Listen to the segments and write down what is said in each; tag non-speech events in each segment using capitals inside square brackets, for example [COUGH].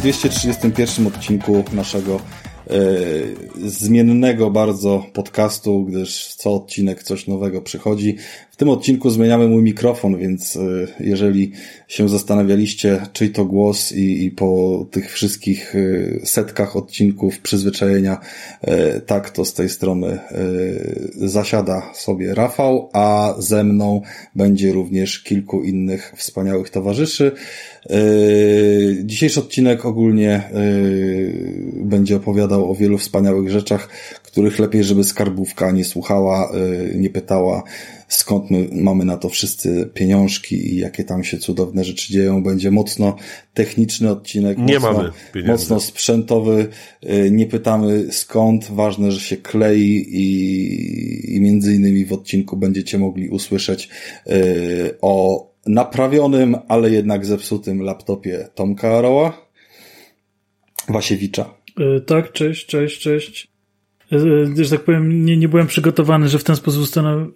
w 231 odcinku naszego e, zmiennego bardzo podcastu, gdyż co odcinek coś nowego przychodzi. Tym odcinku zmieniamy mój mikrofon, więc e, jeżeli się zastanawialiście, czyj to głos i, i po tych wszystkich e, setkach odcinków przyzwyczajenia, e, tak to z tej strony zasiada sobie Rafał, a ze mną będzie również kilku innych wspaniałych towarzyszy. Dzisiejszy odcinek ogólnie będzie opowiadał o wielu wspaniałych rzeczach, których lepiej, żeby skarbówka nie słuchała, nie pytała, skąd my mamy na to wszyscy pieniążki i jakie tam się cudowne rzeczy dzieją. Będzie mocno techniczny odcinek, Nie mocno, mamy pieniędzy. mocno sprzętowy. E, Nie pytamy skąd, ważne, że się klei i, i między innymi w odcinku będziecie mogli usłyszeć e, o naprawionym, ale jednak zepsutym laptopie Tomka Aroła, Wasiewicza. E, Tak, cześć, cześć, cześć. E, e, Że tak powiem, nie, nie byłem przygotowany, że w ten sposób zostanę e,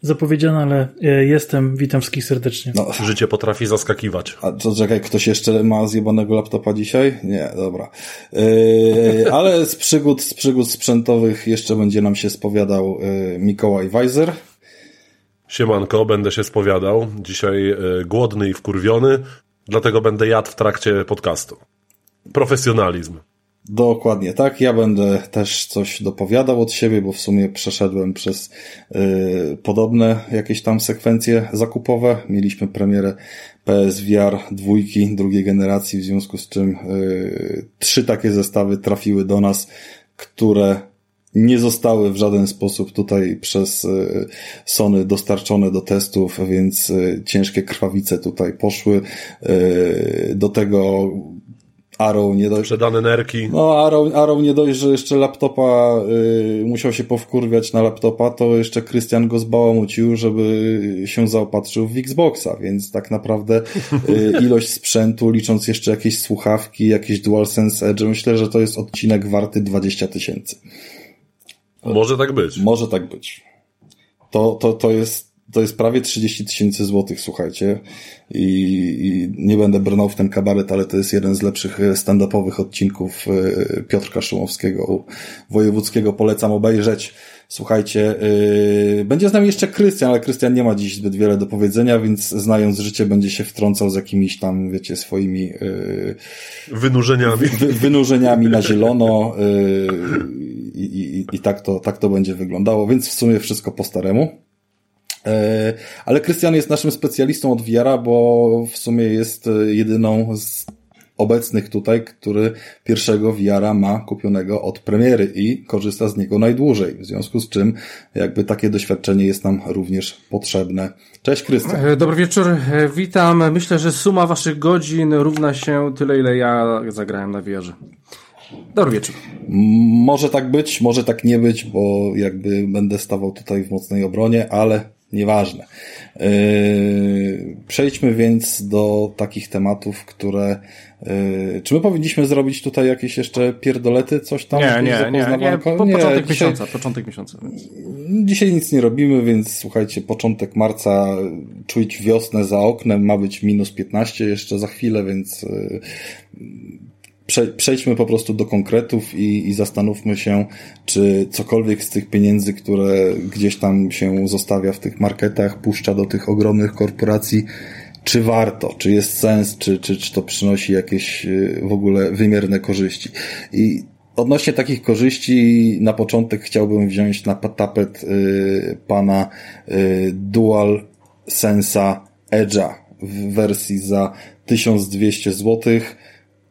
zapowiedziany, ale e, jestem. Witam wszystkich serdecznie. No, Życie potrafi zaskakiwać. a to czekaj, ktoś jeszcze ma zjebanego laptopa dzisiaj? Nie, dobra. Yy, [LAUGHS] ale z przygód, z przygód sprzętowych jeszcze będzie nam się spowiadał Mikołaj Weiser. Siemanko, będę się spowiadał. Dzisiaj e, głodny i wkurwiony, dlatego będę jadł w trakcie podcastu. Profesjonalizm. Dokładnie tak. Ja będę też coś dopowiadał od siebie, bo w sumie przeszedłem przez y, podobne jakieś tam sekwencje zakupowe. Mieliśmy premierę PSVR dwójki drugiej generacji, w związku z czym y, trzy takie zestawy trafiły do nas, które nie zostały w żaden sposób tutaj przez y, Sony dostarczone do testów, więc ciężkie krwawice tutaj poszły. Do tego Arrow nie dość. Przedane nerki. No, Arrow, Arrow nie dość, że jeszcze laptopa y, musiał się powkurwiać na laptopa, to jeszcze Krystian go zbałamucił, żeby się zaopatrzył w Xboxa, więc tak naprawdę y, [LAUGHS] ilość sprzętu, licząc jeszcze jakieś słuchawki, jakieś DualSense Edge, myślę, że to jest odcinek warty 20 tysięcy. Może tak być. Może tak być. To, to, to jest to jest prawie 30 tysięcy złotych, słuchajcie. I, I nie będę brnął w ten kabaret, ale to jest jeden z lepszych e, stand-upowych odcinków e, Piotrka Szumowskiego Wojewódzkiego. Polecam obejrzeć. Słuchajcie, yy, będzie z nami jeszcze Krystian, ale Krystian nie ma dziś zbyt wiele do powiedzenia, więc znając życie będzie się wtrącał z jakimiś tam, wiecie, swoimi yy, Wynurzeniami. wy, wynurzeniami na zielono yy, i, i, i tak, to, tak to będzie wyglądało, więc w sumie wszystko po staremu. E, Ale Krystian jest naszym specjalistą od VR-a, bo w sumie jest e, jedyną z obecnych tutaj, który pierwszego VR-a ma kupionego od premiery i korzysta z niego najdłużej. W związku z czym jakby takie doświadczenie jest nam również potrzebne. Cześć Krystian. E, Dobry wieczór, witam. Myślę, że suma waszych godzin równa się tyle, ile ja zagrałem na wieży. Dobry wieczór. Może tak być, może tak nie być, bo jakby będę stawał tutaj w mocnej obronie, ale nieważne. Yy, Przejdźmy więc do takich tematów, które. Yy, czy my powinniśmy zrobić tutaj jakieś jeszcze pierdolety, coś tam? Nie, nie, nie, nie. Po, początek dzisiaj, miesiąca, początek miesiąca. Więc. Dzisiaj nic nie robimy, więc słuchajcie, początek marca, czuć wiosnę za oknem, ma być minus 15 jeszcze za chwilę, więc yy, prze, przejdźmy po prostu do konkretów i, i zastanówmy się, czy cokolwiek z tych pieniędzy, które gdzieś tam się zostawia w tych marketach, puszcza do tych ogromnych korporacji, czy warto, czy jest sens, czy, czy, czy to przynosi jakieś yy, w ogóle wymierne korzyści. I odnośnie takich korzyści na początek chciałbym wziąć na tapet yy, pana yy, Dual Sensa Edge'a w wersji za 1200 złotych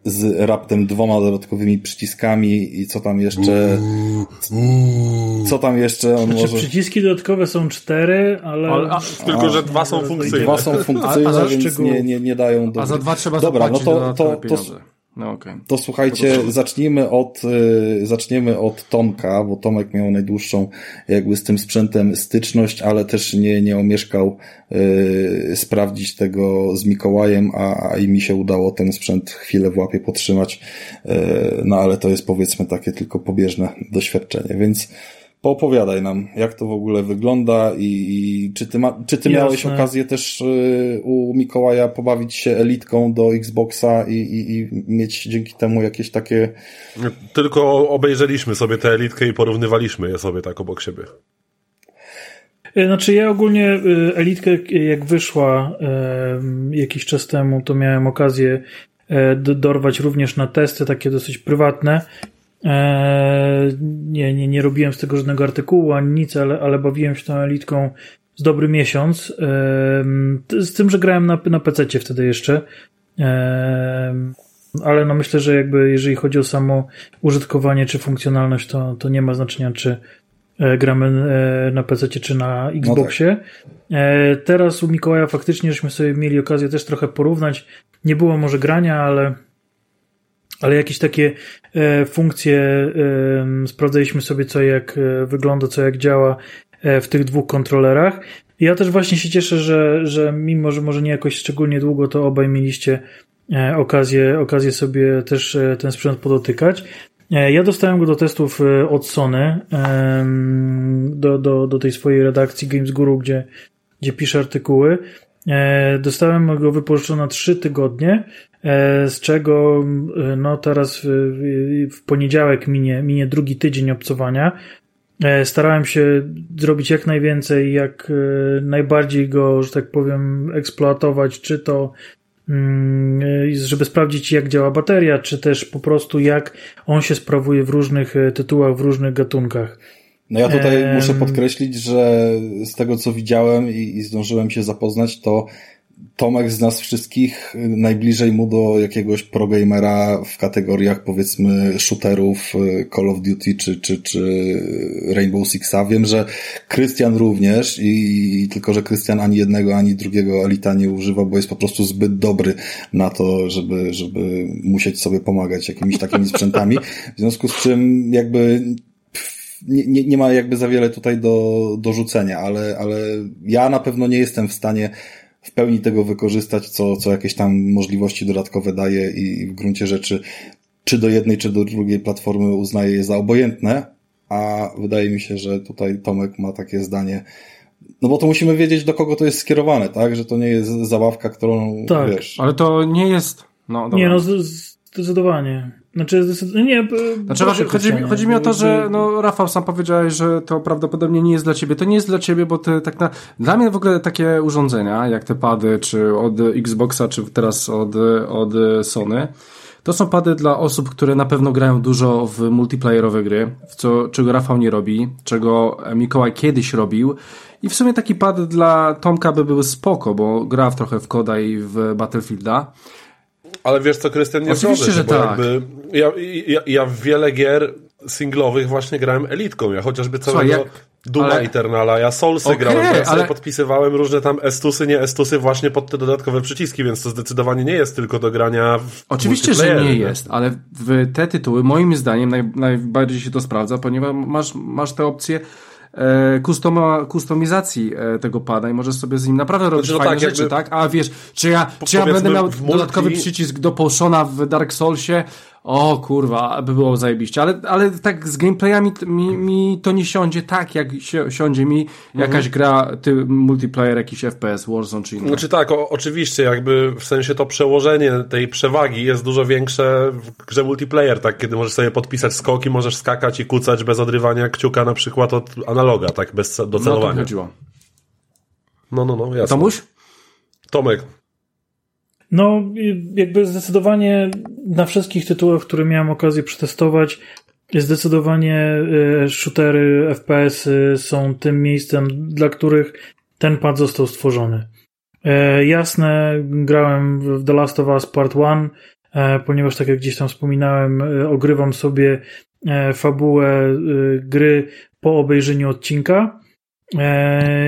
z raptem dwoma dodatkowymi przyciskami i co tam jeszcze co tam jeszcze on Znaczy, może przyciski dodatkowe są cztery, ale... Ale, a, tylko, że dwa są funkcyjne. dwa są funkcyjne, A- a za więc nie, nie, nie dają do... A za dwa trzeba Dobra, no to, to, to. No okej. to słuchajcie, zacznijmy od, y, zaczniemy od Tomka, bo Tomek miał najdłuższą jakby z tym sprzętem styczność, ale też nie, nie omieszkał y, sprawdzić tego z Mikołajem, a, a i mi się udało ten sprzęt chwilę w łapie potrzymać, y, no ale to jest powiedzmy takie tylko pobieżne doświadczenie, więc poopowiadaj nam, jak to w ogóle wygląda i, i czy ty, ma, czy ty miałeś okazję też y, u Mikołaja pobawić się elitką do Xboxa i, i, i mieć dzięki temu jakieś takie... Tylko obejrzeliśmy sobie tę elitkę i porównywaliśmy je sobie tak obok siebie. E, znaczy ja ogólnie e, Elitkę jak wyszła jakiś czas temu, to miałem okazję e, dorwać również na testy takie dosyć prywatne. Nie, nie, nie robiłem z tego żadnego artykułu ani nic, ale, ale bawiłem się tą Elitką z dobry miesiąc. Z tym, że grałem na, na PC wtedy jeszcze. Ale no myślę, że jakby jeżeli chodzi o samo użytkowanie czy funkcjonalność, to, to nie ma znaczenia, czy, E, gramy e, na PC czy na Xboxie. No tak. Teraz u Mikołaja faktycznie żeśmy sobie mieli okazję też trochę porównać. Nie było może grania, ale, ale jakieś takie funkcje sprawdzaliśmy sobie, co jak wygląda, co jak działa w tych dwóch kontrolerach. Ja też właśnie się cieszę, że, że mimo, że może nie jakoś szczególnie długo, to obaj mieliście okazję, okazję sobie też ten sprzęt podotykać. E, ja dostałem go do testów e, od Sony, do, do, do tej swojej redakcji Games Guru, gdzie, gdzie piszę artykuły. E, dostałem go wypożyczony na trzy tygodnie, z czego no teraz w, poniedziałek minie, minie drugi tydzień obcowania. Starałem się zrobić jak najwięcej, jak najbardziej go, że tak powiem, eksploatować, czy to Mm, żeby sprawdzić, jak działa bateria, czy też po prostu jak on się sprawuje w różnych e, tytułach, w różnych gatunkach. No ja tutaj muszę podkreślić, że z tego co widziałem i, i zdążyłem się zapoznać, to Tomek z nas wszystkich najbliżej mu do jakiegoś progamera w kategoriach powiedzmy shooterów y, Call of Duty czy, czy, czy Rainbow Sixa. Wiem, że Krystian również i, i tylko, że Krystian ani jednego, ani drugiego Elita nie używa, bo jest po prostu zbyt dobry na to, żeby, żeby musieć sobie pomagać jakimiś takimi sprzętami. W związku z czym jakby nie, nie, nie ma jakby za wiele tutaj do, do rzucenia, ale, ale ja na pewno nie jestem w stanie w pełni tego wykorzystać, co, co jakieś tam możliwości dodatkowe daje i w gruncie rzeczy czy do jednej, czy do drugiej platformy uznaje je za obojętne, a wydaje mi się, że tutaj Tomek ma takie zdanie, no bo to musimy wiedzieć, do kogo to jest skierowane, tak? Że to nie jest zabawka, którą tak, wiesz. Ale to nie jest. No, dobra. Nie, no zdecydowanie. Znaczy, nie. Znaczy, chodzi, chodzi, mi, chodzi mi o to, że no, Rafał sam powiedziałeś, że to prawdopodobnie nie jest dla ciebie. To nie jest dla ciebie, bo ty tak na. Dla mnie w ogóle takie urządzenia, jak te pady, czy od Xboxa, czy teraz od, od Sony, to są pady dla osób, które na pewno grają dużo w multiplayerowe gry, w co, czego Rafał nie robi, czego Mikołaj kiedyś robił. I w sumie taki pad dla Tomka by był spoko, bo gra w trochę w Koda i w Battlefielda. Ale wiesz co, Krystian, nie Oczywiście, że tak. Jakby, ja, ja, ja w wiele gier singlowych właśnie grałem elitką. Ja chociażby całego Słuchaj, jak... Duma ale... Eternala, ja Soulsy okay, grałem, ja ale... podpisywałem różne tam estusy, nie estusy właśnie pod te dodatkowe przyciski, więc to zdecydowanie nie jest tylko do grania w Oczywiście, że nie jest, ale w te tytuły moim zdaniem naj, najbardziej się to sprawdza, ponieważ masz, masz te opcje e, customa, kustomizacji e, tego pada i możesz sobie z nim naprawdę robić znaczy, no fajne tak, rzeczy, tak? A wiesz, czy ja, czy ja będę miał dodatkowy przycisk do Potiona w Dark Soulsie? O kurwa, by było zajebiście. Ale, ale tak z gameplayami mi, mi to nie siądzie tak, jak si siądzie mi jakaś mhm. gra, ty, multiplayer, jakiś FPS, Warzone czy inny. Znaczy tak, o, oczywiście, jakby w sensie to przełożenie tej przewagi jest dużo większe w grze multiplayer, tak, kiedy możesz sobie podpisać skoki, możesz skakać i kucać bez odrywania kciuka na przykład od analoga, tak, bez docelowania. No to chodziło. No, no, no, jasne. Tomuś? Tomek. No, jakby zdecydowanie na wszystkich tytułach, które miałem okazję przetestować, zdecydowanie e, shootery, FPS -y są tym miejscem, dla których ten pad został stworzony. E, jasne, grałem w The Last of Us Part 1, e, ponieważ tak jak gdzieś tam wspominałem, ogrywam sobie fabułę gry po obejrzeniu odcinka E,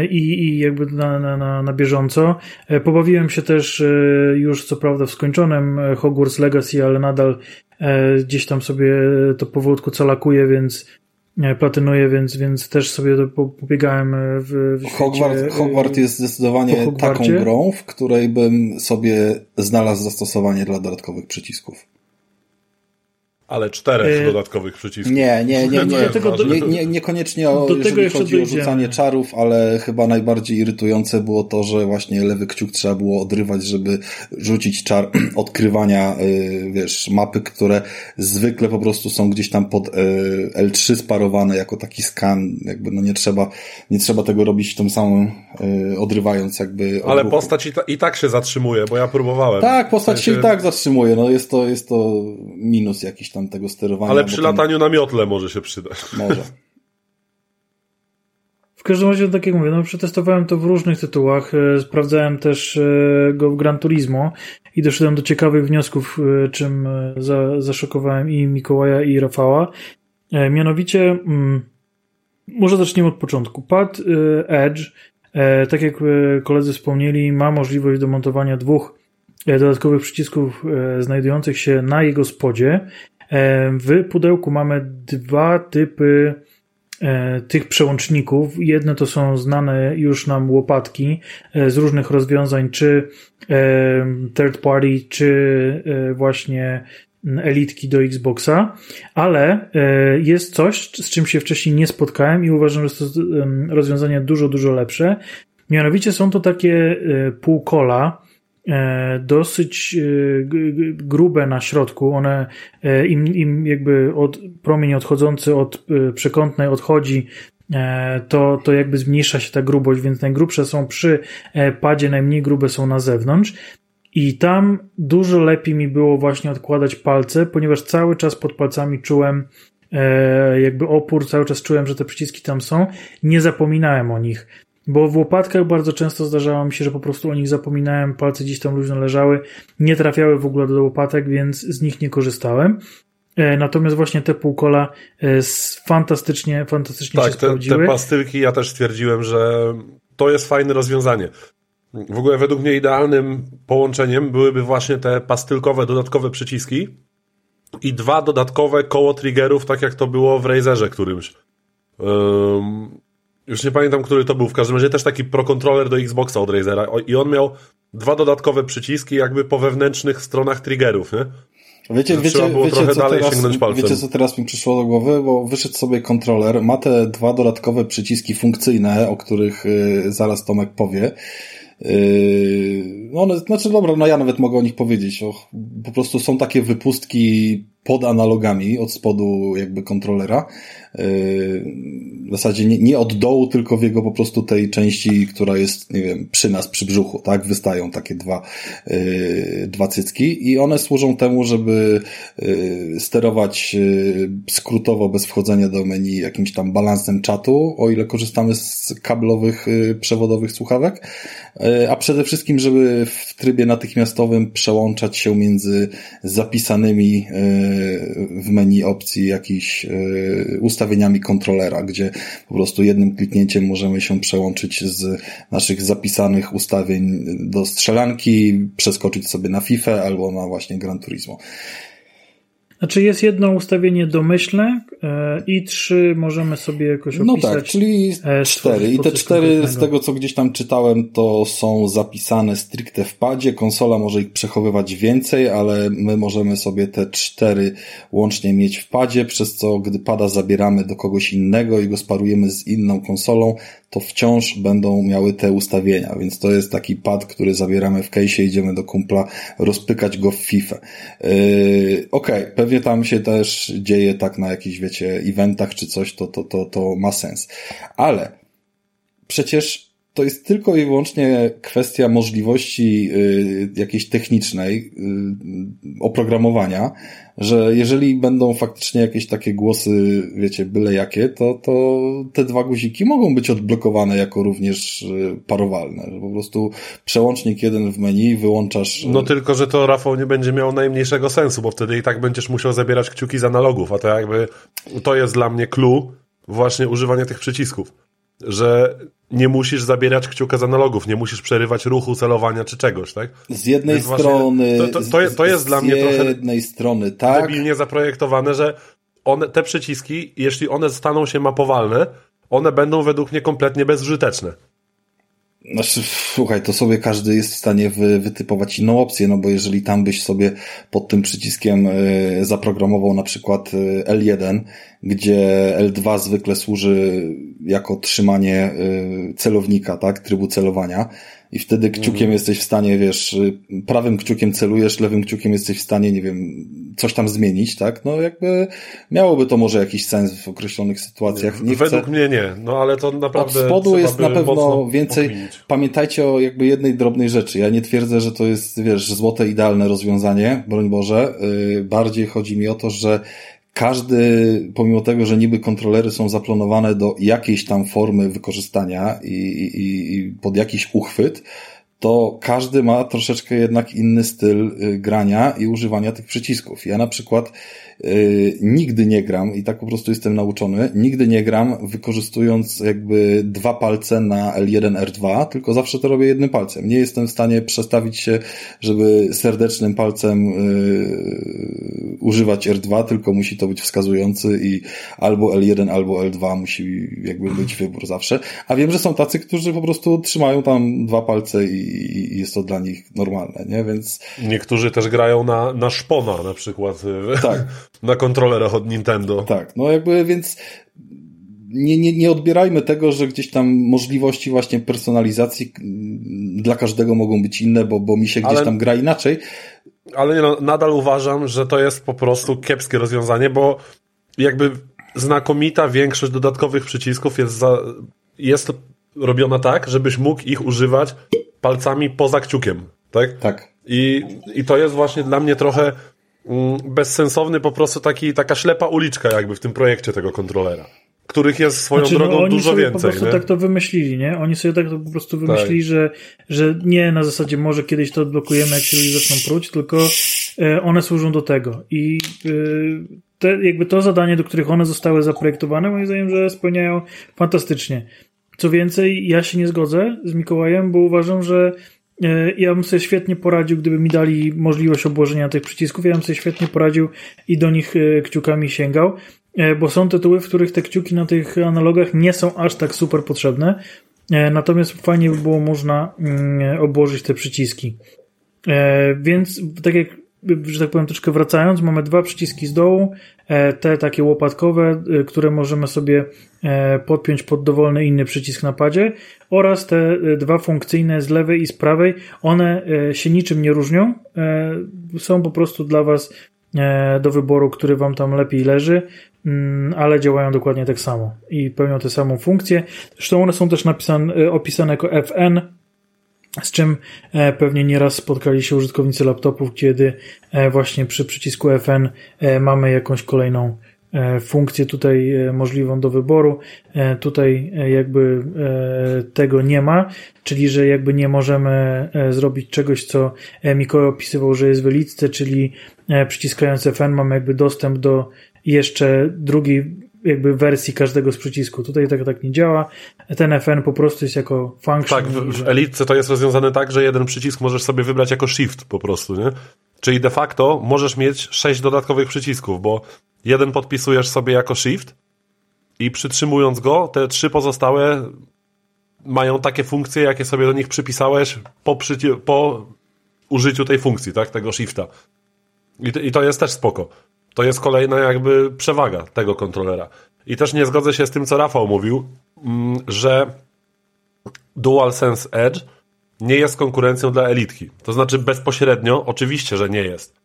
i, i jakby na, na, na bieżąco. E, pobawiłem się też e, już co prawda w skończonym Hogwarts Legacy, ale nadal gdzieś tam sobie to powolutku calakuję, więc platynuję, więc, więc też sobie to pobiegałem w, w Hogwart, Hogwart jest zdecydowanie taką grą, w której bym sobie znalazł zastosowanie dla dodatkowych przycisków. Ale czterech e... dodatkowych przycisków. Nie, nie, nie, [LAUGHS] nie, nie, nie niekoniecznie o, do jeżeli chodzi o rzucanie czarów, ale chyba najbardziej irytujące było to, że właśnie lewy kciuk trzeba było odrywać, żeby rzucić czar [CLEARS THROAT] odkrywania, y, wiesz, mapy, które zwykle po prostu są gdzieś tam pod y, L3 sparowane jako taki skan, jakby no nie trzeba, nie trzeba tego robić tą samą, odrywając jakby Ale ruchu. postać i, ta, i tak się zatrzymuje, bo ja próbowałem. Tak, postać w sensie... się i tak zatrzymuje, no jest to, jest to minus jakiś tam tego sterowania. Ale przy lataniu na miotle może się przydać. Może. W każdym razie, tak jak mówię, no, przetestowałem to w różnych tytułach. E, sprawdzałem też e, go w Gran Turismo i doszedłem do ciekawych wniosków, e, czym za, zaszokowałem i Mikołaja, i Rafała. Mianowicie, mm, może zaczniemy od początku. Pad Edge, tak jak koledzy wspomnieli, ma możliwość do montowania dwóch dodatkowych przycisków znajdujących się na jego spodzie. E, w pudełku mamy dwa typy e, tych przełączników. Jedne to są znane już nam łopatki e, z różnych rozwiązań, czy third party, czy właśnie elitki do Xboxa, ale jest coś, z czym się wcześniej nie spotkałem i uważam, że to rozwiązanie dużo, dużo lepsze. Mianowicie są to takie półkola, dosyć e, grube na środku. One, e, im, im jakby od, promień odchodzący od przekątnej odchodzi, to, to jakby zmniejsza się ta grubość, więc najgrubsze są przy padzie, najmniej grube są na zewnątrz. I tam dużo lepiej mi było właśnie odkładać palce, ponieważ cały czas pod palcami czułem jakby opór, cały czas czułem, że te przyciski tam są. Nie zapominałem o nich. Bo w łopatkach bardzo często zdarzało mi się, że po prostu o nich zapominałem, palce gdzieś tam luźno leżały, nie trafiały w ogóle do łopatek, więc z nich nie korzystałem. E, natomiast właśnie te półkola e, fantastycznie, fantastycznie tak, się te, sprawdziły. te pastylki ja też stwierdziłem, że to jest fajne rozwiązanie. W ogóle według mnie idealnym połączeniem byłyby właśnie te pastylkowe dodatkowe przyciski i dwa dodatkowe koło triggerów, tak jak to było w Razerze którymś. Um, już nie pamiętam, który to był. W każdym razie też taki pro controller do Xboxa od Razera. I on miał dwa dodatkowe przyciski jakby po wewnętrznych stronach triggerów, nie? Wiecie, wiecie, wiecie, co teraz, wiecie, co teraz mi przyszło do głowy? Bo wyszedł sobie kontroler, ma te dwa dodatkowe przyciski funkcyjne, o których y, zaraz Tomek powie. Yy, no one, znaczy dobra, no ja nawet mogę o nich powiedzieć. Och, po prostu są takie wypustki pod analogami od spodu jakby kontrolera. W zasadzie nie, nie od dołu, tylko w jego po prostu tej części, która jest, nie wiem, przy nas, przy brzuchu, tak? Wystają takie dwa, yy, dwa cycki i one służą temu, żeby yy, sterować yy, skrótowo, bez wchodzenia do menu jakimś tam balansem czatu, o ile korzystamy z kablowych, yy, przewodowych słuchawek, yy, a przede wszystkim, żeby w trybie natychmiastowym przełączać się między zapisanymi yy, w menu opcji jakichś ustawieniami ustawieniami kontrolera, gdzie po prostu jednym kliknięciem możemy się przełączyć z naszych zapisanych ustawień do strzelanki, przeskoczyć sobie na FIFA albo na właśnie Gran Turismo. Znaczy jest jedno ustawienie domyślne e, i trzy możemy sobie jakoś opisać. No tak, czyli e, cztery. I te cztery z tego, co gdzieś tam czytałem, to są zapisane stricte w padzie. Konsola może ich przechowywać więcej, ale my możemy sobie te cztery łącznie mieć w padzie, przez co gdy pada zabieramy do kogoś innego i go sparujemy z inną konsolą, to wciąż będą miały te ustawienia, więc to jest taki pad, który zabieramy w case, idziemy do kumpla rozpykać go w FIFA. Yy, Okej, okay, pewnie tam się też dzieje tak na jakichś, wiecie, eventach czy coś, to, to, to, to ma sens. Ale przecież to jest tylko i wyłącznie kwestia możliwości y, jakiejś technicznej y, oprogramowania, że jeżeli będą faktycznie jakieś takie głosy, wiecie, byle jakie, to, to te dwa guziki mogą być odblokowane jako również y, parowalne. Że po prostu przełącznik jeden w menu wyłączasz. No tylko, że to Rafał nie będzie miał najmniejszego sensu, bo wtedy i tak będziesz musiał zabierać kciuki z analogów, a to jakby to jest dla mnie clue właśnie używania tych przycisków. Że nie musisz zabierać kciuka z analogów, nie musisz przerywać ruchu, celowania czy czegoś, tak? Z jednej Więc strony. To, to, to, jest, to jest dla mnie trochę. Z jednej strony, tak. Debilnie zaprojektowane, że one, te przyciski, jeśli one staną się mapowalne, one będą według mnie kompletnie bezużyteczne. Znaczy, słuchaj, to sobie każdy jest w stanie wy, wytypować inną opcję, no bo jeżeli tam byś sobie pod tym przyciskiem y, zaprogramował na przykład y, L1, gdzie L2 zwykle służy jako trzymanie y, celownika, tak, trybu celowania, i wtedy kciukiem mhm. jesteś w stanie, wiesz, prawym kciukiem celujesz, lewym kciukiem jesteś w stanie, nie wiem, coś tam zmienić, tak? No jakby miałoby to może jakiś sens w określonych sytuacjach. Nie Według chcę... mnie nie, no ale to naprawdę... Od spodu jest na pewno więcej... Okminić. Pamiętajcie o jakby jednej drobnej rzeczy. Ja nie twierdzę, że to jest, wiesz, złote, idealne rozwiązanie, broń Boże. Yy, bardziej chodzi mi o to, że każdy, pomimo tego, że niby kontrolery są zaplanowane do jakiejś tam formy wykorzystania i, i, i pod jakiś uchwyt, to każdy ma troszeczkę jednak inny styl y, grania i używania tych przycisków. Ja na przykład yy, nigdy nie gram i tak po prostu jestem nauczony, nigdy nie gram wykorzystując jakby dwa palce na L1, R2, tylko zawsze to robię jednym palcem. Nie jestem w stanie przestawić się, żeby serdecznym palcem yy, używać R2, tylko musi to być wskazujący i albo L1, albo L2 musi jakby być wybór zawsze. A wiem, że są tacy, którzy po prostu trzymają tam dwa palce i i jest to dla nich normalne, nie? Więc... Niektórzy też grają na, na szpona na przykład, tak. Na kontrolerach od Nintendo. Tak, no jakby więc nie, nie, nie odbierajmy tego, że gdzieś tam możliwości właśnie personalizacji dla każdego mogą być inne, bo, bo mi się gdzieś Ale... tam gra inaczej. Ale nie, no, nadal uważam, że to jest po prostu kiepskie rozwiązanie, bo jakby znakomita większość dodatkowych przycisków jest, za, jest robiona tak, żebyś mógł ich używać palcami poza kciukiem, tak? Tak. I, i to jest właśnie dla mnie trochę mm, bezsensowny po prostu taki, taka ślepa uliczka jakby w tym projekcie tego kontrolera. Których jest swoją znaczy, no, drogą no, dużo sobie więcej. po prostu nie? tak to wymyślili, nie? Oni sobie tak to po prostu wymyślili, tak. że, że nie na zasadzie może kiedyś to odblokujemy, jak się ludzie zaczną pruć, tylko e, one służą do tego. I e, te, jakby to zadanie, do których one zostały zaprojektowane, moim zdaniem, że spełniają fantastycznie. Co więcej, ja się nie zgodzę z Mikołajem, bo uważam, że ja bym sobie świetnie poradził, gdyby mi dali możliwość obłożenia tych przycisków. Ja bym sobie świetnie poradził i do nich e, kciukami sięgał, e, bo są tytuły, w których te kciuki na tych analogach nie są aż tak super potrzebne. Natomiast fajnie by było można mm, obłożyć te przyciski. Więc tak jak że tak powiem, troszkę wracając, mamy dwa przyciski z dołu, e, te takie łopatkowe, e, które możemy sobie e, podpiąć pod dowolny inny przycisk na padzie oraz te dwa funkcyjne z lewej i z prawej. One się niczym nie różnią, są po prostu dla Was do wyboru, który Wam tam lepiej leży, mm, ale działają dokładnie tak samo i pełnią tę samą funkcję. Zresztą one są też napisane, opisane jako FN, z czym e, pewnie nieraz spotkali się użytkownicy laptopów, kiedy e, właśnie przy przycisku FN e, mamy jakąś kolejną funkcję tutaj możliwą do wyboru. Tutaj jakby tego nie ma, czyli że jakby nie możemy zrobić czegoś, co Mikołaj opisywał, że jest w elitce, czyli przyciskając FN mamy jakby dostęp do jeszcze drugiej jakby wersji każdego z przycisku. Tutaj tak, tak nie działa. Ten FN po prostu jest jako function. Tak, w, w Elitce to jest rozwiązane tak, że jeden przycisk możesz sobie wybrać jako shift po prostu, nie? Czyli de facto możesz mieć sześć dodatkowych przycisków, bo jeden podpisujesz sobie jako shift i przytrzymując go, te trzy pozostałe mają takie funkcje, jakie sobie do nich przypisałeś po, po użyciu tej funkcji, tak? Tego shifta. I to, I to jest też spoko. To jest kolejna jakby przewaga tego kontrolera. I też nie zgodzę się z tym, co Rafał mówił, mm, że DualSense Edge nie jest konkurencją dla Elitki. To znaczy bezpośrednio, oczywiście, że nie jest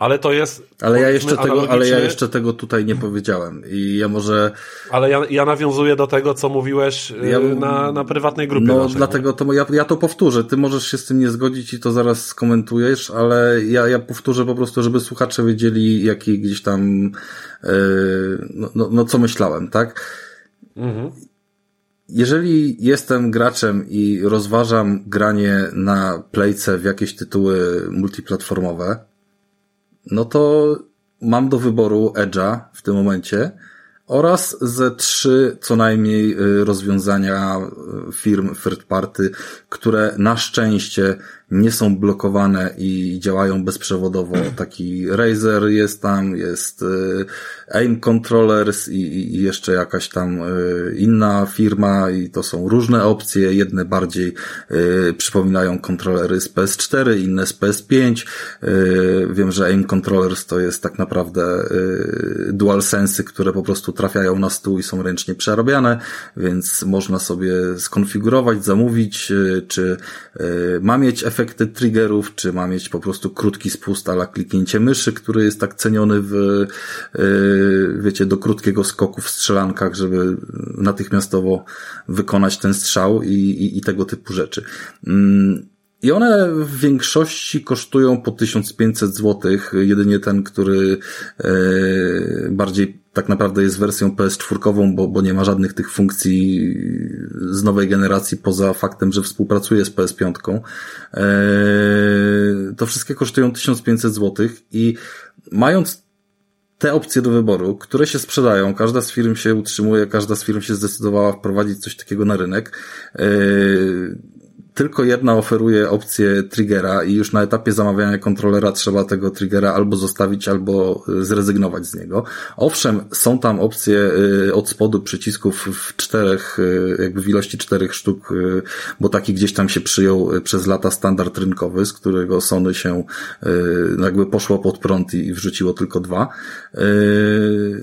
ale to jest. Ale ja jeszcze tego, ale ja jeszcze tego tutaj nie powiedziałem. I ja może. Ale ja, ja nawiązuję do tego, co mówiłeś y, ja, na, na prywatnej grupie. No, naszej, dlatego to ja, ja to powtórzę. Ty możesz się z tym nie zgodzić i to zaraz skomentujesz, ale ja, ja powtórzę po prostu, żeby słuchacze wiedzieli, jaki gdzieś tam, yy, no, no, no, co myślałem, tak? Mhm. Jeżeli jestem graczem i rozważam granie na playce w jakieś tytuły multiplatformowe, no to mam do wyboru Edge'a w tym momencie oraz ze trzy co najmniej y, rozwiązania y, firm third party, które na szczęście nie są blokowane i działają bezprzewodowo. Taki Razer jest tam, jest e, Aim Controllers i, i jeszcze jakaś tam e, inna firma i to są różne opcje. Jedne bardziej przypominają kontrolery z PS4, inne z PS5. Wiem, że Aim Controllers to jest tak naprawdę DualSense, które po prostu trafiają na stół i są ręcznie przerabiane, więc można sobie skonfigurować, zamówić, czy ma mieć efekt efekty triggerów, czy ma mieć po prostu krótki spust ala kliknięcie myszy, który jest tak ceniony w, yy, wiecie, do krótkiego skoku w strzelankach, żeby natychmiastowo wykonać ten strzał i, i, i tego typu rzeczy. Mm, I one w większości kosztują po 1500 zł. Jedynie ten, który yy, bardziej tak naprawdę jest wersją PS4, bo, bo nie ma żadnych tych funkcji z nowej generacji poza faktem, że współpracuje z PS5. Eee, to wszystkie kosztują 1500 zł i mając te opcje do wyboru, które się sprzedają, każda z firm się utrzymuje, każda z firm się zdecydowała wprowadzić coś takiego na rynek. Eee, tylko jedna oferuje opcję triggera i już na etapie zamawiania kontrolera trzeba tego triggera albo zostawić, albo y, zrezygnować z niego. Owszem, są tam opcje y, od spodu przycisków w czterech, y, jakby w ilości czterech sztuk, bo taki gdzieś tam się przyjął przez lata standard rynkowy, z którego Sony się jakby poszło pod prąd i wrzuciło tylko dwa.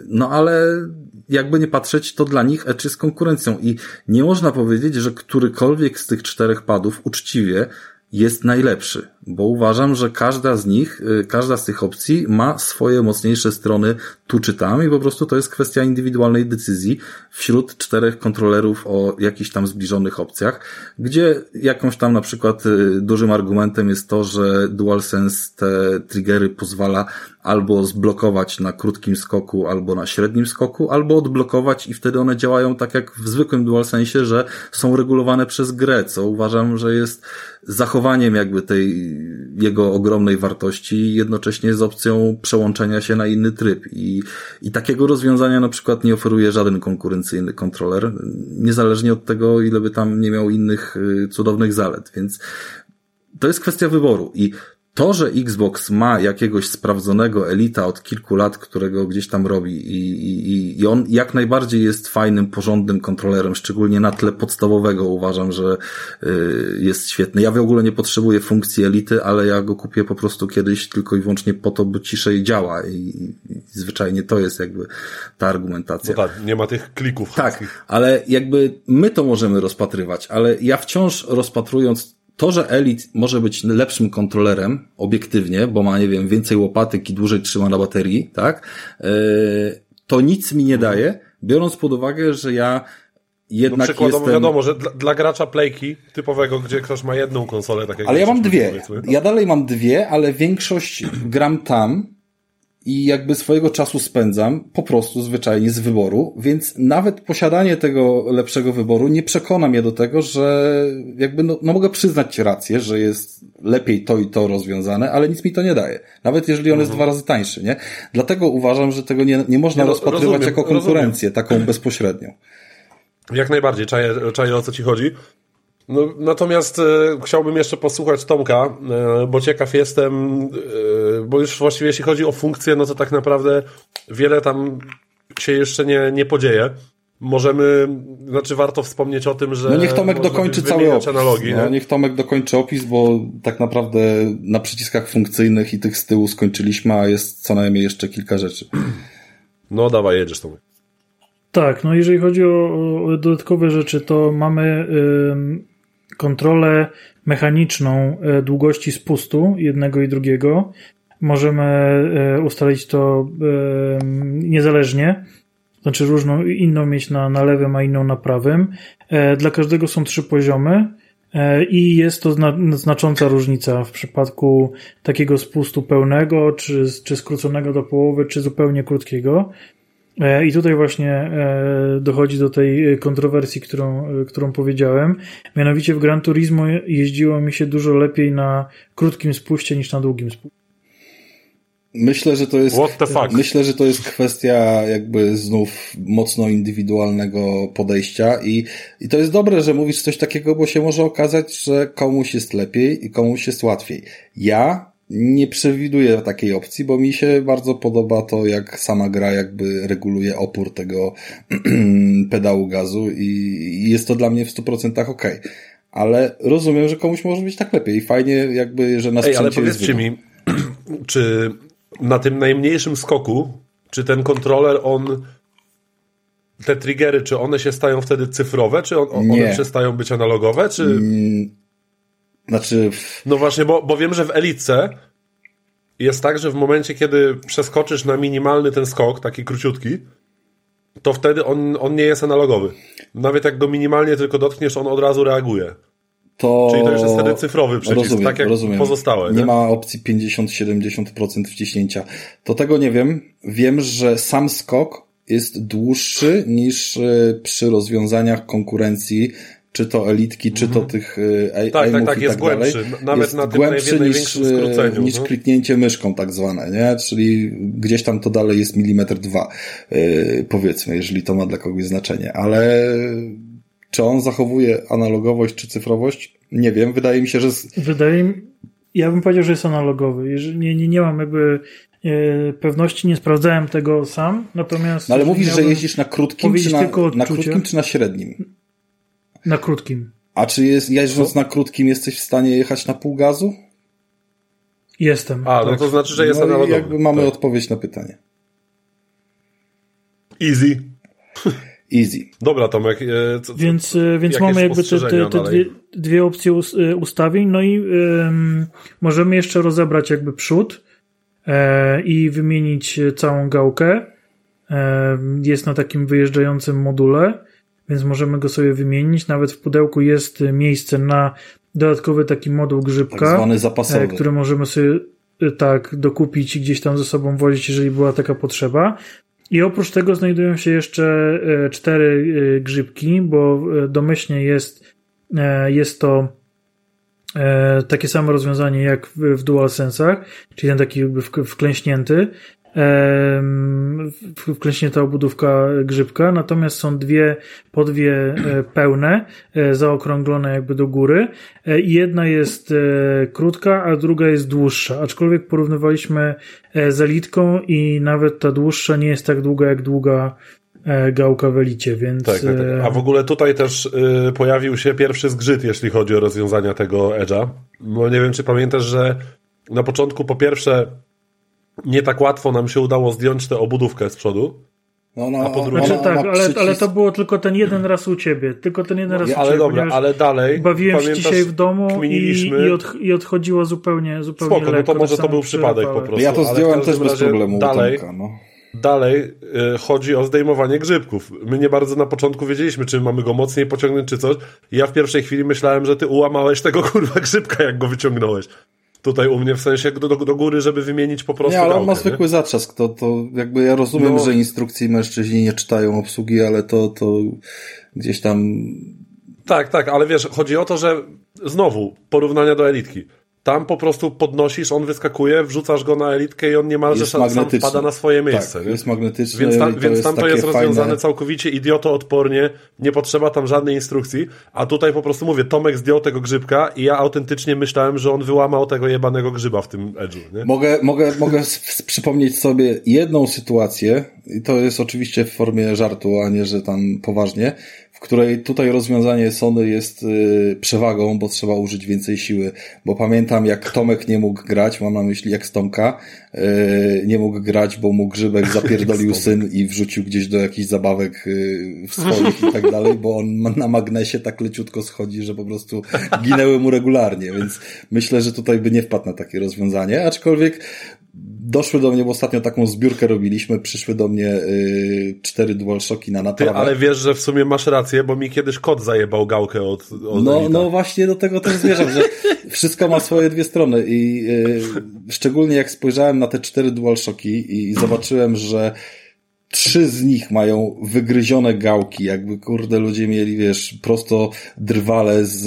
No ale jakby nie patrzeć, to dla nich Edge jest konkurencją. I nie można powiedzieć, że którykolwiek z tych czterech padów uczciwie jest najlepszy, bo uważam, że każda z nich, y, każda z tych opcji ma swoje mocniejsze strony tu czy tam i po prostu to jest kwestia indywidualnej decyzji wśród czterech kontrolerów o jakichś tam zbliżonych opcjach, gdzie jakąś tam na przykład y, dużym argumentem jest to, że DualSense te triggery pozwala albo zblokować na krótkim skoku, albo na średnim skoku, albo odblokować i wtedy one działają tak jak w zwykłym DualSense, że są regulowane przez grę, co uważam, że jest zachowaniem jakby tej jego ogromnej wartości jednocześnie z opcją przełączenia się na inny tryb. I, i takiego rozwiązania na przykład nie oferuje żaden konkurencyjny kontroler, niezależnie od tego, ile by tam nie miał innych y, cudownych zalet, więc to jest kwestia wyboru. I to, że Xbox ma jakiegoś sprawdzonego elita od kilku lat, którego gdzieś tam robi i, i, i on jak najbardziej jest fajnym, porządnym kontrolerem, szczególnie na tle podstawowego uważam, że y, jest świetny. Ja w ogóle nie potrzebuję funkcji elity, ale ja go kupię po prostu kiedyś tylko i wyłącznie po to, bo ciszej działa i, i zwyczajnie to jest jakby ta argumentacja. No tak, nie ma tych klików. Tak, ale jakby my to możemy rozpatrywać, ale ja wciąż rozpatrując to, że Elite może być lepszym kontrolerem, obiektywnie, bo ma, nie wiem, więcej łopatek i dłużej trzyma na baterii, tak, yy, to nic mi nie daje, biorąc pod uwagę, że ja jednak no przykładowo jestem... wiadomo, że dla, dla, gracza playki typowego, gdzie ktoś ma jedną konsolę, tak jak Ale ja mam dwie. Powiedzmy. Ja dalej mam dwie, ale większość gram tam, i jakby swojego czasu spędzam po prostu zwyczajnie z wyboru, więc nawet posiadanie tego lepszego wyboru nie przekona mnie do tego, że jakby no, no mogę przyznać rację, że jest lepiej to i to rozwiązane, ale nic mi to nie daje. Nawet jeżeli on jest mhm. dwa razy tańszy, nie? Dlatego uważam, że tego nie, nie można no, rozpatrywać rozumiem, jako konkurencję, rozumiem. taką bezpośrednią. Jak najbardziej, czaję, czaję o co ci chodzi. No, natomiast e, chciałbym jeszcze posłuchać Tomka, e, bo ciekaw jestem, e, bo już właściwie jeśli chodzi o funkcję, no to tak naprawdę wiele tam się jeszcze nie, nie podzieje. Możemy, znaczy warto wspomnieć o tym, że. No niech Tomek dokończy cały opis. Analogii, no, niech Tomek dokończy opis, bo tak naprawdę na przyciskach funkcyjnych i tych z tyłu skończyliśmy, a jest co najmniej jeszcze kilka rzeczy. No dawaj, jedziesz Tomek. Tak, no jeżeli chodzi o, o dodatkowe rzeczy, to mamy kontrolę mechaniczną e, długości spustu jednego i drugiego. Możemy e, ustalić to e, niezależnie, znaczy różną, inną mieć na, na lewym, a inną na prawym. Dla każdego są trzy poziomy. I jest to znacząca różnica w przypadku takiego spustu pełnego, czy, czy skróconego do połowy, czy zupełnie krótkiego. E, I tutaj właśnie e, dochodzi do tej kontrowersji, którą, którą powiedziałem. Mianowicie w Gran Turismo jeździło mi się dużo lepiej na krótkim spuście niż na długim spuście. Myślę, że to jest. What the fuck? Myślę, że to jest kwestia jakby znów mocno indywidualnego podejścia i, i to jest dobre, że mówisz coś takiego, bo się może okazać, że komuś jest lepiej i komuś jest łatwiej. Ja nie przewiduję takiej opcji, bo mi się bardzo podoba to, jak sama gra jakby reguluje opór tego [CLEARS THROAT] pedału gazu i jest to dla mnie w 100% ok. Ale rozumiem, że komuś może być tak lepiej i fajnie jakby, że na Ej, ale powiedzcie mi, [CLEARS THROAT] czy na tym najmniejszym skoku, czy ten kontroler, on te triggery, czy one się stają wtedy cyfrowe, czy on, one przestają być analogowe, czy... Mm, znaczy... No właśnie, bo, bo wiem, że w Elitce jest tak, że w momencie, kiedy przeskoczysz na minimalny ten skok, taki króciutki, to wtedy on, on nie jest analogowy. Nawet jak go minimalnie tylko dotkniesz, on od razu reaguje. To... Czyli to już jest wtedy cyfrowy przycisk, rozumiem, tak jak rozumiem. pozostałe. Nie, nie ma opcji 50-70% wciśnięcia. To tego nie wiem. Wiem, że sam skok jest dłuższy niż e, przy rozwiązaniach konkurencji czy to elitki, czy to mhm. tych e, Tak, tak, tak, jest tak głębszy. Nawet jest na tym głębszy niż, skróceniu. Niż no. kliknięcie myszką tak zwane, nie? Czyli gdzieś tam to dalej jest milimetr dwa, yy, powiedzmy, jeżeli to ma dla kogoś znaczenie. Ale czy on zachowuje analogowość czy cyfrowość? Nie wiem, wydaje mi się, że... Wydaje mi... Ja bym powiedział, że jest analogowy. Nie, nie, nie mam jakby e, pewności, nie sprawdzałem tego sam, natomiast... No ale mówisz, że jeździsz na krótkim, czy na, na krótkim, czy na średnim? Na krótkim. A czy jest, jeżdżąc na krótkim jesteś w stanie jechać na pół gazu? Jestem. A, no tak. to znaczy, że jest no analogowy. jakby mamy tak. odpowiedź na pytanie. Easy. Easy. Dobra, Tomek. E, co, więc e, więc mamy jakby te, te, te dwie, dwie opcje e, ustawień, no i um, możemy jeszcze rozebrać jakby przód e, i wymienić całą gałkę. E, jest na takim wyjeżdżającym module, więc możemy go sobie wymienić. Nawet w pudełku jest miejsce na dodatkowy taki moduł grzybka, tak zwany zapasowy. który możemy sobie tak dokupić i gdzieś tam ze sobą wozić, jeżeli była taka potrzeba. I oprócz tego znajdują się jeszcze e, cztery e, grzybki, bo e, domyślnie jest, jest to takie samo rozwiązanie jak w DualSense'ach, czyli ten taki jakby wklęśnięty, wklęśnięta obudówka grzybka, natomiast są dwie podwie e, pełne, e, zaokrąglone jakby do góry e, jedna jest krótka, a druga jest dłuższa, aczkolwiek porównywaliśmy z elitką i nawet ta dłuższa nie jest tak długa jak długa gałka w elicie, więc... Tak, tak, tak. A w ogóle tutaj też y, pojawił się pierwszy zgrzyt, jeśli chodzi o rozwiązania tego Edge'a. No nie wiem, czy pamiętasz, że na początku po pierwsze nie tak łatwo nam się udało zdjąć tę obudówkę z przodu. No, no, a po drugie, znaczy, tak, ale, ale to było tylko ten jeden raz u ciebie. Tylko ten jeden raz no, u ciebie. Ale dobra, ale dalej. Bawiłem się dzisiaj w domu i, i, od, i odchodziło zupełnie, zupełnie Spoko, lekko, no to może to był przypadek po prostu. Ja to zdjąłem też bez problemu dalej, no. Dalej y, chodzi o zdejmowanie grzybków. My nie bardzo na początku wiedzieliśmy, czy mamy go mocniej pociągnąć, czy coś. Ja w pierwszej chwili myślałem, że ty ułamałeś tego [LAUGHS] kurwa grzybka, jak go wyciągnąłeś tutaj u mnie, w sensie do, do, do góry, żeby wymienić po prostu Nie, ale on ma zwykły nie? zatrzask, to, to jakby ja rozumiem, no. że instrukcji mężczyźni nie czytają obsługi, ale to, to gdzieś tam... Tak, tak, ale wiesz, chodzi o to, że znowu, porównania do elitki. Tam po prostu podnosisz, on wyskakuje, wrzucasz go na elitkę i on niemalże jest sam pada na swoje tak, miejsce. Tak, jest magnetyczny. Więc, ta, więc tam to jest rozwiązane fajne... całkowicie idiotoodpornie, nie potrzeba tam żadnej instrukcji, a tutaj po prostu mówię, Tomek zdjął tego grzybka i ja autentycznie myślałem, że on wyłamał tego jebanego grzyba w tym edge'u. Nie? Mogę, mogę, mogę przypomnieć sobie jedną sytuację, i to jest oczywiście w formie żartu, a nie, że tam poważnie, w której tutaj rozwiązanie Sony jest y, przewagą, bo trzeba użyć więcej siły. Bo pamiętam, jak Tomek nie mógł grać, mam na myśli jak Stomka, y, nie mógł grać, bo mu grzybek [LAUGHS] zapierdolił syn i wrzucił gdzieś do jakichś zabawek y, swoich i tak [LAUGHS] dalej, bo on na magnesie tak leciutko schodzi, że po prostu ginęły mu regularnie, więc myślę, że tutaj by nie wpadł na takie rozwiązanie, aczkolwiek doszły do mnie, bo ostatnio taką zbiórkę robiliśmy, przyszły do mnie y, cztery DualShocki na naprawę. Ty, ale wiesz, że w sumie masz rację, bo mi kiedyś kot zajebał gałkę od, od No, no właśnie do tego też zmierzam, że wszystko ma swoje dwie strony i y, szczególnie jak spojrzałem na te cztery DualShocki i zobaczyłem, że trzy z nich mają wygryzione gałki, jakby kurde ludzie mieli, wiesz, prosto drwale z,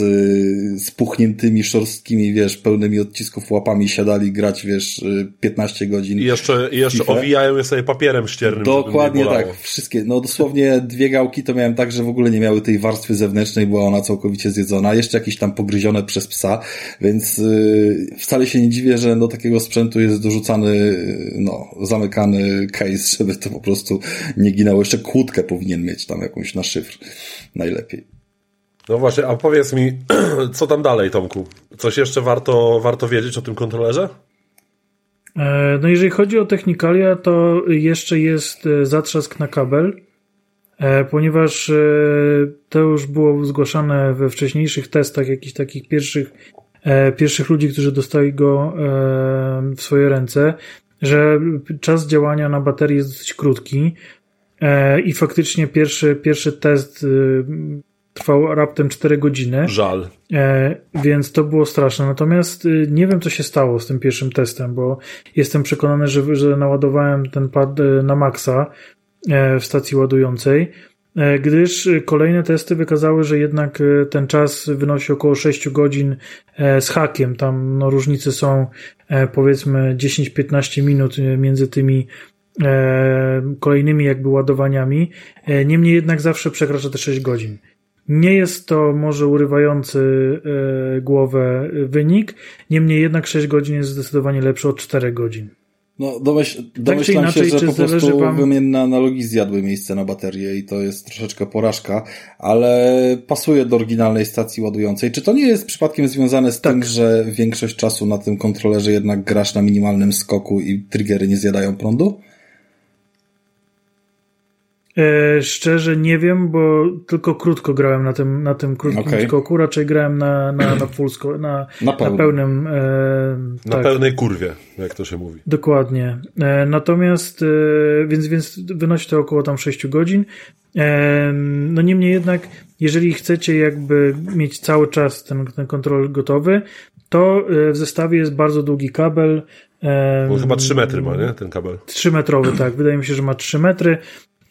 z puchniętymi szorstkimi, wiesz, pełnymi odcisków łapami siadali grać, wiesz, 15 godzin. I jeszcze, i jeszcze owijają je sobie papierem ściernym. Dokładnie tak, wszystkie, no dosłownie dwie gałki to miałem tak, że w ogóle nie miały tej warstwy zewnętrznej, była ona całkowicie zjedzona, jeszcze jakieś tam pogryzione przez psa, więc yy, wcale się nie dziwię, że do takiego sprzętu jest dorzucany, no, zamykany case, żeby to po prostu prostu nie ginęło. Jeszcze kłódkę powinien mieć tam jakąś na szyfr. Najlepiej. No właśnie, a powiedz mi, [CLEARS THROAT] co tam dalej, Tomku? Coś jeszcze warto, warto wiedzieć o tym kontrolerze? E, no jeżeli chodzi o technikalia, to jeszcze jest e, zatrzask na kabel, e, ponieważ to już było zgłaszane we wcześniejszych testach, jakichś takich pierwszych, pierwszych ludzi, którzy dostali go w swoje ręce że czas działania na baterii jest dosyć krótki e, i faktycznie pierwszy, pierwszy test y, trwał raptem 4 godziny. Żal. E, więc to było straszne. Natomiast y, nie wiem, co się stało z tym pierwszym testem, bo jestem przekonany, że, że naładowałem ten pad y, na maksa e, w stacji ładującej gdyż kolejne testy wykazały, że jednak e, ten czas wynosi około 6 godzin e, z hakiem. Tam no, różnice są powiedzmy 10-15 minut między tymi kolejnymi jakby ładowaniami. Niemniej jednak zawsze przekracza te 6 godzin. Nie jest to może urywający głowę wynik, niemniej jednak 6 godzin jest zdecydowanie lepszy od 4 godzin. No, domyśl, tak domyślam inaczej, się, że po prostu wam... wymienne analogii zjadły miejsce na baterię i to jest troszeczkę porażka, ale pasuje do oryginalnej stacji ładującej. Czy to nie jest przypadkiem związane z tak. tym, że większość czasu na tym kontrolerze jednak grasz na minimalnym skoku i triggery nie zjadają prądu? E, szczerze nie wiem, bo tylko krótko grałem na tym, na tym krótkim okay. skoku. Raczej grałem na, na, na full sko- na, na, pełnym. na pełnym. E, na tak. pełnej kurwie, jak to się mówi. Dokładnie. E, natomiast, e, więc, więc wynosi to około tam 6 godzin. E, no niemniej jednak, jeżeli chcecie jakby mieć cały czas ten, ten kontroler gotowy, to e, w zestawie jest bardzo długi kabel. Bo chyba 3 metry ma, nie? Ten kabel. 3 metrowy, tak. Wydaje mi się, że ma 3 metry.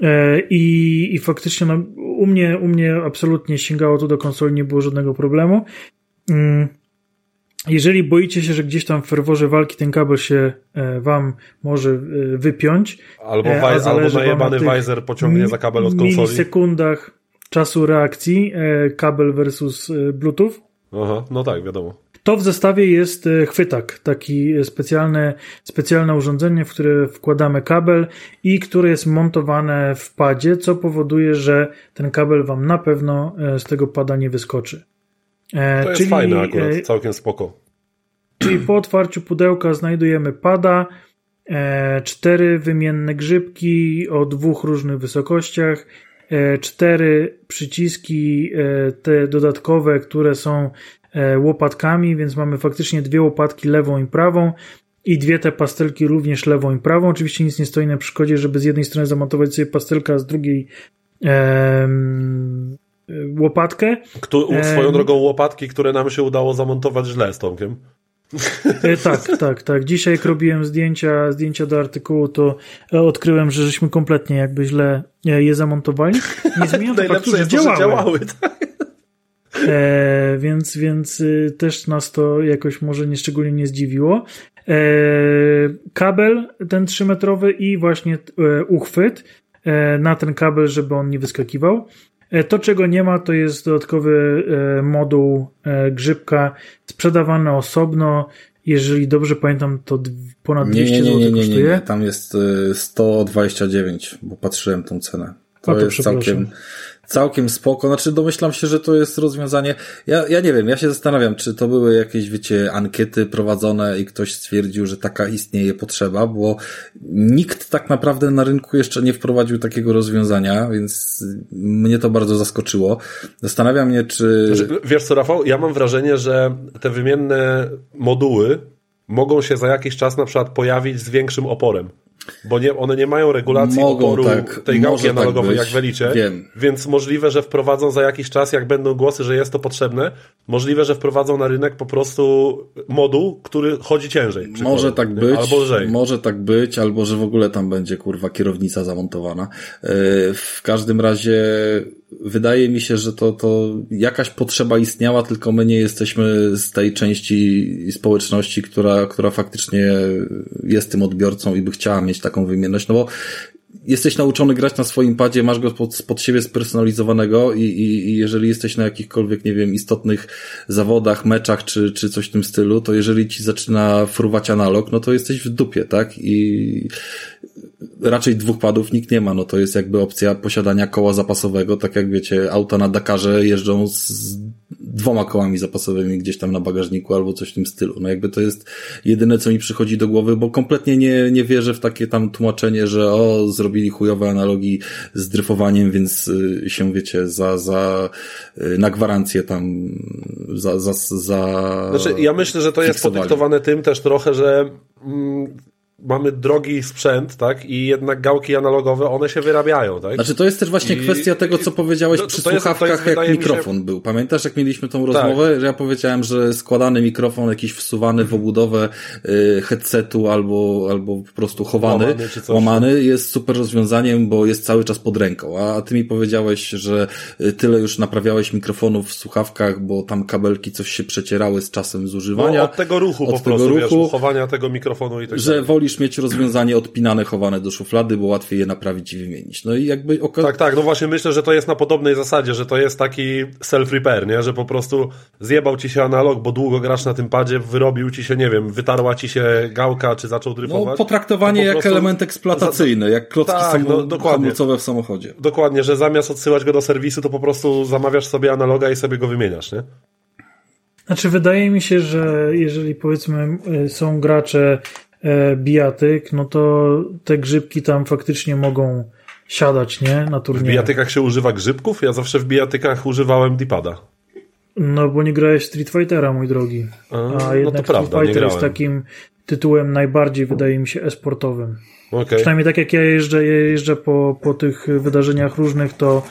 E, I, i faktycznie no, u, mnie, u mnie absolutnie sięgało to do konsoli, nie było żadnego problemu. Mm. Jeżeli boicie się, że gdzieś tam w ferworze walki ten kabel się e, wam może e, wypiąć, albo, waj, albo najebany Weiser pociągnie za kabel od konsoli. W sekundach czasu reakcji kabel versus Bluetooth. Aha, no tak, wiadomo. To w zestawie jest e, chwytak, taki specjalne, specjalne urządzenie, w które wkładamy kabel i które jest montowane w padzie, co powoduje, że ten kabel wam na pewno e, z tego pada nie wyskoczy. E, to jest czyli, fajne akurat, całkiem spoko. Czyli po otwarciu pudełka znajdujemy pada, cztery wymienne grzybki o dwóch różnych wysokościach, cztery przyciski te dodatkowe, które są łopatkami, więc mamy faktycznie dwie łopatki lewą i prawą i dwie te pastelki również lewą i prawą. Oczywiście nic nie stoi na przeszkodzie, żeby z jednej strony zamontować sobie pastelkę, a z drugiej e, łopatkę. Kto, swoją drogą łopatki, które nam się udało zamontować źle z Tomkiem. E, tak, tak, tak. Dzisiaj jak robiłem zdjęcia, zdjęcia do artykułu, to odkryłem, że żeśmy kompletnie jakby źle je zamontowali. Nie zmienia [LAUGHS] faktu, że działały. działały tak? E, więc, więc y, też nas to jakoś może nieszczególnie nie zdziwiło. E, kabel ten 3-metrowy i właśnie e, uchwyt e, na ten kabel, żeby on nie wyskakiwał. E, to, czego nie ma, to jest dodatkowy e, moduł grzybka sprzedawany osobno. Jeżeli dobrze pamiętam, to ponad 200 nie, nie, nie, zł kosztuje. Nie, nie, tam jest 129, bo patrzyłem tą cenę. To, to jest całkiem, całkiem spoko. Znaczy domyślam się, że to jest rozwiązanie. Ja, ja nie wiem, ja się zastanawiam, czy to były jakieś, wiecie, ankiety prowadzone i ktoś stwierdził, że taka istnieje potrzeba, bo nikt tak naprawdę na rynku jeszcze nie wprowadził takiego rozwiązania, więc mnie to bardzo zaskoczyło. Zastanawiam mnie, czy... Znaczy, wiesz co, Rafał, ja mam wrażenie, że te wymienne moduły mogą się za jakiś czas na przykład pojawić z większym oporem. Bo nie, one nie mają regulacji Mogą oporu tak, tej gałki tak analogowej być. jak w Elicie, Wiem. więc możliwe, że wprowadzą za jakiś czas, jak będą głosy, że jest to potrzebne, możliwe, że wprowadzą na rynek po prostu moduł, który chodzi ciężej. Może tak nie? być, Albo lżej. może tak być, albo że w ogóle tam będzie kurwa kierownica zamontowana. Yy, W każdym razie wydaje mi się, że to, to jakaś potrzeba istniała, tylko my nie jesteśmy z tej części społeczności, która, która faktycznie jest tym odbiorcą i by chciała mieć taką wymienność, no bo jesteś nauczony grać na swoim padzie, masz go pod, pod siebie spersonalizowanego i, i, i jeżeli jesteś na jakichkolwiek, nie wiem, istotnych zawodach, meczach czy, czy coś w tym stylu, to jeżeli ci zaczyna fruwać analog, no to jesteś w dupie, tak? I raczej dwóch padów nikt nie ma, no to jest jakby opcja posiadania koła zapasowego, tak jak wiecie, auta na Dakarze jeżdżą z, dwoma kołami zapasowymi gdzieś tam na bagażniku albo coś w tym stylu. No jakby to jest jedyne, co mi przychodzi do głowy, bo kompletnie nie, nie wierzę w takie tam tłumaczenie, że o, zrobili chujowe analogii z dryfowaniem, więc y, się, wiecie, za, za, y, na gwarancję tam, za, za, za Znaczy, ja myślę, że to jest fiksowali. podyktowane tym też trochę, że mm, mamy drogi sprzęt, tak? I jednak gałki analogowe, one się wyrabiają, tak? Znaczy to jest też właśnie I- kwestia tego, co powiedziałeś to- przy to jest- to jest, słuchawkach, jak wydaje mi się- mikrofon był. Pamiętasz, jak mieliśmy tą rozmowę, że ja powiedziałem, że składany mikrofon jakiś wsuwany w obudowę y, headsetu albo, albo po prostu chowany, Łamany łamany jest super rozwiązaniem, bo jest cały czas pod ręką. A ty mi powiedziałeś, że y, tyle już naprawiałeś mikrofonów w słuchawkach, bo tam kabelki coś się przecierały z czasem zużywania. No, od tego ruchu Od po tego prostu, ruchu, wiesz, chowania tego mikrofonu i tak że dalej. Wolisz mieć rozwiązanie odpinane, chowane do szuflady, bo łatwiej je naprawić i wymienić. No i jakby oka- Tak, tak, no właśnie myślę, że to jest na podobnej zasadzie, że to jest taki self-repair, nie? Że po prostu zjebał ci się analog, bo długo grasz na tym padzie, wyrobił ci się, nie wiem, wytarła ci się gałka, czy zaczął dryfować. No, potraktowanie to po jak prostu- element eksploatacyjny, jak klocki Tak, samo, no, dokładnie. w samochodzie. Dokładnie, że zamiast odsyłać go do serwisu, to po prostu zamawiasz sobie analoga i sobie go wymieniasz, nie? Znaczy, wydaje mi się, że jeżeli powiedzmy y, są gracze bijatyk, no to te grzybki tam faktycznie mogą siadać, nie? Na W bijatykach się używa grzybków? Ja zawsze w bijatykach używałem dipada. No bo nie grałeś Street Fightera, mój drogi. A, A no to jednak prawda, Street Fighter jest takim tytułem najbardziej, wydaje mi się, esportowym. Okej. Przynajmniej tak jak ja jeżdżę, ja jeżdżę po, po tych wydarzeniach różnych, to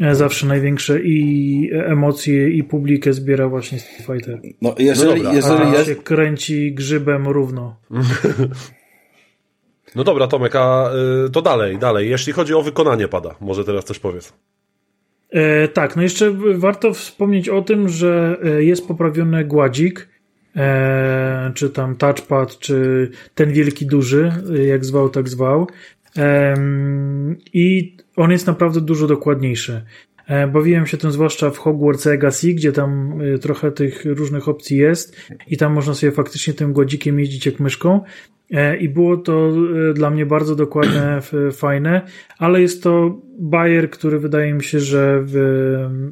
e, zawsze największe i emocje i publikę zbiera właśnie Street Fighter. No, jeżeli, dobra, jeżeli A jest, się kręci grzybem równo. [LAUGHS] No dobra, Tomek, a y, to dalej, dalej. Jeśli chodzi o wykonanie pada, może teraz coś powiedz. E, tak, no jeszcze warto wspomnieć o tym, że e, jest poprawiony gładzik, e, czy tam touchpad, czy ten wielki duży, e, jak zwał, tak zwał. I on jest naprawdę dużo dokładniejszy. E, Bawiłem się tym zwłaszcza w Hogwarts Legacy, gdzie tam e, trochę tych różnych opcji jest i tam można sobie faktycznie tym gładzikiem jeździć jak myszką. E, I było to e, dla mnie bardzo dokładne, fajne, ale jest to bajer, który wydaje mi się, że w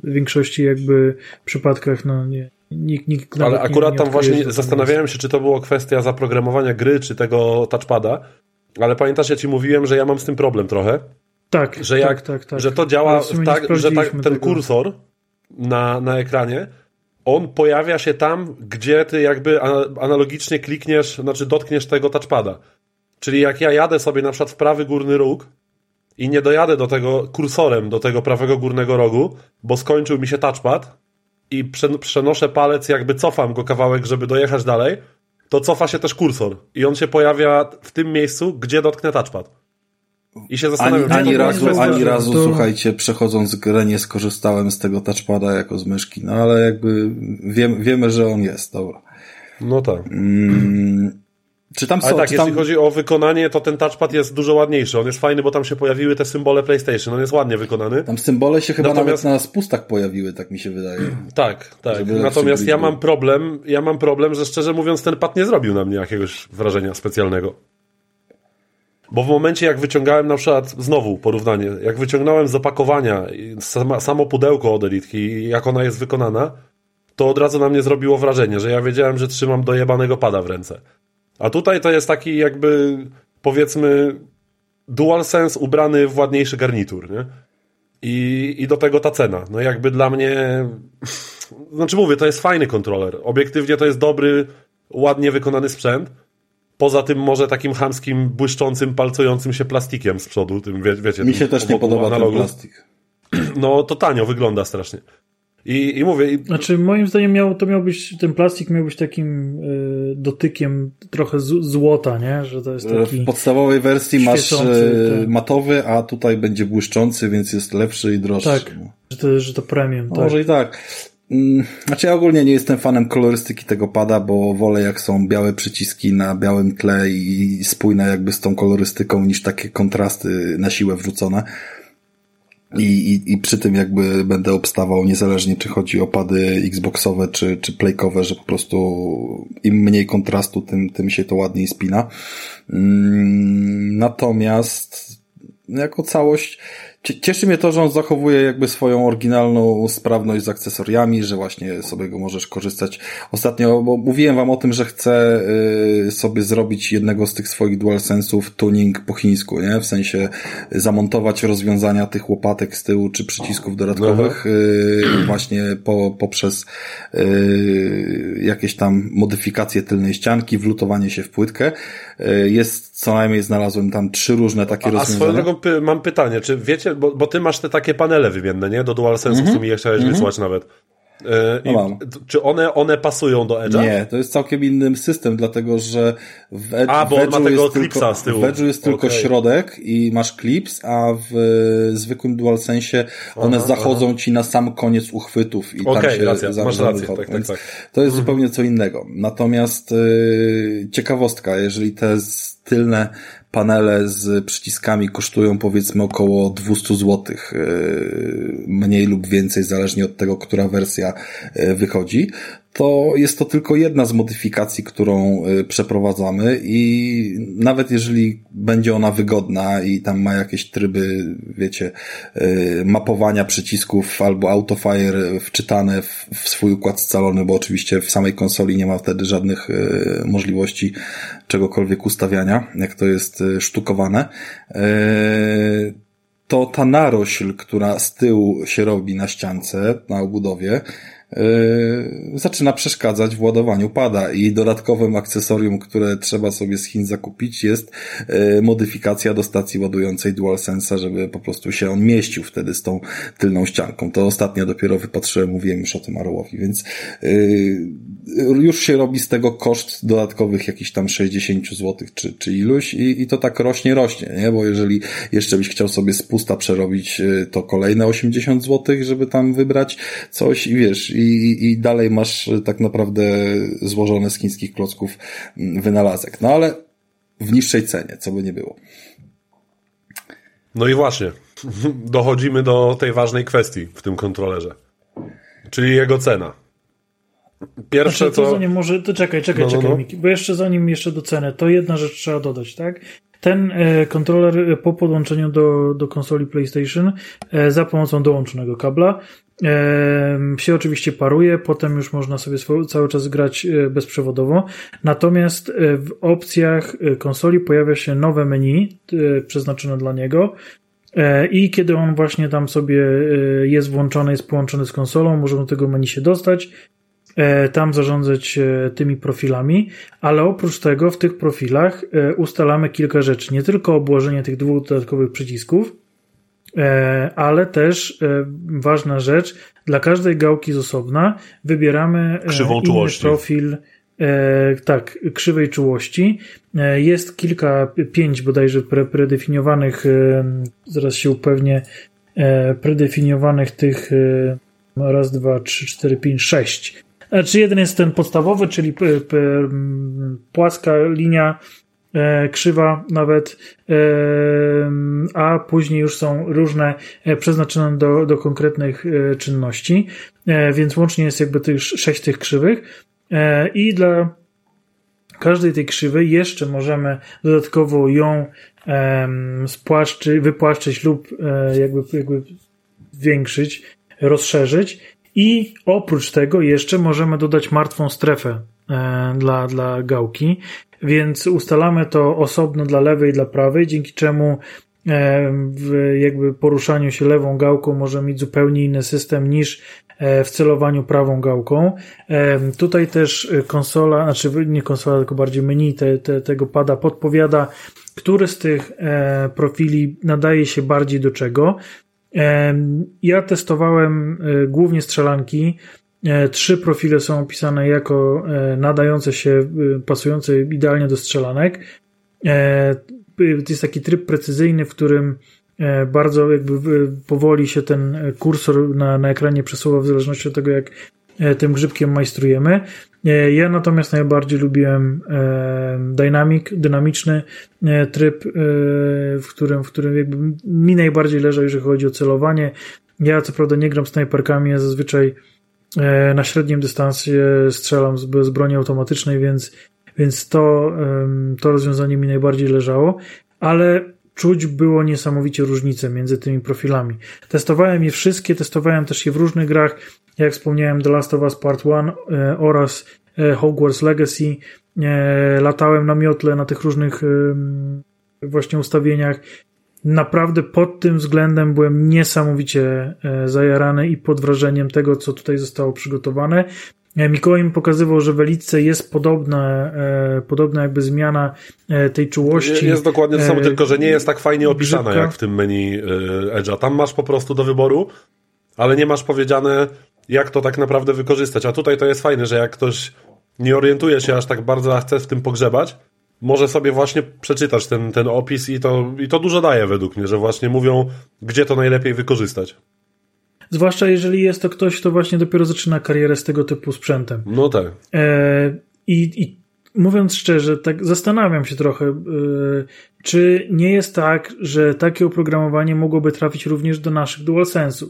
większości jakby przypadkach no nie, nikt, nikt Ale nie- akurat nie tam odkryje, że właśnie zastanawiałem się, czy to było kwestia zaprogramowania gry, czy tego touchpada. Ale pamiętasz, ja ci mówiłem, że ja mam z tym problem trochę. Tak, Że, tak, jak, tak, tak. że to działa nie tak, że tak, ten tego. kursor na, na ekranie, on pojawia się tam, gdzie ty jakby analogicznie klikniesz, znaczy dotkniesz tego touchpada. Czyli jak ja jadę sobie na przykład w prawy górny róg i nie dojadę do tego kursorem, do tego prawego górnego rogu, bo skończył mi się touchpad i przen- przenoszę palec, jakby cofam go kawałek, żeby dojechać dalej, to cofa się też kursor i on się pojawia w tym miejscu, gdzie dotknę touchpad. I się ani, zastanawiam, ani była razu, kwestia, ani razu, to- słuchajcie, przechodząc grę nie skorzystałem z tego touchpada jako z myszki, no ale jakby wiem, wiemy, że on jest, dobra. No tak. Mm, czy tam Ale są, tak, czy jeśli tam, chodzi o wykonanie, to ten touchpad jest dużo ładniejszy. On jest fajny, bo tam się pojawiły te symbole PlayStation. On jest ładnie wykonany. tam symbole się chyba Natomiast- nawet na spustach pojawiły, tak mi się wydaje. [CLEARS THROAT] Tak, tak. Natomiast ja mam problem, ja mam problem, że szczerze mówiąc ten pad nie zrobił na mnie jakiegoś wrażenia specjalnego. Bo w momencie jak wyciągałem na przykład, znowu porównanie, jak wyciągnąłem z opakowania sama, samo pudełko od Elitki i jak ona jest wykonana, to od razu na mnie zrobiło wrażenie, że ja wiedziałem, że trzymam dojebanego pada w ręce. A tutaj to jest taki jakby, powiedzmy, DualSense ubrany w ładniejszy garnitur, nie? I, I do tego ta cena. No jakby dla mnie... [LAUGHS] Znaczy mówię, to jest fajny kontroler. Obiektywnie to jest dobry, ładnie wykonany sprzęt, poza tym może takim chamskim, błyszczącym, palcującym się plastikiem z przodu, tym wie, wiecie. Mi się też nie podoba analogu. ten plastik. [CLEARS THROAT] No to tanio wygląda strasznie. I, i mówię. I... Znaczy, moim zdaniem miał, to miał być, ten plastik miał być takim y, dotykiem trochę z, złota, nie? Że to jest taki W podstawowej wersji masz y, matowy, a tutaj będzie błyszczący, więc jest lepszy i droższy. Tak, że to, że to premium. No, tak. Może i tak. Mm, znaczy ja ogólnie nie jestem fanem kolorystyki tego pada, bo wolę jak są białe przyciski na białym tle i spójne jakby z tą kolorystyką niż takie kontrasty na siłę wrzucone. I, i, I przy tym jakby będę obstawał niezależnie czy chodzi o pady Xboxowe czy, czy playkowe, że po prostu im mniej kontrastu, tym, tym się to ładniej spina. Mm, natomiast jako całość Cieszy mnie to, że on zachowuje jakby swoją oryginalną sprawność z akcesoriami, że właśnie sobie go możesz korzystać. Ostatnio, bo mówiłem wam o tym, że chcę y, sobie zrobić jednego z tych swoich DualSense'ów tuning po chińsku, nie? W sensie zamontować rozwiązania tych łopatek z tyłu czy przycisków dodatkowych y, właśnie po, poprzez y, jakieś tam modyfikacje tylnej ścianki, wlutowanie się w płytkę. Jest co najmniej znalazłem tam trzy różne takie a, rozwiązania. A swoją drogą mam pytanie, czy wiecie, bo, bo ty masz te takie panele wymienne, nie? Do DualSense, mm -hmm. co mi je chciałeś mm wysłać nawet. Yy, no czy one, one pasują do Edge'a? Nie, to jest całkiem inny system, dlatego że w, Edge, a, bo w Edge'u tego klipsa z tyłu. W Edge'u jest tylko okay. środek i masz clips, a w zwykłym DualSense one aha, zachodzą aha. ci na sam koniec uchwytów i okay, tam się racja, masz rację, tak, tak, tak. To jest mhm. zupełnie co innego. Natomiast yy, ciekawostka, jeżeli te tylne panele z przyciskami kosztują powiedzmy około 200 zł, e, mniej lub więcej, zależnie od tego, która wersja e, wychodzi, to jest to tylko jedna z modyfikacji, którą y, przeprowadzamy i nawet jeżeli będzie ona wygodna i tam ma jakieś tryby, wiecie, y, mapowania przycisków albo autofire wczytane w swój układ scalony, bo oczywiście w samej konsoli nie ma wtedy żadnych y, możliwości czegokolwiek ustawiania, jak to jest sztukowane, to ta narośl, która z tyłu się robi na ściance, na obudowie, Yy, zaczyna przeszkadzać w ładowaniu pada i dodatkowym akcesorium, które trzeba sobie z Chin zakupić jest yy, modyfikacja do stacji ładującej DualSense'a, żeby po prostu się on mieścił wtedy z tą tylną ścianką. To ostatnio dopiero wypatrzyłem, mówiłem już o tym Arłowi, więc yy, już się robi z tego koszt dodatkowych jakichś tam 60 zł czy, czy iluś i, i to tak rośnie, rośnie, nie? Bo jeżeli jeszcze byś chciał sobie z pusta przerobić, to kolejne 80 zł, żeby tam wybrać coś i wiesz, i, i dalej masz tak naprawdę złożone z chińskich klocków mm, wynalazek. No ale w niższej cenie, co by nie było. No i właśnie, [LAUGHS] dochodzimy do tej ważnej kwestii w tym kontrolerze, czyli jego cena. Pierwsze znaczy, to... to... Zanim może, to czekaj, czekaj, no, no czekaj, no, Miki, bo jeszcze zanim jeszcze do ceny, to jedna rzecz trzeba dodać, tak? Ten e, kontroler e, po podłączeniu do, do konsoli PlayStation e, za pomocą dołączonego kabla się oczywiście paruje, potem już można sobie cały czas grać bezprzewodowo. Natomiast w opcjach konsoli pojawia się nowe menu przeznaczone dla niego. I kiedy on właśnie tam sobie jest włączony, jest połączony z konsolą, możemy do tego menu się dostać E, tam zarządzać e, tymi profilami, ale oprócz tego w tych profilach e, ustalamy kilka rzeczy. Nie tylko obłożenie tych dwóch dodatkowych przycisków, ale też ważna rzecz, dla każdej gałki z osobna wybieramy Krzywą inny czułości. profil tak, krzywej czułości. Jest kilka, pięć bodajże pre, predefiniowanych, zaraz się upewnię, predefiniowanych tych raz, dwa, trzy, cztery, pięć, sześć czy jeden jest ten podstawowy, czyli płaska linia, e, krzywa nawet, e, a później już są różne e, przeznaczone do, do konkretnych czynności, więc łącznie jest jakby tych sześć tych krzywych. I dla każdej tej krzywej jeszcze możemy dodatkowo ją spłaszczy, wypłaszczyć lub jakby, jakby zwiększyć, rozszerzyć. I oprócz tego jeszcze możemy dodać martwą strefę e, dla, dla gałki, więc ustalamy to osobno dla lewej i dla prawej, dzięki czemu w jakby poruszaniu się lewą gałką może mieć zupełnie inny system niż w celowaniu prawą gałką. Tutaj też konsola, znaczy nie konsola, tylko bardziej menu te, te, tego pada podpowiada, który z tych profili nadaje się bardziej do czego. Ja testowałem głównie strzelanki, E, trzy profile są opisane jako e, nadające się, e, pasujące idealnie do strzelanek. Jest taki tryb precyzyjny, w którym bardzo jakby powoli się ten kursor na, na ekranie przesuwa w zależności od tego, jak tym grzybkiem majstrujemy. Ja natomiast najbardziej lubiłem dynamic, dynamiczny tryb, w którym, w którym jakby mi najbardziej leżał, jeżeli chodzi o celowanie. Ja co prawda nie gram snajperkami, ja zazwyczaj E, na średnim dystansie strzelam z, z broni automatycznej, więc, więc to, to rozwiązanie mi najbardziej leżało, ale czuć było niesamowicie różnice między tymi profilami. Testowałem je wszystkie, testowałem też je w różnych grach, jak wspomniałem The Last of Us Part 1 e, oraz e, Hogwarts Legacy. Latałem na miotle na tych różnych właśnie ustawieniach naprawdę pod tym względem byłem niesamowicie e, zajarany i pod wrażeniem tego, co tutaj zostało przygotowane. E, Mikołaj mi pokazywał, że w Elitce jest podobna, e, podobna jakby zmiana tej czułości. Jest dokładnie to samo, tylko że nie jest tak fajnie opisana grzybka. jak w tym menu Edge'a. Tam masz po prostu do wyboru, ale nie masz powiedziane, jak to tak naprawdę wykorzystać. A tutaj to jest fajne, że jak ktoś nie orientuje się aż tak bardzo, a chce w tym pogrzebać, może sobie właśnie przeczytać ten, ten opis i to, i to dużo daje według mnie, że właśnie mówią, gdzie to najlepiej wykorzystać. Zwłaszcza jeżeli jest to ktoś, kto właśnie dopiero zaczyna karierę z tego typu sprzętem. No tak. E, i, I mówiąc szczerze, tak zastanawiam się trochę, e, czy nie jest tak, że takie oprogramowanie mogłoby trafić również do naszych DualSense'ów.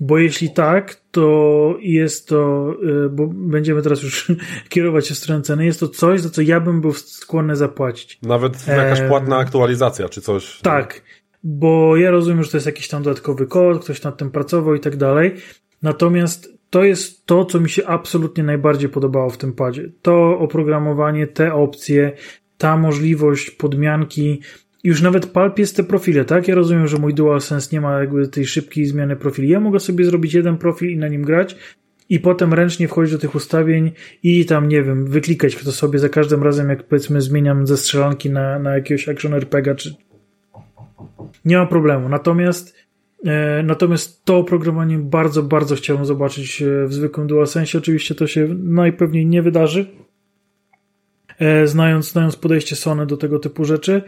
Bo jeśli tak, to jest to, y, bo będziemy teraz już [LAUGHS] kierować się w stronę ceny, jest to coś, za co ja bym był skłonny zapłacić. Nawet jakaś płatna aktualizacja czy coś. Tak, bo ja rozumiem, że to jest jakiś tam dodatkowy kod, ktoś nad tym pracował i tak dalej. Natomiast to jest to, co mi się absolutnie najbardziej podobało w tym padzie. To oprogramowanie, te opcje, ta możliwość podmianki już nawet palp jest te profile, tak? Ja rozumiem, że mój DualSense nie ma jakby tej szybkiej zmiany profili. Ja mogę sobie zrobić jeden profil i na nim grać i potem ręcznie wchodzić do tych ustawień i tam, nie wiem, wyklikać to sobie za każdym razem, jak powiedzmy zmieniam ze strzelanki na, na jakiegoś action RPG, czy... Nie ma problemu. Natomiast e, natomiast to oprogramowanie bardzo, bardzo chciałbym zobaczyć e, w zwykłym DualSense. Oczywiście to się najpewniej nie wydarzy, e, znając, znając podejście Sony do tego typu rzeczy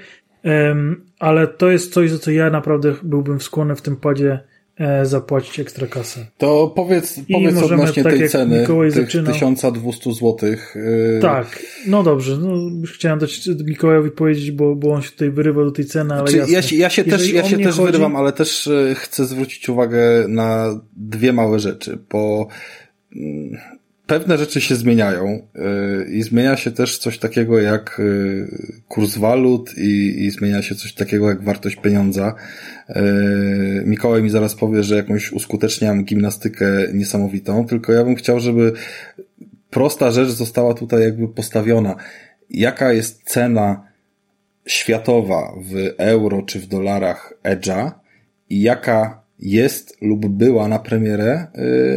ale to jest coś, za co ja naprawdę byłbym skłonny w tym padzie e, zapłacić ekstra kasę. To powiedz, powiedz możemy, odnośnie tak tej ceny, Mikołaj tych zaczynał, 1200 zł. Yy... Tak, no dobrze, no, chciałem dać Mikołajowi powiedzieć, bo, bo on się tutaj wyrywa do tej ceny, ale znaczy, ja, ja się też, ja się też chodzi... wyrywam, ale też e, chcę zwrócić uwagę na dwie małe rzeczy, bo mm, pewne rzeczy się zmieniają y, i zmienia się też coś takiego jak y, kurs walut i, i zmienia się coś takiego jak wartość pieniądza. Y, Mikołaj mi zaraz powie, że jakąś uskuteczniam gimnastykę niesamowitą, tylko ja bym chciał, żeby prosta rzecz została tutaj jakby postawiona. Jaka jest cena światowa w euro czy w dolarach Edge'a i jaka jest lub była na premierę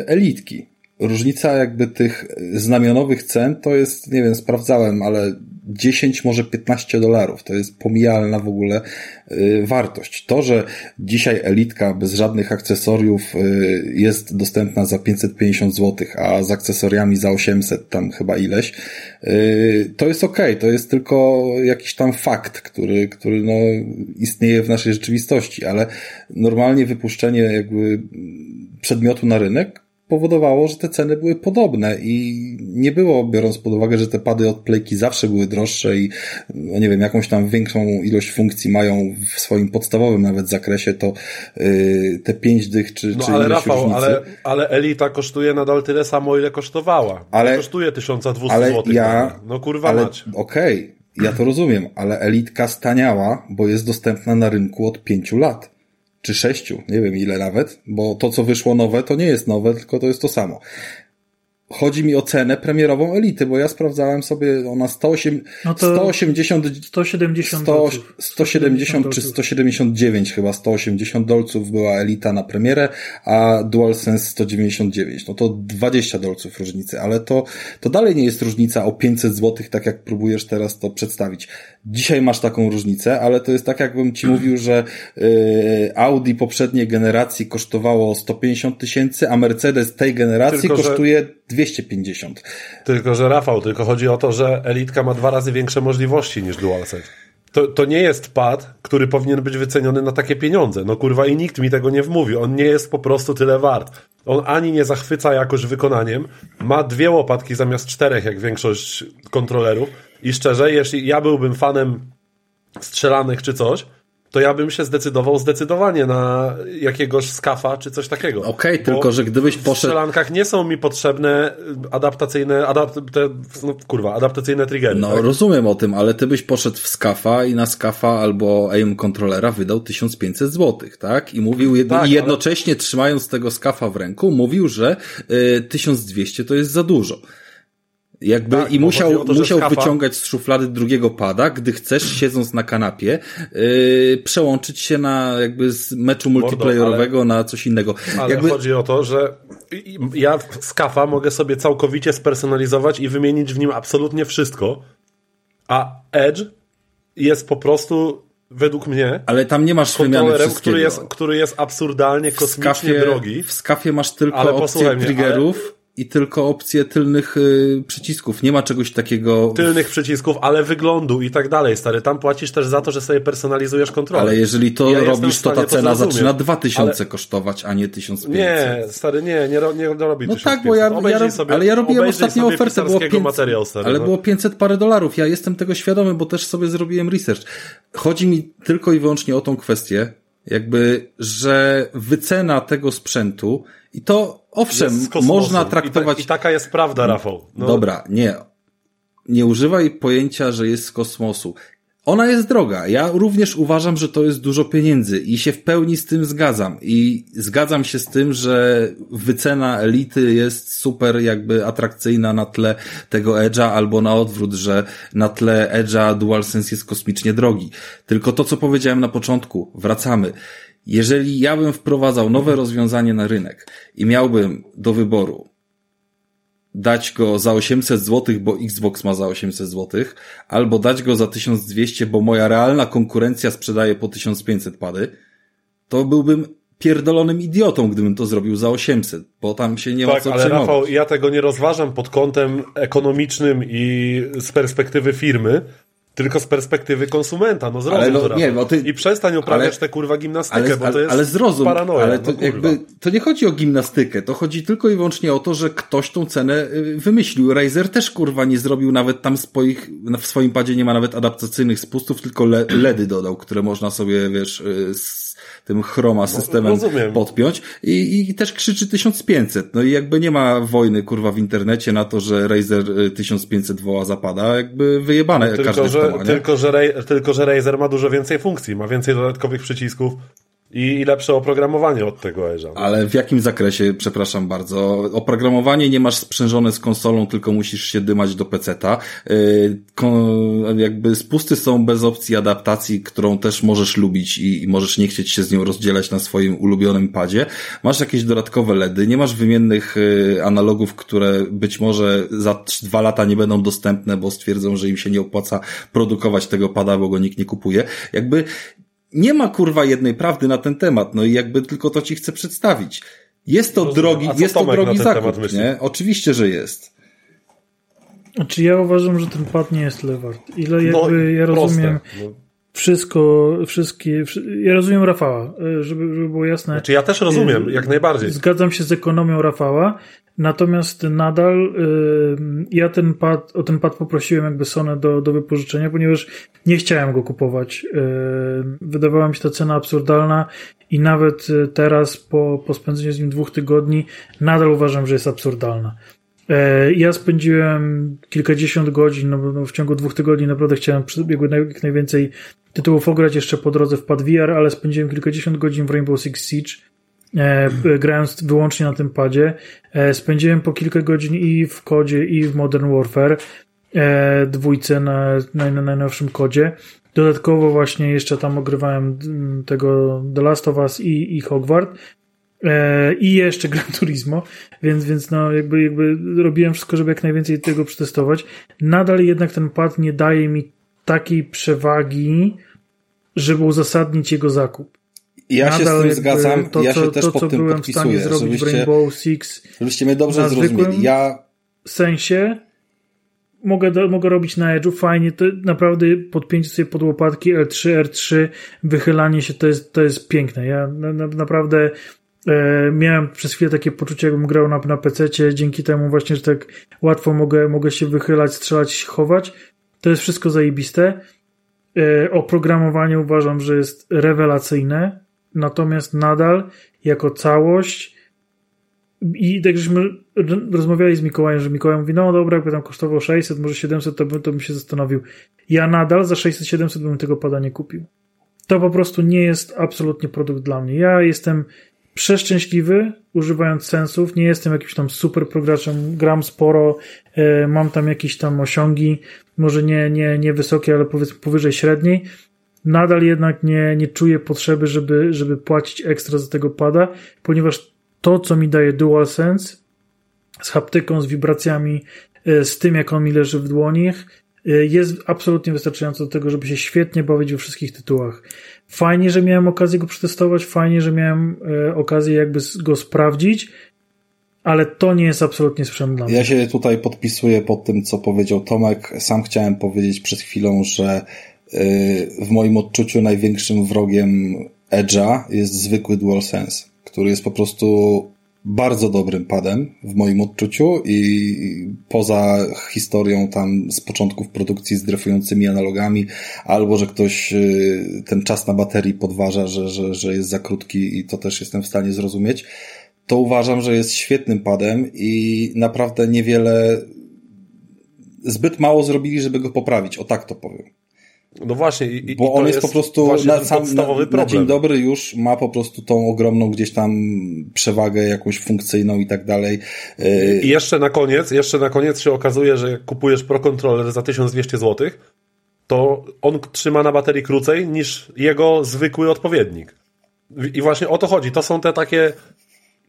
Elitki różnica jakby tych znamionowych cen to jest, nie wiem, sprawdzałem, ale 10, może 15 dolarów. To jest pomijalna w ogóle y, wartość. To, że dzisiaj elitka bez żadnych akcesoriów y, jest dostępna za 550 zł, a z akcesoriami za 800 tam chyba ileś, y, to jest ok. To jest tylko jakiś tam fakt, który, który no, istnieje w naszej rzeczywistości, ale normalnie wypuszczenie jakby przedmiotu na rynek powodowało, że te ceny były podobne i nie było, biorąc pod uwagę, że te pady od Playki zawsze były droższe i, no nie wiem, jakąś tam większą ilość funkcji mają w swoim podstawowym nawet zakresie, to yy, te pięć dych czy, no, czy ale Rafał, różnicy. ale, ale Elita kosztuje nadal tyle samo, ile kosztowała. Ale kosztuje 1200 ale zł. Ja, no kurwa ale, mać. Okej, okay, ja to rozumiem, ale Elitka staniała, bo jest dostępna na rynku od pięciu lat czy sześciu, nie wiem ile nawet, bo to co wyszło nowe to nie jest nowe, tylko to jest to samo. Chodzi mi o cenę premierową Elity, bo ja sprawdzałem sobie, ona 108, no 180, 170 100, 170 czy 179 chyba, 180 dolców była Elita na premierę, a DualSense 199. No to 20 dolców różnicy, ale to, to dalej nie jest różnica o 500 złotych, tak jak próbujesz teraz to przedstawić. Dzisiaj masz taką różnicę, ale to jest tak, jakbym ci mówił, że yy, Audi poprzedniej generacji kosztowało 150 tysięcy, a Mercedes tej generacji Tylko, kosztuje że 250. Tylko, że Rafał, tylko chodzi o to, że Elitka ma dwa razy większe możliwości niż DualSense. To, to nie jest pad, który powinien być wyceniony na takie pieniądze. No kurwa i nikt mi tego nie wmówi. On nie jest po prostu tyle wart. On ani nie zachwyca jakoś wykonaniem, ma dwie łopatki zamiast czterech, jak większość kontrolerów. I szczerze, jeśli ja byłbym fanem strzelanych czy coś, to ja bym się zdecydował zdecydowanie na jakiegoś skafa czy coś takiego. Okej, okay, tylko że gdybyś poszedł... W strzelankach nie są mi potrzebne adaptacyjne, adapt... te, no, kurwa, adaptacyjne triggery. No tak? rozumiem o tym, ale ty byś poszedł w skafa i na skafa albo aim kontrolera wydał 1500 zł, tak? I mówił jed... tak, i jednocześnie ale... trzymając tego skafa w ręku, mówił, że y, 1200 to jest za dużo. Jakby tak, i musiał, to, musiał skafa... wyciągać z szuflady drugiego pada, gdy chcesz, siedząc na kanapie, yy, przełączyć się na jakby z meczu multiplayerowego ale, na coś innego. Ale jakby... chodzi o to, że ja z kafa mogę sobie całkowicie spersonalizować i wymienić w nim absolutnie wszystko, a Edge jest po prostu według mnie. Ale tam nie masz wymiany wszystkiego. Który jest, który jest absurdalnie kosmicznie w skafie, drogi. W skafie masz tylko opcję triggerów. I tylko opcje tylnych y, przycisków. Nie ma czegoś takiego. Tylnych przycisków, ale wyglądu i tak dalej, stary. Tam płacisz też za to, że sobie personalizujesz kontrolę. Ale jeżeli to ja robisz, to ta cena to zaczyna 2000 ale... kosztować, a nie 1500. Nie, stary, nie, nie, nie, robi No tak, bo ja, ja sobie, ale ja robiłem ostatnią ofertę, było 500, materiał, stary, ale no. było 500 parę dolarów. Ja jestem tego świadomy, bo też sobie zrobiłem research. Chodzi mi tylko i wyłącznie o tą kwestię, jakby, że wycena tego sprzętu i to owszem, można traktować. I, ta, I, taka jest prawda, Rafał. No. Dobra, nie. Nie używaj pojęcia, że jest z kosmosu. Ona jest droga. Ja również uważam, że to jest dużo pieniędzy i się w pełni z tym zgadzam. I zgadzam się z tym, że wycena elity jest super jakby atrakcyjna na tle tego Edge'a albo na odwrót, że na tle Edge'a DualSense jest kosmicznie drogi. Tylko to, co powiedziałem na początku, wracamy. Jeżeli ja bym wprowadzał nowe rozwiązanie na rynek i miałbym do wyboru dać go za 800 zł, bo Xbox ma za 800 zł, albo dać go za 1200, bo moja realna konkurencja sprzedaje po 1500 pady, to byłbym pierdolonym idiotą, gdybym to zrobił za 800, bo tam się nie tak, ma co ale przejmować. Rafał, ja tego nie rozważam pod kątem ekonomicznym i z perspektywy firmy, tylko z perspektywy konsumenta, no zrozum no, to nie, bo ty, I przestań uprawiać ale, tę kurwa gimnastykę, ale, bo to jest ale zrozum, paranoja. Ale to, no, jakby, to nie chodzi o gimnastykę, to chodzi tylko i wyłącznie o to, że ktoś tą cenę y, wymyślił. Razer też kurwa nie zrobił nawet tam swoich, w swoim padzie nie ma nawet adaptacyjnych spustów, tylko LEDy dodał, które można sobie, wiesz, y, tym chroma no, systemem podpiąć. I, i też krzyczy 1500. No i jakby nie ma wojny kurwa w internecie na to, że Razer 1500 y, woła zapada, jakby wyjebane tylko, każdy że, ma, tylko, że, tylko, że Razer ma dużo więcej funkcji, ma więcej dodatkowych przycisków, i lepsze oprogramowanie od tego Edge'a. Ale w jakim zakresie, przepraszam bardzo, oprogramowanie nie masz sprzężone z konsolą, tylko musisz się dymać do peceta. Yy, jakby spusty są bez opcji adaptacji, którą też możesz lubić i, i możesz nie chcieć się z nią rozdzielać na swoim ulubionym padzie. Masz jakieś dodatkowe LEDy, nie masz wymiennych yy, analogów, które być może za dwa lata nie będą dostępne, bo stwierdzą, że im się nie opłaca produkować tego pada, bo go nikt nie kupuje. Jakby nie ma kurwa jednej prawdy na ten temat, no i jakby tylko to ci chcę przedstawić. Jest to drogi, jest to drogi zakup, nie? Oczywiście, że jest. Znaczy ja uważam, że ten pad nie jest tyle wart. Ile no jakby no, ja rozumiem no. wszystko, wszystkie, ja rozumiem Rafała, e, żeby, żeby było jasne. Znaczy ja też rozumiem, jak najbardziej. Zgadzam się z ekonomią Rafała, Natomiast nadal y, ja ten pad, o ten pad poprosiłem jakby Sony do, do wypożyczenia, ponieważ nie chciałem go kupować. Y, wydawała mi się ta cena absurdalna i nawet y, teraz po, po spędzeniu z nim dwóch tygodni nadal uważam, że jest absurdalna. Ja spędziłem kilkadziesiąt godzin, no, no w ciągu dwóch tygodni naprawdę chciałem jak najwięcej tytułów ograć jeszcze po drodze w pad VR, ale spędziłem kilkadziesiąt godzin w Rainbow Six Siege grając wyłącznie na tym padzie. E, spędziłem po kilka godzin i w kodzie, i w Modern Warfare e, dwójce na, na, na najnowszym kodzie. Dodatkowo właśnie jeszcze tam ogrywałem tego The Last of Us i, i Hogwart e, i jeszcze [LAUGHS] Gran Turismo, więc, więc no jakby, jakby robiłem wszystko, żeby jak najwięcej tego przetestować. Nadal jednak ten pad nie daje mi takiej przewagi, żeby uzasadnić jego zakup. Ja Nadal się z tym zgadzam, to, ja się też to, pod tym podpisuję, żebyście, Six żebyście mnie dobrze zrozumieli. Ja sensie mogę, mogę robić na Edge'u, fajnie, to naprawdę podpięcie sobie pod łopatki L3, R3, wychylanie się, to jest, to jest piękne. Ja na, na, naprawdę e, miałem przez chwilę takie poczucie, jakbym grał na, na PC, dzięki temu właśnie, że tak łatwo mogę, mogę się wychylać, strzelać, chować. To jest wszystko zajebiste. E, oprogramowanie uważam, że jest rewelacyjne, natomiast nadal jako całość i tak żeśmy rozmawiali z Mikołajem, że Mikołaj mówi, no dobra, jakby tam kosztował 600, może 700, to, by, to bym się zastanowił. Ja nadal za 600-700 bym tego pada nie kupił. To po prostu nie jest absolutnie produkt dla mnie. Ja jestem przeszczęśliwy, używając sensów, nie jestem jakimś tam super prograczem, gram sporo, e, mam tam jakieś tam osiągi, może nie, nie, nie wysokie, ale powiedzmy powyżej średniej. Nadal jednak nie, nie czuję potrzeby, żeby, żeby płacić ekstra za tego pada, ponieważ to, co mi daje DualSense z haptyką, z wibracjami, e, z tym, jak on mi leży w dłoniach, e, jest absolutnie wystarczająco do tego, żeby się świetnie bawić we wszystkich tytułach. Fajnie, że miałem okazję go przetestować, fajnie, że miałem e, okazję jakby go sprawdzić, ale to nie jest absolutnie sprzęt dla mnie. Ja się tutaj podpisuję pod tym, co powiedział Tomek. Sam chciałem powiedzieć przed chwilą, że w moim odczuciu największym wrogiem Edge'a jest zwykły DualSense który jest po prostu bardzo dobrym padem w moim odczuciu i poza historią tam z początków produkcji z dryfującymi analogami, albo że ktoś y, ten czas na baterii podważa, że, że, że jest za krótki i to też jestem w stanie zrozumieć, to uważam, że jest świetnym padem i naprawdę niewiele, zbyt mało zrobili, żeby go poprawić, o tak to powiem. No właśnie. I, Bo on jest, jest, po prostu na, sam, na, na, dzień dobry już ma po prostu tą ogromną gdzieś tam przewagę jakąś funkcyjną i tak dalej. I jeszcze na koniec, jeszcze na koniec się okazuje, że jak kupujesz Pro Controller za 1200 zł, to on trzyma na baterii krócej niż jego zwykły odpowiednik. I właśnie o to chodzi. To są te takie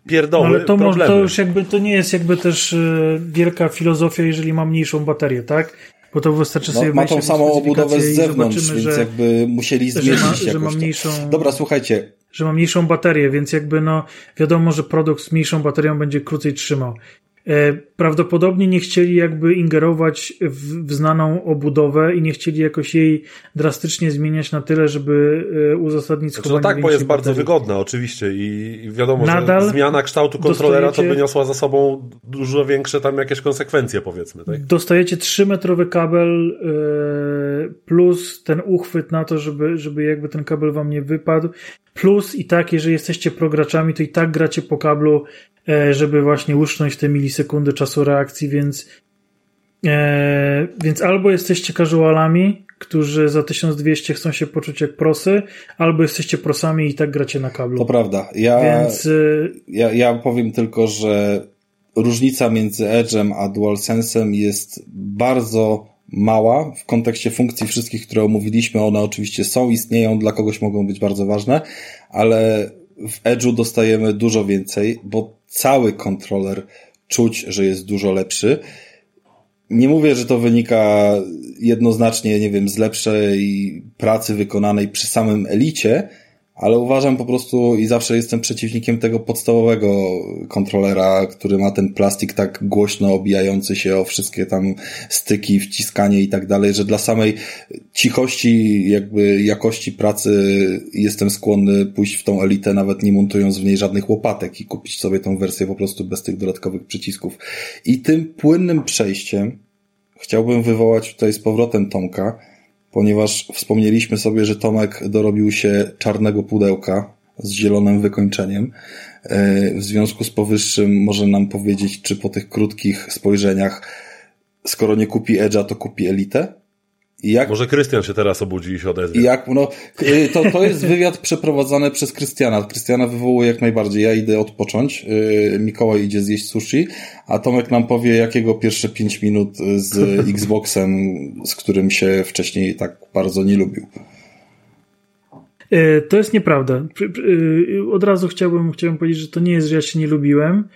pierdoły, no, ale to, problemy. to już jakby to nie jest jakby też y, wielka filozofia, jeżeli ma mniejszą baterię, tak? Bo to wystarczy no, sobie Ma tą samą obudowę z zewnątrz, więc że, jakby musieli zmienić że ma, że ma mniejszą, Dobra, słuchajcie. Że ma mniejszą baterię, więc jakby no wiadomo, że produkt z mniejszą baterią będzie krócej trzymał. E, prawdopodobnie nie chcieli jakby ingerować w, znaną obudowę i nie chcieli jakoś jej drastycznie zmieniać na tyle, żeby e, uzasadnić znaczy, No tak, bo jest baterii. bardzo wygodna oczywiście i wiadomo, Nadal że zmiana kształtu kontrolera to by niosła za sobą dużo większe tam jakieś konsekwencje powiedzmy. Tak? Dostajecie 3-metrowy kabel e, plus ten uchwyt na to, żeby, żeby jakby ten kabel wam nie wypadł plus i tak, jeżeli jesteście prograczami, to i tak gracie po kablu żeby właśnie uszcząć te milisekundy czasu reakcji, więc e, więc albo jesteście casualami, którzy za 1200 chcą się poczuć jak prosy, albo jesteście prosami i tak gracie na kablu. To prawda. Ja, więc, e, ja, ja powiem tylko, że różnica między Edge'em a DualSense'em jest bardzo mała w kontekście funkcji wszystkich, które omówiliśmy. One oczywiście są, istnieją, dla kogoś mogą być bardzo ważne, ale w Edge'u dostajemy dużo więcej, bo cały kontroler czuć, że jest dużo lepszy. Nie mówię, że to wynika jednoznacznie, nie wiem, z lepszej pracy wykonanej przy samym elicie, ale uważam po prostu i zawsze jestem przeciwnikiem tego podstawowego kontrolera, który ma ten plastik tak głośno obijający się o wszystkie tam styki, wciskanie i tak dalej, że dla samej cichości, jakby jakości pracy jestem skłonny pójść w tą elitę, nawet nie montując w niej żadnych łopatek i kupić sobie tą wersję po prostu bez tych dodatkowych przycisków. I tym płynnym przejściem chciałbym wywołać tutaj z powrotem Tomka, ponieważ wspomnieliśmy sobie, że Tomek dorobił się czarnego pudełka z zielonym wykończeniem. E, w związku z powyższym może nam powiedzieć, czy po tych krótkich spojrzeniach, skoro nie kupi Edge'a, to kupi Elite? Jak, Może Krystian się teraz obudzi i się odezwie. Jak, no, y, to, to jest wywiad przeprowadzany przez Krystiana. Krystiana wywołuje jak najbardziej. Ja idę odpocząć, y, Mikołaj idzie zjeść sushi, a Tomek nam powie, jakiego pierwsze 5 minut z [LAUGHS] Xboxem, z którym się wcześniej tak bardzo nie lubił. To jest nieprawda. Od razu chciałbym, chciałbym powiedzieć, że to nie jest, że ja się nie lubiłem.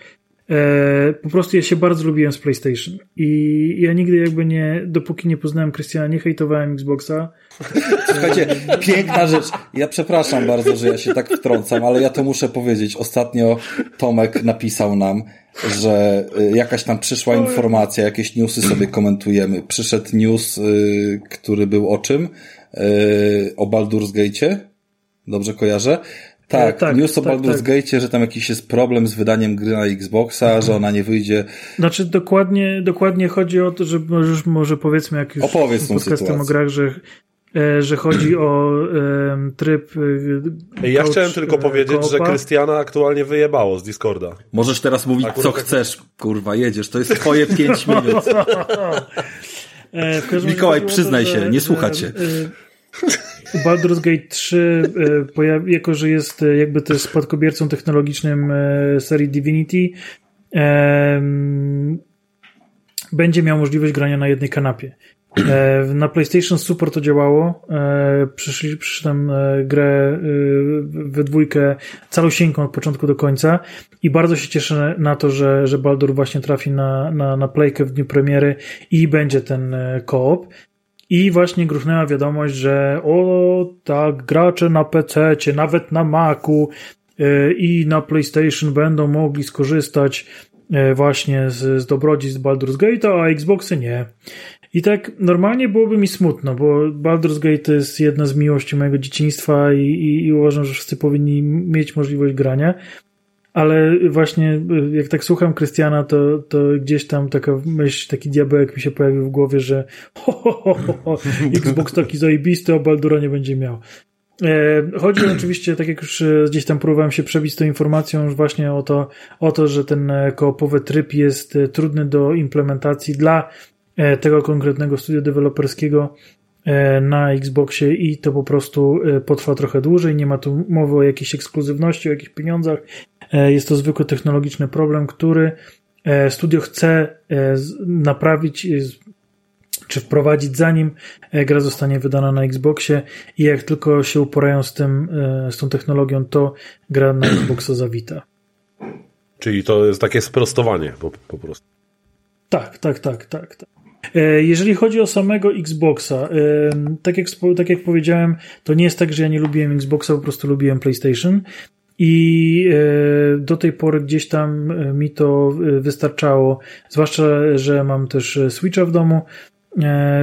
E, po prostu ja się bardzo lubiłem z PlayStation i ja nigdy jakby nie, dopóki nie poznałem Krystiana, nie hejtowałem Xboxa. Słuchajcie, piękna rzecz. Ja przepraszam bardzo, że ja się tak wtrącam, ale ja to muszę powiedzieć. Ostatnio Tomek napisał nam, że y, jakaś tam przyszła informacja, jakieś newsy sobie komentujemy. Przyszedł news, y, który był o czym? Y, o Baldur's Gate'cie? Dobrze kojarzę? Tak, tak news o tak, Baldur's tak. Gate, że tam jakiś jest problem z wydaniem gry na Xboxa, mhm. że ona nie wyjdzie. Znaczy dokładnie, dokładnie chodzi o to, że możesz, może powiedzmy jak już Opowiedz podcastem o grach, że e, że chodzi o um, tryb. E, ja chciałem tylko powiedzieć, że Krystiana aktualnie wyjebało z Discorda. Możesz teraz mówić, co chcesz, kurwa, jedziesz. To jest twoje pięć [LAUGHS] minut. Mikołaj, przyznaj się, nie słuchacie. Baldur's Gate 3, e, jako że jest e, jakby też spadkobiercą technologicznym e, serii Divinity, będzie miał możliwość grania na jednej kanapie. Na PlayStation Super to działało. Przyszli, tam grę we dwójkę calusieńką od początku do końca i bardzo się cieszę na to, że, że Baldur właśnie trafi na, na, na playkę w dniu premiery i będzie ten koop. I właśnie gruchnęła wiadomość, że o tak, gracze na PC, nawet na Macu yy, i na PlayStation będą mogli skorzystać yy, właśnie z, z dobrodziejstw Baldur's Gate, a Xboxy nie. I tak normalnie byłoby mi smutno, bo Baldur's Gate to jest jedna z miłości mojego dzieciństwa i, i, i uważam, że wszyscy powinni mieć możliwość grania. Ale właśnie y, jak tak słucham Krystiana, to, to gdzieś tam taka myśl, taki diabełek mi się pojawił w głowie, że ho, ho, ho, ho, Xbox taki zajebisty, a Baldura nie będzie miał. E, chodzi oczywiście, tak jak już e, gdzieś tam próbowałem się przebić z tą informacją, właśnie o to, o to, że ten e, koopowy tryb jest trudny do implementacji dla tego konkretnego studia deweloperskiego na Xboxie i to po prostu potrwa trochę dłużej. Nie ma tu mowy o jakiejś ekskluzywności, o jakichś pieniądzach jest to zwykły technologiczny problem, który e, studio chce e, naprawić czy wprowadzić zanim gra zostanie wydana na Xboxie i jak tylko się uporają z tym, z tą technologią, to gra na [CLEARS THROAT] Xboxa zawita. Czyli to jest takie sprostowanie po, po prostu. Tak, tak, tak, tak, tak. Jeżeli chodzi o samego Xboxa, tak jak, tak jak powiedziałem, to nie jest tak, że ja nie lubiłem Xboxa, po prostu lubiłem PlayStation. I e, do tej pory gdzieś tam e, mi to e, wystarczało, zwłaszcza, że mam też Switcha w domu,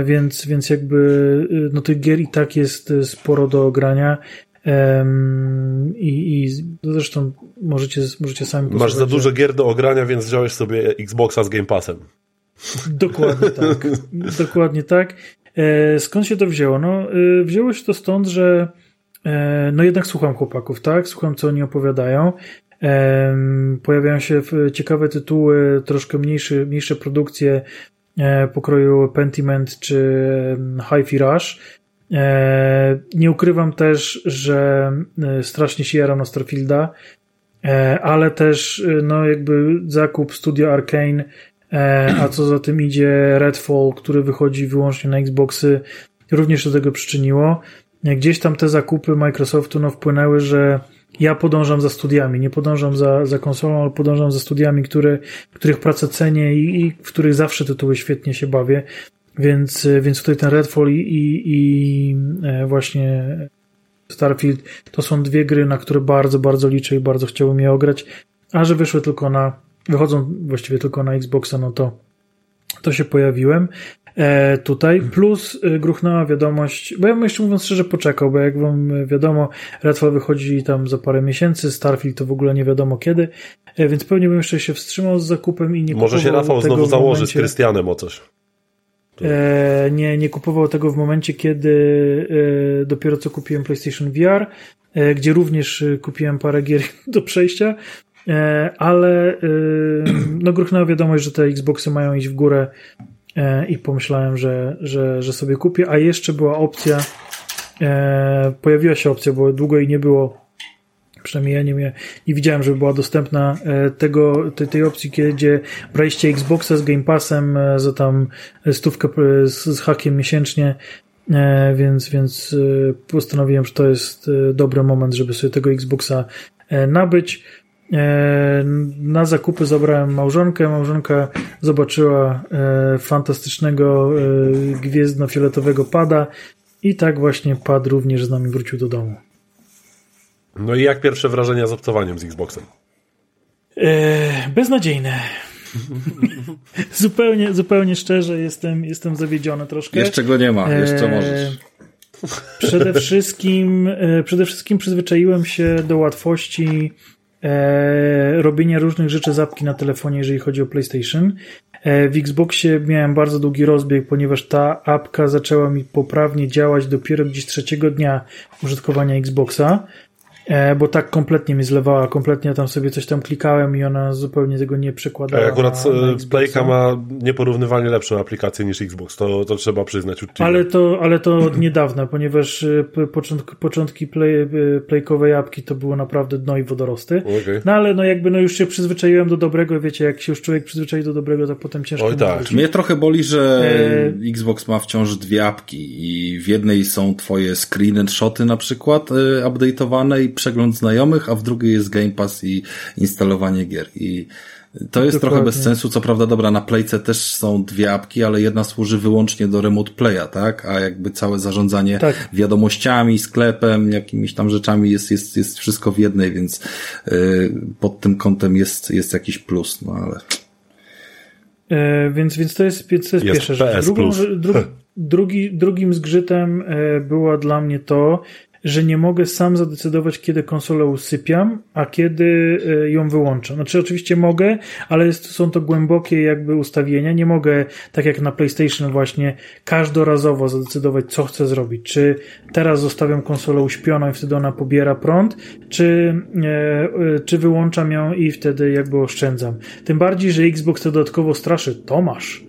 więc, więc jakby no tych gier i tak jest sporo do grania. I, i zresztą możecie, możecie sami Masz za dużo gier do ogrania, więc wziąłeś sobie Xboxa z Game Passem. Dokładnie [LAUGHS] tak. Dokładnie tak. Skąd się to wzięło? No, wzięło się to stąd, że no jednak słucham chłopaków, tak? Słucham, co oni opowiadają. Pojawiają się ciekawe tytuły, troszkę mniejsze, mniejsze produkcje e, pokroju Pentiment czy Hi-Fi Rush. E, nie ukrywam też, że strasznie się jaram na Starfielda, ale też no jakby zakup Studio Arcane, a co za tym idzie Redfall, który wychodzi wyłącznie na Xboxy, również do tego przyczyniło gdzieś tam te zakupy Microsoftu no, wpłynęły, że ja podążam za studiami, nie podążam za, za konsolą, ale podążam za studiami, które, których pracę cenię i, i w których zawsze tytuły świetnie się bawię. Więc, więc tutaj ten Redfall i, i, i e, właśnie Starfield to są dwie gry, na które bardzo, bardzo liczę i bardzo chciałbym je ograć. A że wyszły tylko na, wychodzą właściwie tylko na Xboxa, no to to się pojawiłem. E, tutaj, plus e, gruchnęła wiadomość, bo ja bym jeszcze mówiąc szczerze poczekał, bo jak wam wiadomo, Redfall wychodzi tam za parę miesięcy, Starfield to w ogóle nie wiadomo kiedy, e, więc pewnie bym jeszcze się wstrzymał z zakupem i nie Może się Rafał znowu założy momencie, z Krystianem o coś. E, nie, nie kupował tego w momencie, kiedy e, dopiero co kupiłem PlayStation VR, e, gdzie również kupiłem parę gier [LAUGHS] do przejścia, ale no gruchnęła wiadomość, że te Xboxy mają iść w górę e, i pomyślałem, że, że, że sobie kupię, a jeszcze była opcja, e, pojawiła się opcja, bo długo jej nie było, przynajmniej ja nie, nie widziałem, żeby była dostępna e, tego, tej, tej opcji, gdzie braliście Xboxa z Game Passem e, za tam stówkę z, z hakiem miesięcznie, e, więc, więc postanowiłem, że to jest dobry moment, żeby sobie tego Xboxa nabyć. Na zakupy zabrałem małżonkę. Małżonka zobaczyła fantastycznego gwiezdno-fioletowego pada i tak właśnie pad również z nami wrócił do domu. No i jak pierwsze wrażenia z obcowaniem z Xboxem? Beznadziejne. [LAUGHS] zupełnie, zupełnie szczerze jestem, jestem zawiedziony troszkę. Jeszcze go nie ma, jeszcze możesz. Przede wszystkim, e, przede wszystkim przyzwyczaiłem się do łatwości e, robienia różnych rzeczy zapki na telefonie, jeżeli chodzi o PlayStation. E, w Xboxie miałem bardzo długi rozbieg, ponieważ ta apka zaczęła mi poprawnie działać dopiero gdzieś trzeciego dnia użytkowania Xboxa. E, bo tak kompletnie mi zlewała, kompletnie tam sobie coś tam klikałem i ona zupełnie tego nie przekładała. Tak, akurat na, na Playka ma nieporównywalnie lepszą aplikację niż Xbox, to, to trzeba przyznać uczciwie. Ale to, ale to od [CLEARS THROAT] niedawna, ponieważ e, początki, początki play, e, Playkowej apki to było naprawdę dno i wodorosty. Okay. No ale no jakby no już się przyzwyczaiłem do dobrego, wiecie, jak się już człowiek przyzwyczai do dobrego, to potem ciężko. Oj tak. Mnie trochę boli, że e... Xbox ma wciąż dwie apki i w jednej są twoje screenshoty na przykład update'owane i przegląd znajomych, a w drugiej jest Game Pass i instalowanie gier. I to jest Dokładnie. trochę bez sensu, co prawda, dobra, na Playce też są dwie apki, ale jedna służy wyłącznie do remote playa, tak? A jakby całe zarządzanie tak. wiadomościami, sklepem, jakimiś tam rzeczami jest, jest, jest wszystko w jednej, więc yy, pod tym kątem jest, jest jakiś plus, no ale... E, więc, więc to jest, to jest, jest pierwsza rzecz. Drugą, dru, drugi, drugim zgrzytem e, była dla mnie to, że nie mogę sam zadecydować, kiedy konsolę usypiam, a kiedy e, ją wyłączam. Znaczy, oczywiście mogę, ale jest, są to głębokie jakby ustawienia. Nie mogę, tak jak na PlayStation, właśnie każdorazowo zadecydować, co chcę zrobić. Czy teraz zostawiam konsolę uśpioną i wtedy ona pobiera prąd, czy, e, e, czy wyłączam ją i wtedy jakby oszczędzam. Tym bardziej, że Xbox to dodatkowo straszy. Tomasz,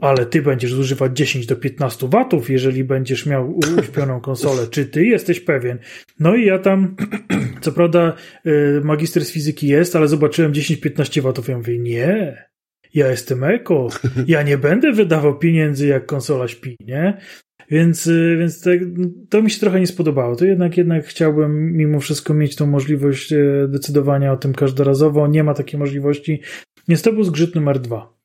ale ty będziesz zużywać 10 do 15 watów, jeżeli będziesz miał uśpioną konsolę. Czy ty jesteś pewien? No i ja tam, [CLEARS THROAT] co prawda, y, magister z fizyki jest, ale zobaczyłem 10-15 watów. Ja mówię, nie, ja jestem eko. Ja nie będę wydawał pieniędzy, jak konsola śpi, nie? Więc, y, więc tak, to mi się trochę nie spodobało. To jednak, jednak chciałbym mimo wszystko mieć tą możliwość y, decydowania o tym każdorazowo. Nie ma takiej możliwości. Więc to był zgrzyt numer dwa.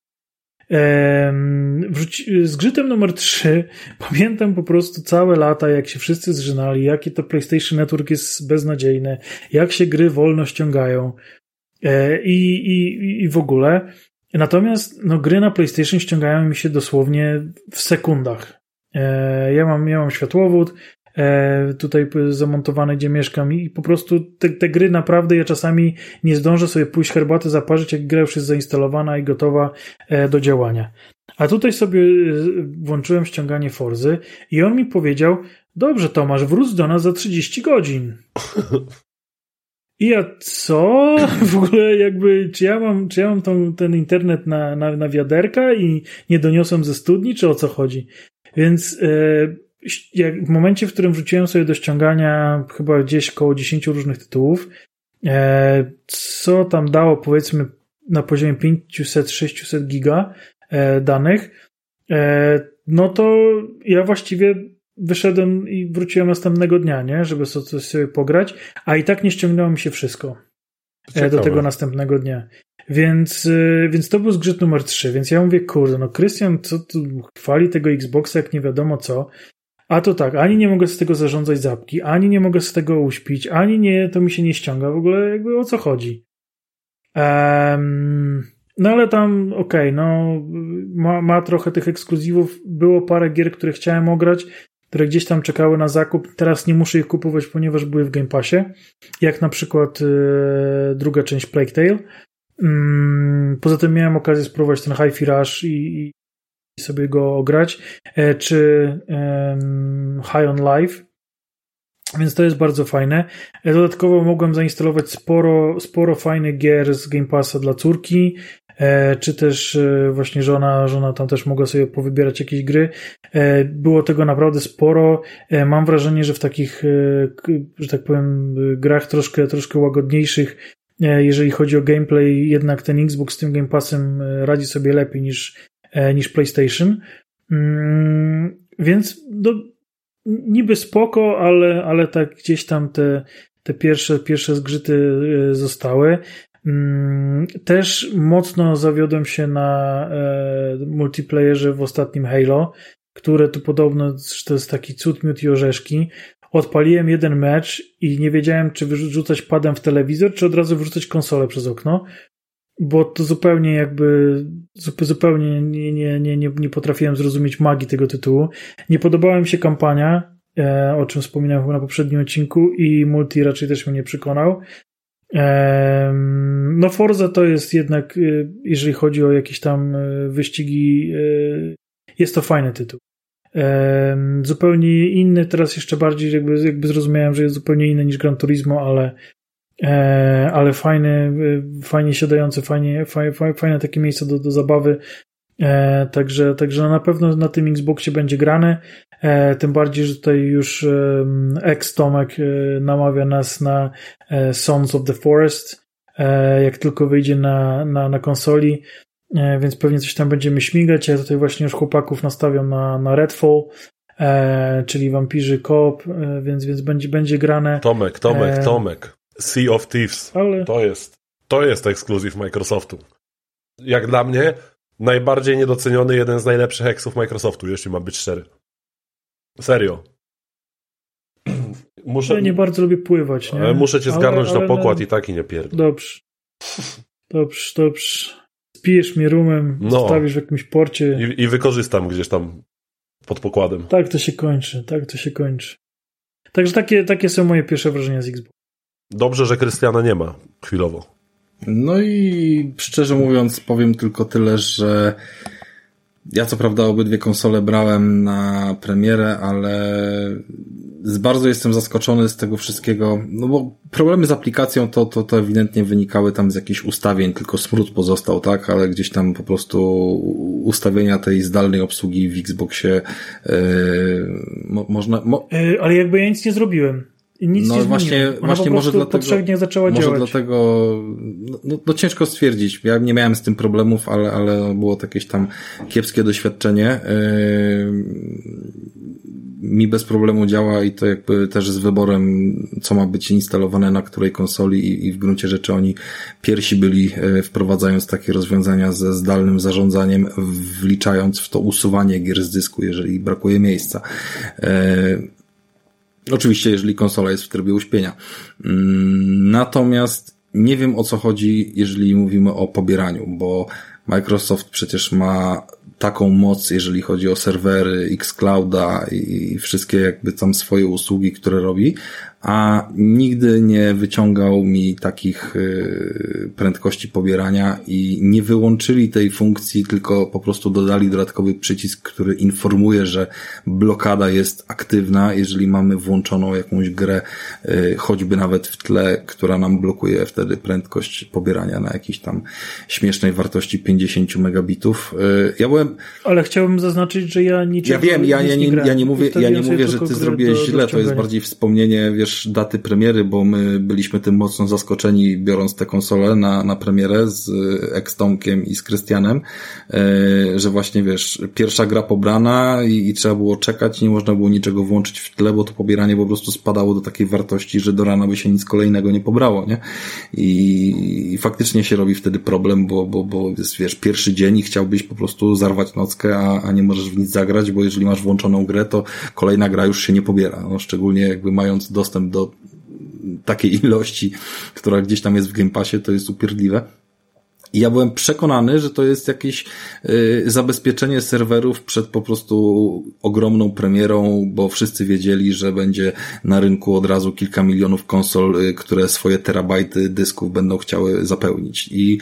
Zgrzytem numer 3 pamiętam po prostu całe lata, jak się wszyscy zżynali, jakie to PlayStation Network jest beznadziejne, jak się gry wolno ściągają e, i, i, i w ogóle. Natomiast no, gry na PlayStation ściągają mi się dosłownie w sekundach. E, ja mam, ja mam światłowód, tutaj zamontowany, gdzie mieszkam i po prostu te, te gry naprawdę ja czasami nie zdążę sobie pójść herbaty zaparzyć, jak gra już jest zainstalowana i gotowa e, do działania. A tutaj sobie e, włączyłem ściąganie Forzy i on mi powiedział, dobrze Tomasz, wróć do nas za 30 godzin. I ja co? [LAUGHS] W ogóle jakby, czy ja mam, czy ja mam tą, ten internet na, na, na wiaderka i nie doniosłem ze studni, czy o co chodzi? Więc jak w momencie, w którym wrzuciłem sobie do ściągania chyba gdzieś koło 10 różnych tytułów, e, co tam dało powiedzmy na poziomie 500-600 giga e, danych, e, no to ja właściwie wyszedłem i wróciłem następnego dnia, nie, żeby sobie pograć, a i tak nie ściągnęło mi się wszystko Ciekawe. do tego następnego dnia. Więc, więc to był zgrzyt numer 3. Więc ja mówię, kurde, no Krystian, co tu chwali tego Xboxa, jak nie wiadomo co. A to tak, ani nie mogę z tego zarządzać zapki, ani nie mogę z tego uśpić, ani nie, to mi się nie ściąga. W ogóle jakby o co chodzi. Um, no ale tam, okej, okay, no ma, ma trochę tych ekskluzywów. Było parę gier, które chciałem ograć, które gdzieś tam czekały na zakup. Teraz nie muszę ich kupować, ponieważ były w Game Passie. Jak na przykład e, druga część Plague Tale. Um, poza tym miałem okazję spróbować ten High Rush i, sobie go ograć, e, czy High on Life. Więc to jest bardzo fajne. Dodatkowo mogłem zainstalować sporo, sporo fajnych gier z Game Passa dla córki, e, czy też e, właśnie żona, żona tam też mogła sobie powybierać jakieś gry. E, było tego naprawdę sporo. Mam wrażenie, że w takich, że tak powiem, grach troszkę, troszkę łagodniejszych, jeżeli chodzi o gameplay, jednak ten Xbox z tym Game Passem radzi sobie lepiej niż, niż PlayStation. Mm, więc do, niby spoko, ale, ale tak gdzieś tam te, te pierwsze, pierwsze zgrzyty e, zostały. Mm, też mocno zawiodłem się na e, multiplayerze w ostatnim Halo, które tu podobno to jest taki cud, miód i orzeszki. Odpaliłem jeden mecz i nie wiedziałem, czy wyrzucać padem w telewizor, czy od razu wyrzucać konsolę przez okno bo to zupełnie jakby zupełnie nie, nie, nie, nie, nie potrafiłem zrozumieć magii tego tytułu. Nie podobała mi się kampania, e, o czym wspominałem na poprzednim odcinku i multi raczej też mnie nie przekonał. E, no Forza to jest jednak, e, jeżeli chodzi o jakieś tam wyścigi, jest to fajny tytuł. Zupełnie inny, teraz jeszcze bardziej jakby, jakby zrozumiałem, że jest zupełnie inny niż Gran Turismo, ale E, ale fajny, e, fajnie siadający, fajnie, fajne, fajne takie miejsce do, do zabawy. E, także, także na pewno na tym Xboxie będzie grane. Tym bardziej, że tutaj już ex Tomek namawia nas na Sons of the Forest, jak tylko wyjdzie na, na, na konsoli, więc pewnie coś tam będziemy śmigać. Ja tutaj właśnie już chłopaków nastawiam na, na Redfall, czyli Wampirzy Coop, więc, więc będzie, będzie grane. Tomek, Tomek, Tomek. Sea of Thieves. Ale... To jest, to jest ekskluzyw Microsoftu. Jak dla mnie, najbardziej niedoceniony, jeden z najlepszych eksów Microsoftu, jeśli mam być szczery. Serio. [CLEARS THROAT] Muszę... Ja nie bardzo lubię pływać, nie? Muszę cię zgarnąć ale, ale na pokład no... i tak i nie pierdol. Dobrze. Dobrze, dobrze. Spijesz mnie rumem, no. stawisz w jakimś porcie. I, I wykorzystam gdzieś tam pod pokładem. Tak to się kończy, tak to się kończy. Także takie, takie są moje pierwsze wrażenia z Xbox. Dobrze, że Krystiana nie ma chwilowo. No i szczerze mówiąc, powiem tylko tyle, że ja co prawda obydwie konsole brałem na premierę, ale z bardzo jestem zaskoczony z tego wszystkiego, no bo problemy z aplikacją to, to, to ewidentnie wynikały tam z jakichś ustawień, tylko smród pozostał, tak, ale gdzieś tam po prostu ustawienia tej zdalnej obsługi w Xboxie yy, mo, można... Mo... Yy, ale jakby ja nic nie zrobiłem. Nic no nie właśnie, Ona właśnie może dlatego, po trzech dniach zaczęła może działać. dlatego, no, no, no, ciężko stwierdzić. Ja nie miałem z tym problemów, ale, ale było to jakieś tam kiepskie doświadczenie. Yy, mi bez problemu działa i to jakby też z wyborem, co ma być instalowane na której konsoli i, i w gruncie rzeczy oni pierwsi byli yy, wprowadzając takie rozwiązania ze zdalnym zarządzaniem, wliczając w to usuwanie gier z dysku, jeżeli brakuje miejsca. Oczywiście, jeżeli konsola jest w trybie uśpienia. Mm, natomiast nie wiem o co chodzi, jeżeli mówimy o pobieraniu, bo Microsoft przecież ma taką moc, jeżeli chodzi o serwery, Xclouda i wszystkie jakby tam swoje usługi, które robi, a nigdy nie wyciągał mi takich y, prędkości pobierania i nie wyłączyli tej funkcji, tylko po prostu dodali dodatkowy przycisk, który informuje, że blokada jest aktywna, jeżeli mamy włączoną jakąś grę, y, choćby nawet w tle, która nam blokuje wtedy prędkość pobierania na jakiejś tam śmiesznej wartości 50 megabitów. Y, ja byłem... Ale chciałbym zaznaczyć, że ja niczego Ja wiem, ja, ja, nie, ja nie mówię, ja nie mówię, że ty zrobiłeś do, źle, do to jest bardziej wspomnienie, wiesz, też daty premiery, bo my byliśmy tym mocno zaskoczeni, biorąc tę konsolę na, na premierę z Ekstomkiem i z Krystianem, e, że właśnie wiesz, pierwsza gra pobrana i, i trzeba było czekać, nie można było niczego włączyć w tle, bo to pobieranie po prostu spadało do takiej wartości, że do rana by się nic kolejnego nie pobrało, nie? I, i faktycznie się robi wtedy problem, bo, bo, bo jest, wiesz, pierwszy dzień i chciałbyś po prostu zarwać nockę, a, a nie możesz w nic zagrać, bo jeżeli masz włączoną grę, to kolejna gra już się nie pobiera. No, szczególnie jakby mając dostęp dostęp do takiej [LAUGHS] ilości, która gdzieś tam jest w Game Passie, to jest upierdliwe. I ja byłem przekonany, że to jest jakieś y, zabezpieczenie serwerów przed po prostu ogromną premierą, bo wszyscy wiedzieli, że będzie na rynku od razu kilka milionów konsol, y, które swoje terabajty dysków będą chciały zapełnić. I,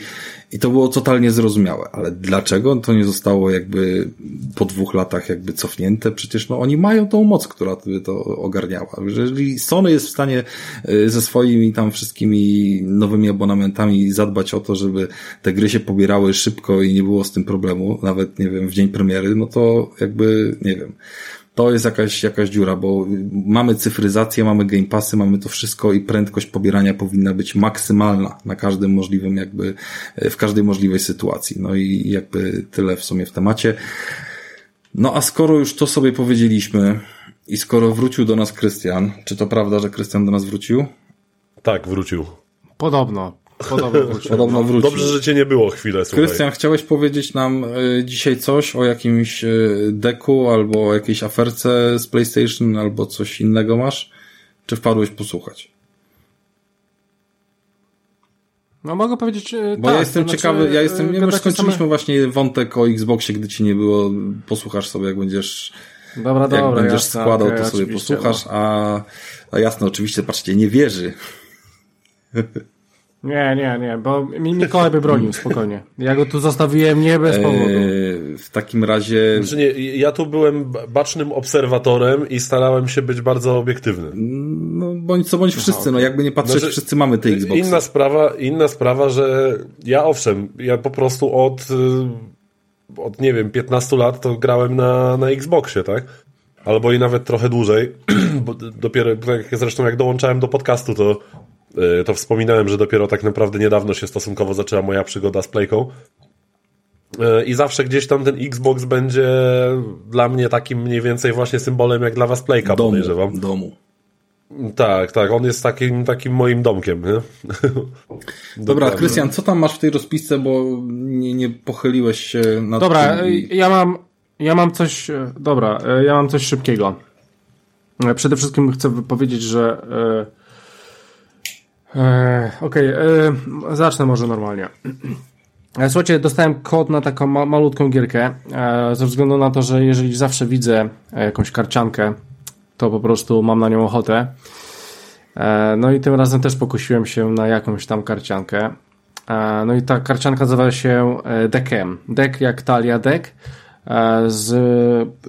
i to było totalnie zrozumiałe. Ale dlaczego to nie zostało jakby po dwóch latach jakby cofnięte? Przecież no oni mają tą moc, która to ogarniała. Jeżeli Sony jest w stanie y, ze swoimi tam wszystkimi nowymi abonamentami zadbać o to, żeby te gry się pobierały szybko i nie było z tym problemu, nawet nie wiem, w dzień premiery, no to jakby, nie wiem, to jest jakaś, jakaś dziura, bo mamy cyfryzację, mamy game passy, mamy to wszystko i prędkość pobierania powinna być maksymalna na każdym możliwym jakby, w każdej możliwej sytuacji. No i jakby tyle w sumie w temacie. No a skoro już to sobie powiedzieliśmy i skoro wrócił do nas Krystian, czy to prawda, że Krystian do nas wrócił? Tak, wrócił. Podobno. Podobno [LAUGHS] wrócił. Podobno wrócił. Dobrze, że cię nie było chwilę, słuchaj. Krystian, chciałeś powiedzieć nam y, dzisiaj coś o jakimś y, deku albo o jakiejś aferce z PlayStation albo coś innego masz? Czy wpadłeś posłuchać? No mogę powiedzieć, e, Bo tak, ja jestem to znaczy, ciekawy, ja jestem, e, nie, już gadacie skończyliśmy same- właśnie wątek o Xboxie, gdy ci nie było, posłuchasz sobie, jak będziesz, Dobra, jak dobra, będziesz jasne, składał, okej, to sobie posłuchasz, a, a jasno, oczywiście, patrzcie, nie wierzy. [LAUGHS] Nie, nie, nie, bo mi Mikołaj by bronił, [LAUGHS] spokojnie. Ja go tu zostawiłem nie bez powodu. Eee, w takim razie, Znaczy nie, ja tu byłem bacznym obserwatorem i starałem się być bardzo obiektywny. no, bądź co bądź wszyscy, no jakby nie patrzeć, Znaczy, wszyscy mamy te Xboxy. Inna sprawa, inna sprawa, że ja owszem, ja po prostu od, y, od nie wiem, 15 lat to grałem na, na Xboxie, tak? Albo i nawet trochę dłużej, [CLEARS THROAT] bo dopiero, tak zresztą jak dołączałem do podcastu, to, to wspominałem, że dopiero tak naprawdę niedawno się stosunkowo zaczęła moja przygoda z Playką. Y, I zawsze gdzieś tam ten Xbox będzie dla mnie takim mniej więcej właśnie symbolem jak dla was Playka, domu, podejrzewam. domu. Tak, tak, on jest takim, takim moim domkiem, nie? [LAUGHS] Dobra. Krystian, co tam masz w tej rozpisce, bo nie, nie pochyliłeś się nad Dobra, tym. i- ja mam, ja mam coś, e, dobra, e, ja mam coś szybkiego. E, Przede wszystkim chcę powiedzieć, że e, e, okej, e, zacznę może normalnie. E, Słuchajcie, dostałem kod na taką ma malutką gierkę, e, ze względu na to, że jeżeli zawsze widzę e, jakąś karciankę, to po prostu mam na nią ochotę. E, No i tym razem też pokusiłem się na jakąś tam karciankę. E, No i ta karcianka nazywa się e, Deckem. Deck jak talia deck. E, Z,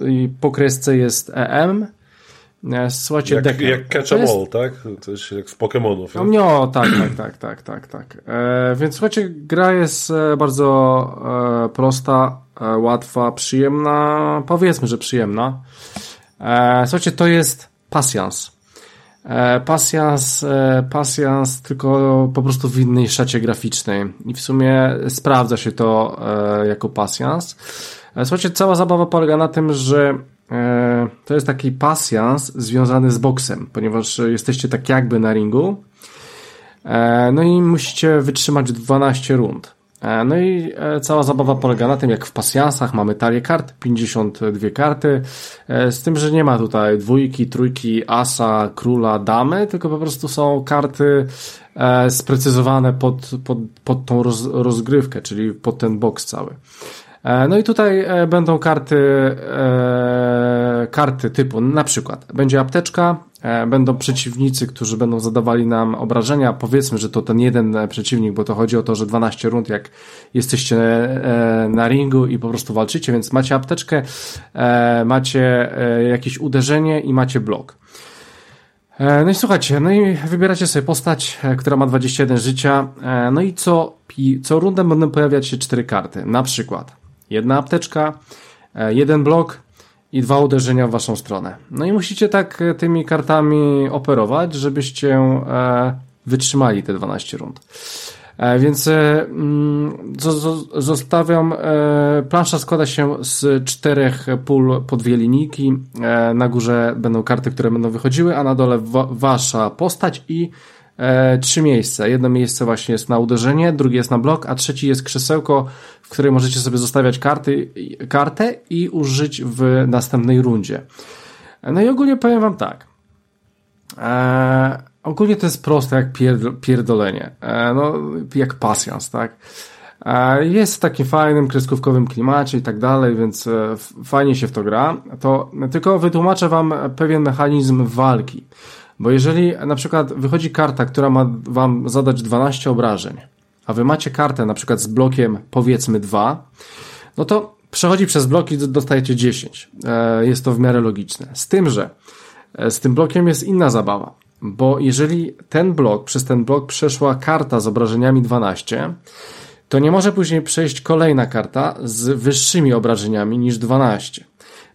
i po kresce jest EM. E, Słuchajcie, Jak, jak catch jest- all, tak? To jest jak z Pokémonów. no, nie? nie, o, tak, tak, tak, tak, tak, tak. E, więc słuchajcie, gra jest e, bardzo e, prosta, e, łatwa, przyjemna, powiedzmy, że przyjemna. E, słuchajcie, to jest pasjans. Pasjans, pasjans tylko po prostu w innej szacie graficznej i w sumie sprawdza się to jako pasjans. Słuchajcie, cała zabawa polega na tym, że to jest taki pasjans związany z boksem, ponieważ jesteście tak jakby na ringu, E, No i musicie wytrzymać 12 rund. E, No i e, cała zabawa polega na tym, jak w pasjansach mamy talię kart, 52 karty, e, z tym, że nie ma tutaj dwójki, trójki, asa, króla, damy, tylko po prostu są karty e, sprecyzowane pod, pod, pod tą roz, rozgrywkę, czyli pod ten boks cały. E, No i tutaj e, będą karty, e, karty typu, na przykład będzie apteczka, będą przeciwnicy, którzy będą zadawali nam obrażenia. Powiedzmy, że to ten jeden przeciwnik, bo to chodzi o to, że 12 rund, jak jesteście na ringu i po prostu walczycie, więc macie apteczkę, macie jakieś uderzenie i macie blok. No i słuchajcie, no i wybieracie sobie postać, która ma 21 życia. No i co, co rundę będą pojawiać się cztery karty. Na przykład jedna apteczka, e, jeden blok i dwa uderzenia w waszą stronę. No i musicie tak e, tymi kartami operować, żebyście e, wytrzymali te 12 rund. Więc mm, zo- zo- zostawiam. Plansza składa się z czterech pól po dwie linijki. Na górze będą karty, które będą wychodziły, a na dole wa- wasza postać i e, trzy miejsca. Jedno miejsce właśnie jest na uderzenie, drugie jest na blok, a trzeci jest krzesełko, w której możecie sobie zostawiać karty, kartę i użyć w następnej rundzie. No i ogólnie powiem wam tak. E, ogólnie to jest proste jak pierd- pierdolenie. E, no, jak pasjans, tak? Jest w takim fajnym, kreskówkowym klimacie i tak dalej, więc e, fajnie się w to gra. To tylko wytłumaczę wam pewien mechanizm walki. Bo jeżeli na przykład wychodzi karta, która ma wam zadać 12 obrażeń, a wy macie kartę na przykład z blokiem powiedzmy 2, no to przechodzi przez bloki, dostajecie 10. E, jest to w miarę logiczne. Z tym, że e, z tym blokiem jest inna zabawa. Bo jeżeli ten blok, przez ten blok przeszła karta z obrażeniami 12, to nie może później przejść kolejna karta z wyższymi obrażeniami niż 12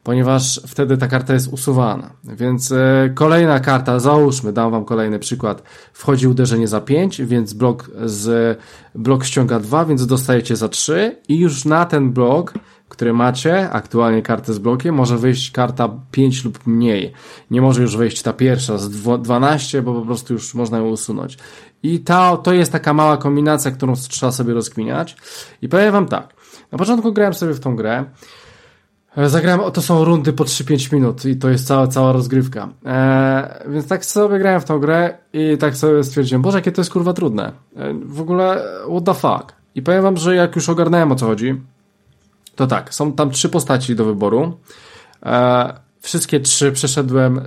ponieważ wtedy ta karta jest usuwana. Więc e, kolejna karta, załóżmy, dam wam kolejny przykład, wchodzi uderzenie za 5, więc blok z blok ściąga 2, więc dostajecie za 3 i już na ten blok, który macie, aktualnie kartę z blokiem, może wejść karta 5 lub mniej. Nie może już wejść ta pierwsza z 12, bo po prostu już można ją usunąć. I ta, to jest taka mała kombinacja, którą trzeba sobie rozkminiać. I powiem wam tak. Na początku grałem sobie w tą grę. E, zagrałem, to są rundy po 3-5 minut i to jest cała, cała rozgrywka. Eee, więc tak sobie grałem w tą grę i tak sobie stwierdziłem, boże, jakie to jest kurwa trudne. E, w ogóle, what the fuck. I powiem wam, że jak już ogarnąłem o co chodzi, to tak, są tam trzy postaci do wyboru. Eee, wszystkie trzy przeszedłem e,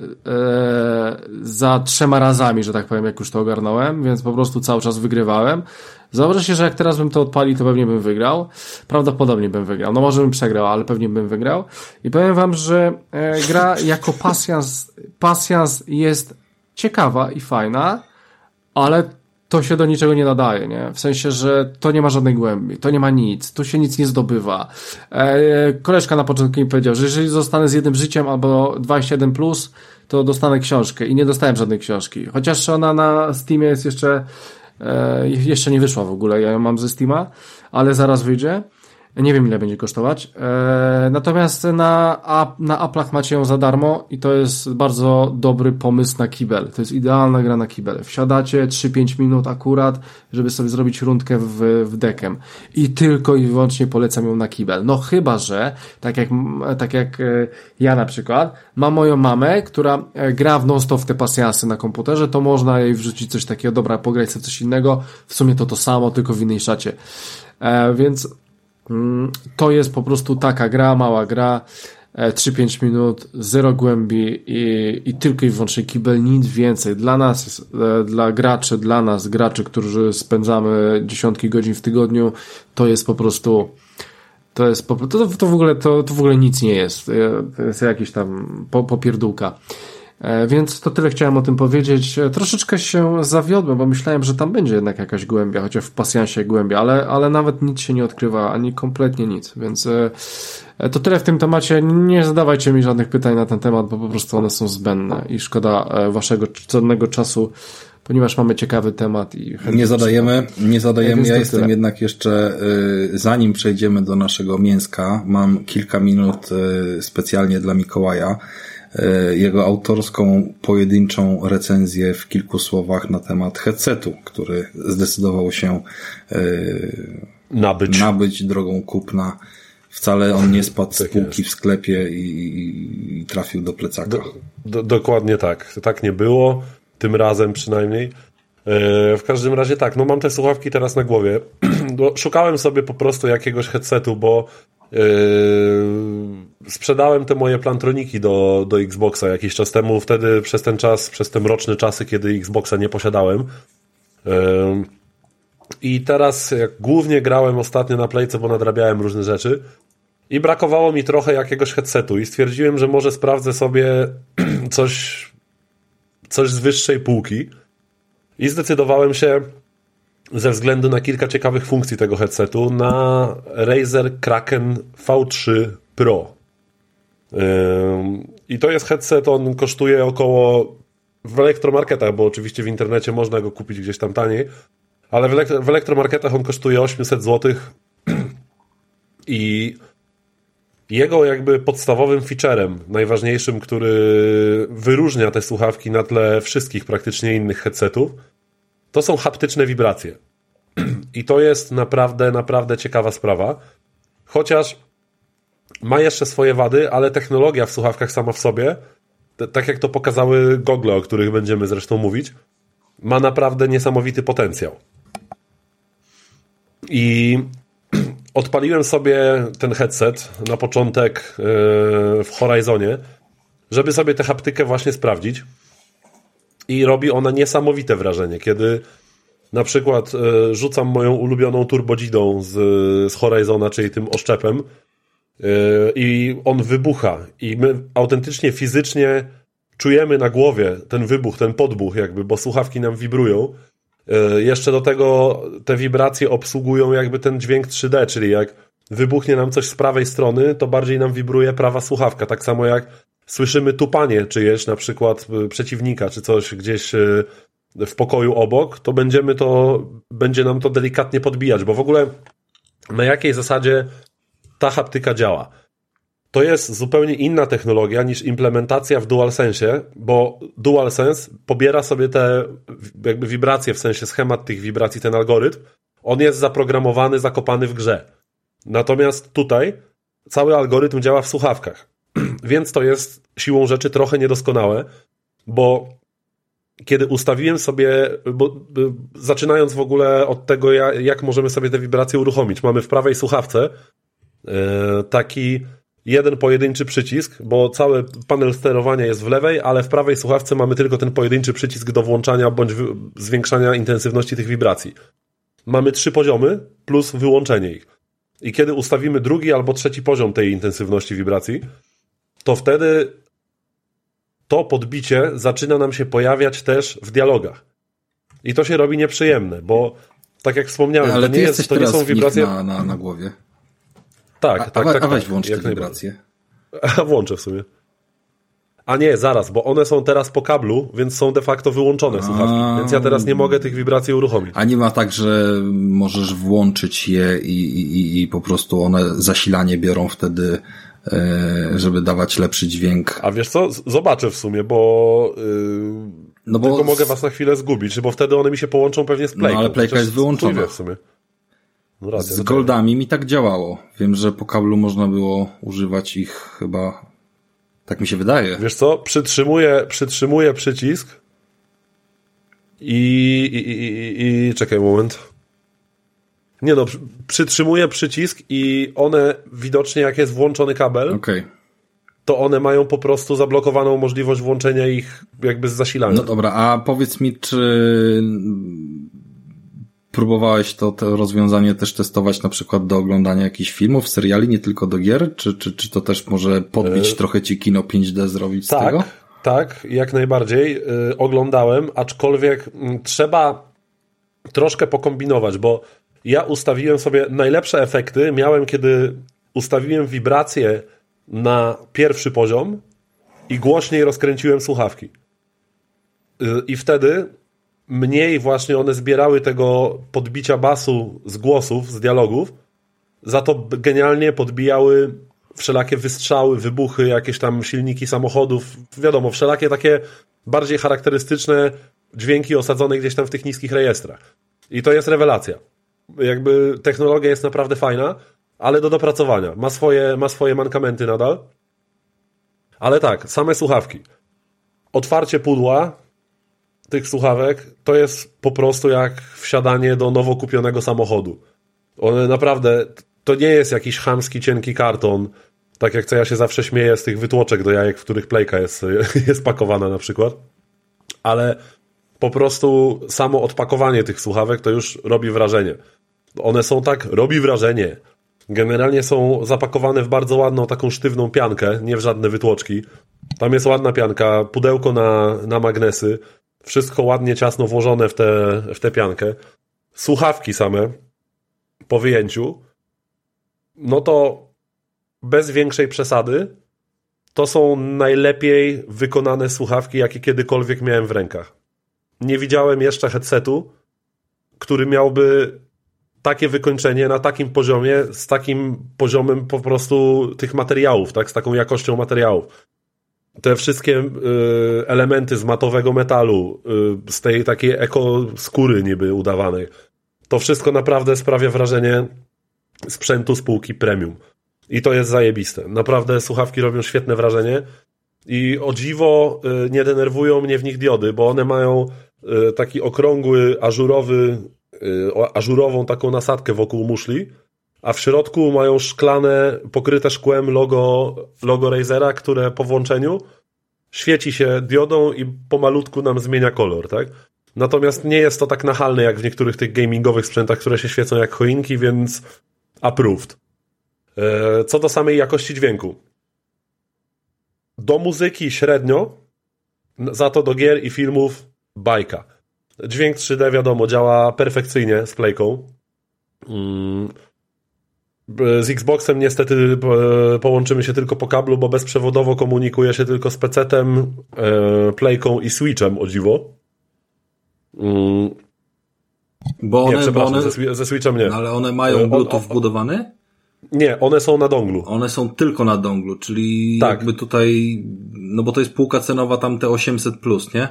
za trzema razami, że tak powiem, jak już to ogarnąłem, więc po prostu cały czas wygrywałem. Założę się, że jak teraz bym to odpalił, to pewnie bym wygrał. Prawdopodobnie bym wygrał. No może bym przegrał, ale pewnie bym wygrał. I powiem wam, że e, gra jako pasjans, pasjans jest ciekawa i fajna, ale to się do niczego nie nadaje, nie? W sensie, że to nie ma żadnej głębi, to nie ma nic, tu się nic nie zdobywa. E, koleżka na początku mi powiedział, że jeżeli zostanę z jednym życiem albo 27+, plus, to dostanę książkę i nie dostałem żadnej książki. Chociaż ona na Steamie jest jeszcze E, jeszcze nie wyszła w ogóle, ja ją mam ze Steama, ale zaraz wyjdzie. Nie wiem ile będzie kosztować. E, natomiast na, na Apple'ach macie ją za darmo i to jest bardzo dobry pomysł na kibel. To jest idealna gra na kibel. Wsiadacie 3-5 minut akurat, żeby sobie zrobić rundkę w, w dekiem. I tylko i wyłącznie polecam ją na kibel. No chyba, że tak jak, tak jak e, ja na przykład mam moją mamę, która e, gra w non-stop w te pasjansy na komputerze, to można jej wrzucić coś takiego, dobra, pograć sobie coś innego. W sumie to to samo, tylko w innej szacie. Więc to jest po prostu taka gra, mała gra, 3-5 e, minut, zero głębi i, i tylko i wyłącznie kibel, nic więcej. Dla nas, e, dla graczy, dla nas, graczy, którzy spędzamy dziesiątki godzin w tygodniu, to jest po prostu to jest po, to, to w ogóle to, to w ogóle nic nie jest. E, to jest jakiś tam popierdółka. E, więc to tyle chciałem o tym powiedzieć. E, troszeczkę się zawiodłem, bo myślałem, że tam będzie jednak jakaś głębia, chociaż w pasjansie głębia, ale, ale nawet nic się nie odkrywa, ani kompletnie nic. Więc e, to tyle w tym temacie. Nie zadawajcie mi żadnych pytań na ten temat, bo po prostu one są zbędne i szkoda waszego cennego czasu ponieważ mamy ciekawy temat i nie zadajemy, nie zadajemy. Ja jestem tyle. jednak jeszcze, zanim przejdziemy do naszego mięska, mam kilka minut specjalnie dla Mikołaja. E, jego autorską, pojedynczą recenzję w kilku słowach na temat headsetu, który zdecydował się e, nabyć, nabyć drogą kupna. Wcale on nie spadł z tak półki w sklepie i, i, trafił do plecaka. Do, do, dokładnie tak. Tak nie było. Tym razem przynajmniej. E, w każdym razie tak, no mam te słuchawki teraz na głowie. [CLEARS THROAT] Szukałem sobie po prostu jakiegoś headsetu, bo sprzedałem te moje plantroniki do, do Xboxa jakiś czas temu. Wtedy przez ten czas, przez te mroczne czasy, kiedy Xboxa nie posiadałem. Yy, I teraz jak głównie grałem ostatnio na Playce, bo nadrabiałem różne rzeczy. I brakowało mi trochę jakiegoś headsetu i stwierdziłem, że może sprawdzę sobie [CLEARS THROAT] coś, coś z wyższej półki. I zdecydowałem się ze względu na kilka ciekawych funkcji tego headsetu na Razer Kraken V3 Pro. I to jest headset, on kosztuje około w elektromarketach, bo oczywiście w internecie można go kupić gdzieś tam taniej, ale w, elektro, w elektromarketach on kosztuje 800 zł i jego jakby podstawowym featurem, najważniejszym, który wyróżnia te słuchawki na tle wszystkich praktycznie innych headsetów, to są haptyczne wibracje. [CLEARS THROAT] I to jest naprawdę, naprawdę ciekawa sprawa. Chociaż ma jeszcze swoje wady, ale technologia w słuchawkach sama w sobie, tak jak to pokazały gogle, o których będziemy zresztą mówić, ma naprawdę niesamowity potencjał. I [CLEARS THROAT] odpaliłem sobie ten headset na początek yy, w Horizonie, żeby sobie tę haptykę właśnie sprawdzić. I robi ona niesamowite wrażenie, kiedy na przykład yy, rzucam moją ulubioną turbodzidą z, z Horizona, czyli tym oszczepem yy, i on wybucha i my autentycznie fizycznie czujemy na głowie ten wybuch, ten podbuch jakby, bo słuchawki nam wibrują. Jeszcze do tego te wibracje obsługują jakby ten dźwięk 3D, czyli jak wybuchnie nam coś z prawej strony, to bardziej nam wibruje prawa słuchawka. Tak samo jak słyszymy tupanie czyjeś, na przykład y, przeciwnika, czy coś gdzieś y, w pokoju obok, to będziemy to, będzie nam to delikatnie podbijać, bo w ogóle na jakiej zasadzie ta haptyka działa? To jest zupełnie inna technologia niż implementacja w DualSense, bo DualSense pobiera sobie te jakby wibracje, w sensie schemat tych wibracji, ten algorytm. On jest zaprogramowany, zakopany w grze. Natomiast tutaj cały algorytm działa w słuchawkach. [CLEARS THROAT] Więc to jest siłą rzeczy trochę niedoskonałe, bo kiedy ustawiłem sobie, bo, zaczynając w ogóle od tego, jak możemy sobie te wibracje uruchomić, mamy w prawej słuchawce e, taki jeden pojedynczy przycisk, bo cały panel sterowania jest w lewej, ale w prawej słuchawce mamy tylko ten pojedynczy przycisk do włączania bądź zwiększania intensywności tych wibracji. Mamy trzy poziomy plus wyłączenie ich. I kiedy ustawimy drugi albo trzeci poziom tej intensywności wibracji, to wtedy to podbicie zaczyna nam się pojawiać też w dialogach. I to się robi nieprzyjemne, bo tak jak wspomniałem, ale to nie, jest, to nie są wibracje. Na, na, na głowie. Tak, a, tak, a, tak. A weź tak, włącz te wibracje. [LAUGHS] A włączę w sumie. A nie, zaraz, bo one są teraz po kablu, więc są de facto wyłączone a... słuchawki, więc ja teraz nie mogę tych wibracji uruchomić. A nie ma tak, że możesz włączyć je i, i, i po prostu one zasilanie biorą wtedy żeby dawać lepszy dźwięk. A wiesz co, zobaczę w sumie, bo, yy, no bo tylko mogę was na chwilę zgubić, bo wtedy one mi się połączą pewnie z playką. No ale playka jest wyłączona. w sumie. No racja, z no goldami mi tak działało. Wiem, że po kablu można było używać ich chyba, tak mi się wydaje. Wiesz co, przytrzymuję, przytrzymuję przycisk i, i, i, i, i czekaj moment. Nie no, przytrzymuję przycisk i one widocznie jak jest włączony kabel, okay. to one mają po prostu zablokowaną możliwość włączenia ich jakby z zasilania. No dobra, a powiedz mi, czy próbowałeś to, to rozwiązanie też testować na przykład do oglądania jakichś filmów, seriali, nie tylko do gier? Czy, czy, czy to też może podbić e... trochę ci kino 5D zrobić tak, z tego? Tak, jak najbardziej. Yy, oglądałem, aczkolwiek yy, trzeba troszkę pokombinować, bo ja ustawiłem sobie najlepsze efekty. Miałem, kiedy ustawiłem wibrację na pierwszy poziom i głośniej rozkręciłem słuchawki. Y, I wtedy mniej właśnie one zbierały tego podbicia basu z głosów, z dialogów, za to genialnie podbijały wszelakie wystrzały, wybuchy, jakieś tam silniki samochodów, wiadomo, wszelakie takie bardziej charakterystyczne dźwięki osadzone gdzieś tam w tych niskich rejestrach. I to jest rewelacja jakby technologia jest naprawdę fajna, ale do dopracowania. Ma swoje, ma swoje mankamenty nadal. Ale tak, same słuchawki. Otwarcie pudła tych słuchawek to jest po prostu jak wsiadanie do nowo kupionego samochodu. One naprawdę, to nie jest jakiś chamski, cienki karton, tak jak co ja się zawsze śmieję z tych wytłoczek do jajek, w których plejka jest, [LAUGHS] jest pakowana na przykład. Ale po prostu samo odpakowanie tych słuchawek to już robi wrażenie. One są tak, robi wrażenie. Generalnie są zapakowane w bardzo ładną, taką sztywną piankę, nie w żadne wytłoczki. Tam jest ładna pianka, pudełko na, na magnesy, wszystko ładnie, ciasno włożone w tę w tę piankę. Słuchawki same po wyjęciu, no to bez większej przesady, to są najlepiej wykonane słuchawki, jakie kiedykolwiek miałem w rękach. Nie widziałem jeszcze headsetu, który miałby takie wykończenie na takim poziomie, z takim poziomem po prostu tych materiałów, tak, z taką jakością materiałów. Te wszystkie y, elementy z matowego metalu, y, z tej takiej eko skóry niby udawanej, to wszystko naprawdę sprawia wrażenie sprzętu spółki premium. I to jest zajebiste. Naprawdę słuchawki robią świetne wrażenie. I o dziwo y, nie denerwują mnie w nich diody, bo one mają y, taki okrągły, ażurowy ażurową taką nasadkę wokół muszli, a w środku mają szklane, pokryte szkłem logo, logo Razera, które po włączeniu świeci się diodą i pomalutku nam zmienia kolor, tak? Natomiast nie jest to tak nachalne jak w niektórych tych gamingowych sprzętach, które się świecą jak choinki, więc approved. E, co do samej jakości dźwięku. Do muzyki średnio, za to do gier i filmów bajka. Dźwięk 3D wiadomo działa perfekcyjnie z playką. Mm. Z Xboxem niestety połączymy się tylko po kablu, bo bezprzewodowo komunikuje się tylko z PC-tem, e, playką i Switchem, o dziwo. Mm. Bo one, nie, przepraszam, bo one, ze, ze Switchem nie. No ale one mają e, Bluetooth wbudowany? Nie, one są na donglu. One są tylko na donglu, czyli tak. jakby tutaj, no bo to jest półka cenowa tam te 800 plus, nie?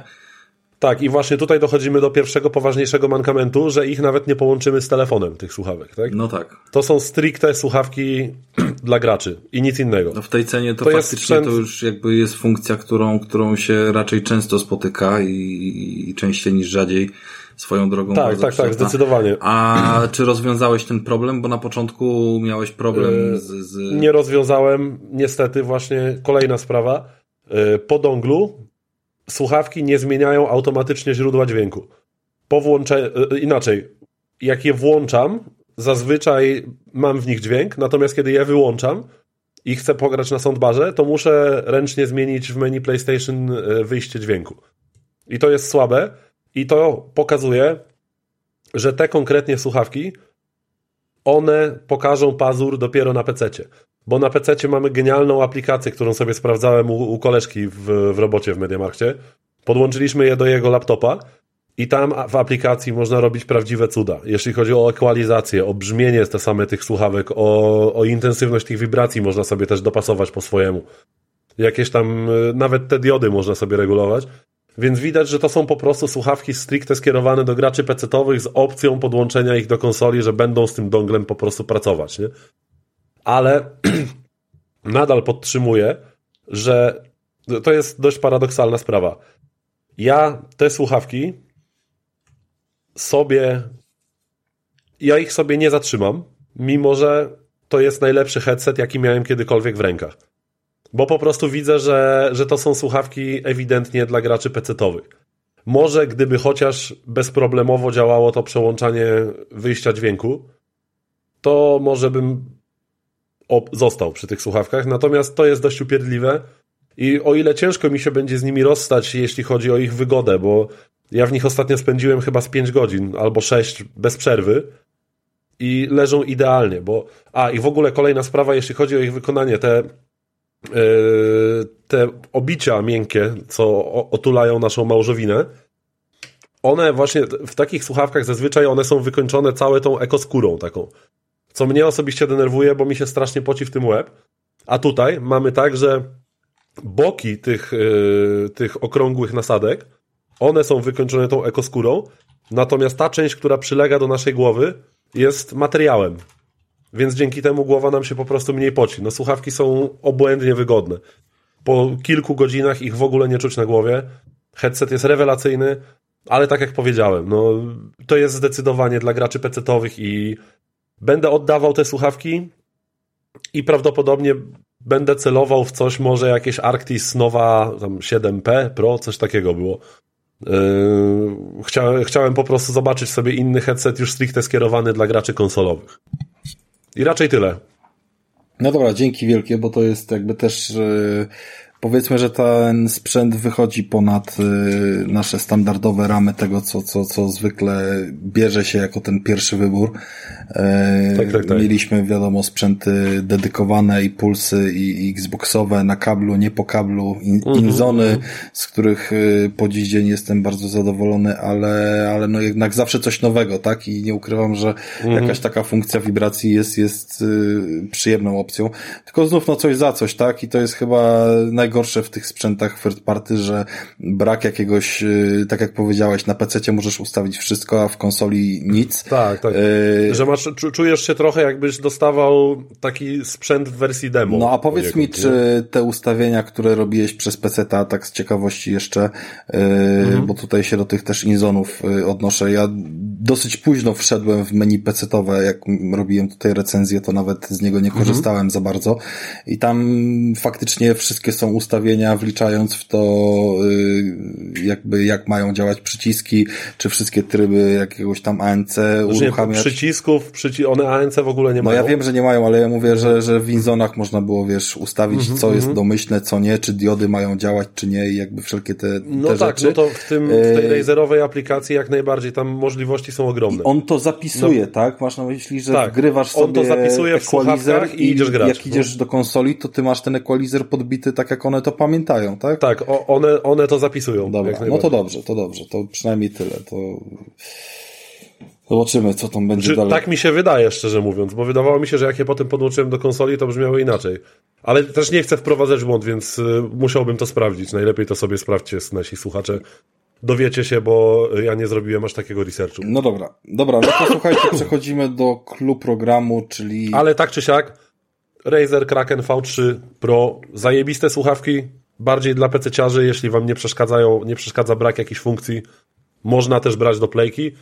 Tak, i właśnie tutaj dochodzimy do pierwszego poważniejszego mankamentu, że ich nawet nie połączymy z telefonem, tych słuchawek, tak? No tak. To są stricte słuchawki [CLEARS THROAT] dla graczy i nic innego. No w tej cenie to, to faktycznie sprzęt... to już jakby jest funkcja, którą, którą się raczej często spotyka i, i częściej niż rzadziej swoją drogą. Tak, tak, tak, zdecydowanie. A czy rozwiązałeś ten problem? Bo na początku miałeś problem z, z... Nie rozwiązałem, niestety, właśnie kolejna sprawa. E, po donglu słuchawki nie zmieniają automatycznie źródła dźwięku. Po włącze... Inaczej, jak je włączam, zazwyczaj mam w nich dźwięk, natomiast kiedy je wyłączam i chcę pograć na soundbarze, to muszę ręcznie zmienić w menu PlayStation e, wyjście dźwięku. I to jest słabe, i to pokazuje, że te konkretnie słuchawki, one pokażą pazur dopiero na PC. Bo na PC mamy genialną aplikację, którą sobie sprawdzałem u, u koleżki w, w robocie w Mediamarkcie. Podłączyliśmy je do jego laptopa i tam w aplikacji można robić prawdziwe cuda. Jeśli chodzi o ekwalizację, o brzmienie te same tych słuchawek, o, o intensywność tych wibracji można sobie też dopasować po swojemu. Jakieś tam, y, nawet te diody można sobie regulować. Więc widać, że to są po prostu słuchawki stricte skierowane do graczy PC-owych z opcją podłączenia ich do konsoli, że będą z tym donglem po prostu pracować. Nie? Ale [CLEARS THROAT] nadal podtrzymuję, że to jest dość paradoksalna sprawa. Ja te słuchawki sobie ja ich sobie nie zatrzymam, mimo że to jest najlepszy headset, jaki miałem kiedykolwiek w rękach. Bo po prostu widzę, że, że to są słuchawki ewidentnie dla graczy PC-owych. Może gdyby chociaż bezproblemowo działało to przełączanie wyjścia dźwięku, to może bym został przy tych słuchawkach. Natomiast to jest dość upierdliwe i o ile ciężko mi się będzie z nimi rozstać, jeśli chodzi o ich wygodę, bo ja w nich ostatnio spędziłem chyba z 5 godzin albo 6 bez przerwy i leżą idealnie, bo a i w ogóle kolejna sprawa, jeśli chodzi o ich wykonanie, te E, te obicia miękkie, co otulają naszą małżowinę, one właśnie w takich słuchawkach zazwyczaj one są wykończone całe tą ekoskórą taką. Co mnie osobiście denerwuje, bo mi się strasznie poci w tym łeb. A tutaj mamy tak, że boki tych, yy, tych okrągłych nasadek, one są wykończone tą ekoskórą, natomiast ta część, która przylega do naszej głowy, jest materiałem więc dzięki temu głowa nam się po prostu mniej poci. No słuchawki są obłędnie wygodne. Po kilku godzinach ich w ogóle nie czuć na głowie. Headset jest rewelacyjny, ale tak jak powiedziałem, no to jest zdecydowanie dla graczy PC-owych i będę oddawał te słuchawki i prawdopodobnie będę celował w coś, może jakieś Arctis nowa tam 7P Pro, coś takiego było. Yy, chciałem, chciałem po prostu zobaczyć sobie inny headset już stricte skierowany dla graczy konsolowych. I raczej tyle. No dobra, dzięki wielkie, bo to jest jakby też yy, powiedzmy, że ten sprzęt wychodzi ponad y, nasze standardowe ramy tego, co, co, co zwykle bierze się jako ten pierwszy wybór. E, tak, tak, tak. Mieliśmy, wiadomo, sprzęty dedykowane i pulsy i, i Xboxowe na kablu, nie po kablu, in, -hmm. Inzony, z których y, po dziś dzień jestem bardzo zadowolony, ale, ale no jednak zawsze coś nowego, tak? I nie ukrywam, że -hmm. jakaś taka funkcja wibracji jest, jest y, przyjemną opcją. Tylko znów no coś za coś, tak? I to jest chyba naj najgorsze w tych sprzętach third party, że brak jakiegoś, y, tak jak powiedziałeś, na PC możesz ustawić wszystko, a w konsoli nic. Tak, tak. Y że masz, czujesz się trochę jakbyś dostawał taki sprzęt w wersji demo. No a powiedz mi, czy te ustawienia, które robiłeś przez PC, a tak z ciekawości jeszcze, y mhm. bo tutaj się do tych też inzonów y, odnoszę. Ja dosyć późno wszedłem w menu pecetowe, jak robiłem tutaj recenzję, to nawet z niego nie mhm. korzystałem za bardzo i tam faktycznie wszystkie są ustawienia, wliczając w to y, jakby jak mają działać przyciski, czy wszystkie tryby jakiegoś tam ANC znaczy, uruchamiać. Przycisków, przyci one ANC w ogóle nie mają. No ja wiem, że nie mają, ale ja mówię, że, że w Winzonach można było, wiesz, ustawić, mhm, co jest mhm. domyślne, co nie, czy diody mają działać, czy nie i jakby wszelkie te, no te tak, rzeczy. No to w, tym, w tej Razerowej aplikacji jak najbardziej tam możliwości są ogromne. I on to zapisuje, no. tak? Masz na myśli, że tak. wgrywasz sobie on to zapisuje w equalizer i idziesz grać. Jak idziesz no. do konsoli, to ty masz ten equalizer podbity tak, jak one to pamiętają, tak? Tak, one, one to zapisują. Dobra, no to dobrze, to dobrze, to przynajmniej tyle. To... Zobaczymy, co tam będzie dalej. Tak mi się wydaje, szczerze mówiąc, bo wydawało mi się, że jak je potem podłączyłem do konsoli, to brzmiało inaczej. Ale też nie chcę wprowadzać w błąd, więc y, musiałbym to sprawdzić. Najlepiej to sobie sprawdźcie, nasi słuchacze. Dowiecie się, bo ja nie zrobiłem aż takiego researchu. No dobra, dobra, no to słuchajcie, [COUGHS] przechodzimy do klub programu, czyli... Ale tak czy siak, Razer Kraken V3 Pro, zajebiste słuchawki, bardziej dla PC-ciarzy, jeśli wam nie przeszkadzają, nie przeszkadza brak jakichś funkcji, można też brać do playki.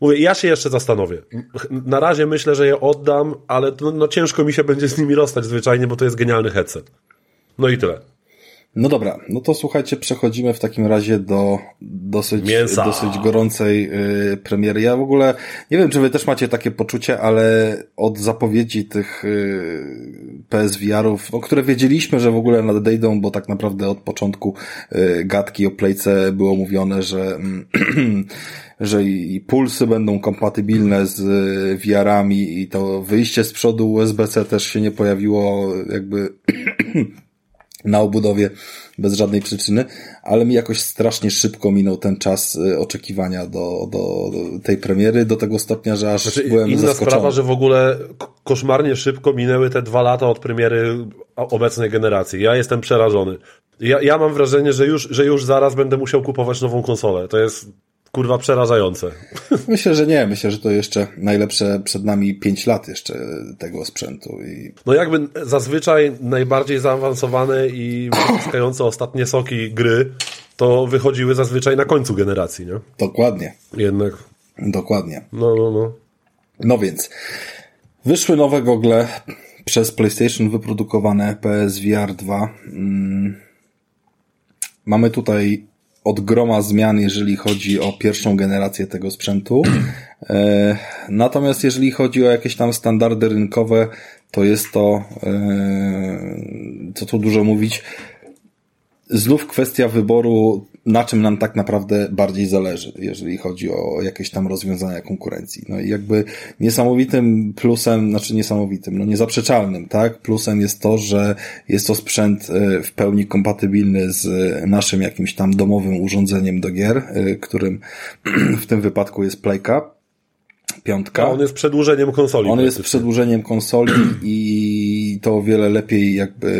Mówię, ja się jeszcze zastanowię. Na razie myślę, że je oddam, ale no, no ciężko mi się będzie z nimi rozstać zwyczajnie, bo to jest genialny headset. No i tyle. No dobra, no to słuchajcie, przechodzimy w takim razie do dosyć, Mięsa. dosyć gorącej y, premiery. Ja w ogóle nie wiem, czy wy też macie takie poczucie, ale od zapowiedzi tych y, PSVR-ów, o które wiedzieliśmy, że w ogóle nadejdą, bo tak naprawdę od początku y, gadki o Playce było mówione, że [CLEARS THROAT] że i pulsy będą kompatybilne z VR-ami i to wyjście z przodu USB-C też się nie pojawiło jakby [CLEARS THROAT] na obudowie bez żadnej przyczyny, ale mi jakoś strasznie szybko minął ten czas y, oczekiwania do, do, tej premiery, do tego stopnia, że aż znaczy, byłem Inna zaskoczony. sprawa, że w ogóle koszmarnie szybko minęły te dwa lata od premiery obecnej generacji. Ja jestem przerażony. Ja, ja mam wrażenie, że już, że już zaraz będę musiał kupować nową konsolę. To jest kurwa przerażające. Myślę, że nie. Myślę, że to jeszcze najlepsze przed nami 5 lat jeszcze tego sprzętu. I... No jakby zazwyczaj najbardziej zaawansowane i wyciskające ostatnie soki gry to wychodziły zazwyczaj na końcu generacji, nie? Dokładnie. Jednak. Dokładnie. No, no, no. No więc, wyszły nowe gogle przez PlayStation wyprodukowane PSVR 2. Mm. Mamy tutaj od groma zmian, jeżeli chodzi o pierwszą generację tego sprzętu. [CLEARS THROAT] E, natomiast jeżeli chodzi o jakieś tam standardy rynkowe, to jest to, e, co tu dużo mówić, znów kwestia wyboru, na czym nam tak naprawdę bardziej zależy, jeżeli chodzi o jakieś tam rozwiązania konkurencji. No i jakby niesamowitym plusem, znaczy niesamowitym, no niezaprzeczalnym, tak? Plusem jest to, że jest to sprzęt e, w pełni kompatybilny z naszym jakimś tam domowym urządzeniem do gier, e, którym [CLEARS THROAT] w tym wypadku jest Playka piątka. A on jest przedłużeniem konsoli. On jest przedłużeniem konsoli [CLEARS THROAT] i to o wiele lepiej jakby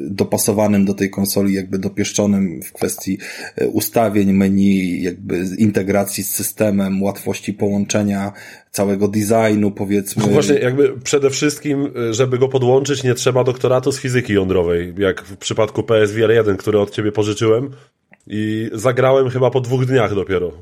dopasowanym do tej konsoli, jakby dopieszczonym w kwestii e, ustawień menu, jakby integracji z systemem, łatwości połączenia, całego designu, powiedzmy. No właśnie, jakby przede wszystkim, e, żeby go podłączyć, nie trzeba doktoratu z fizyki jądrowej, jak w przypadku PSVR 1, który od ciebie pożyczyłem. I zagrałem chyba po dwóch dniach dopiero.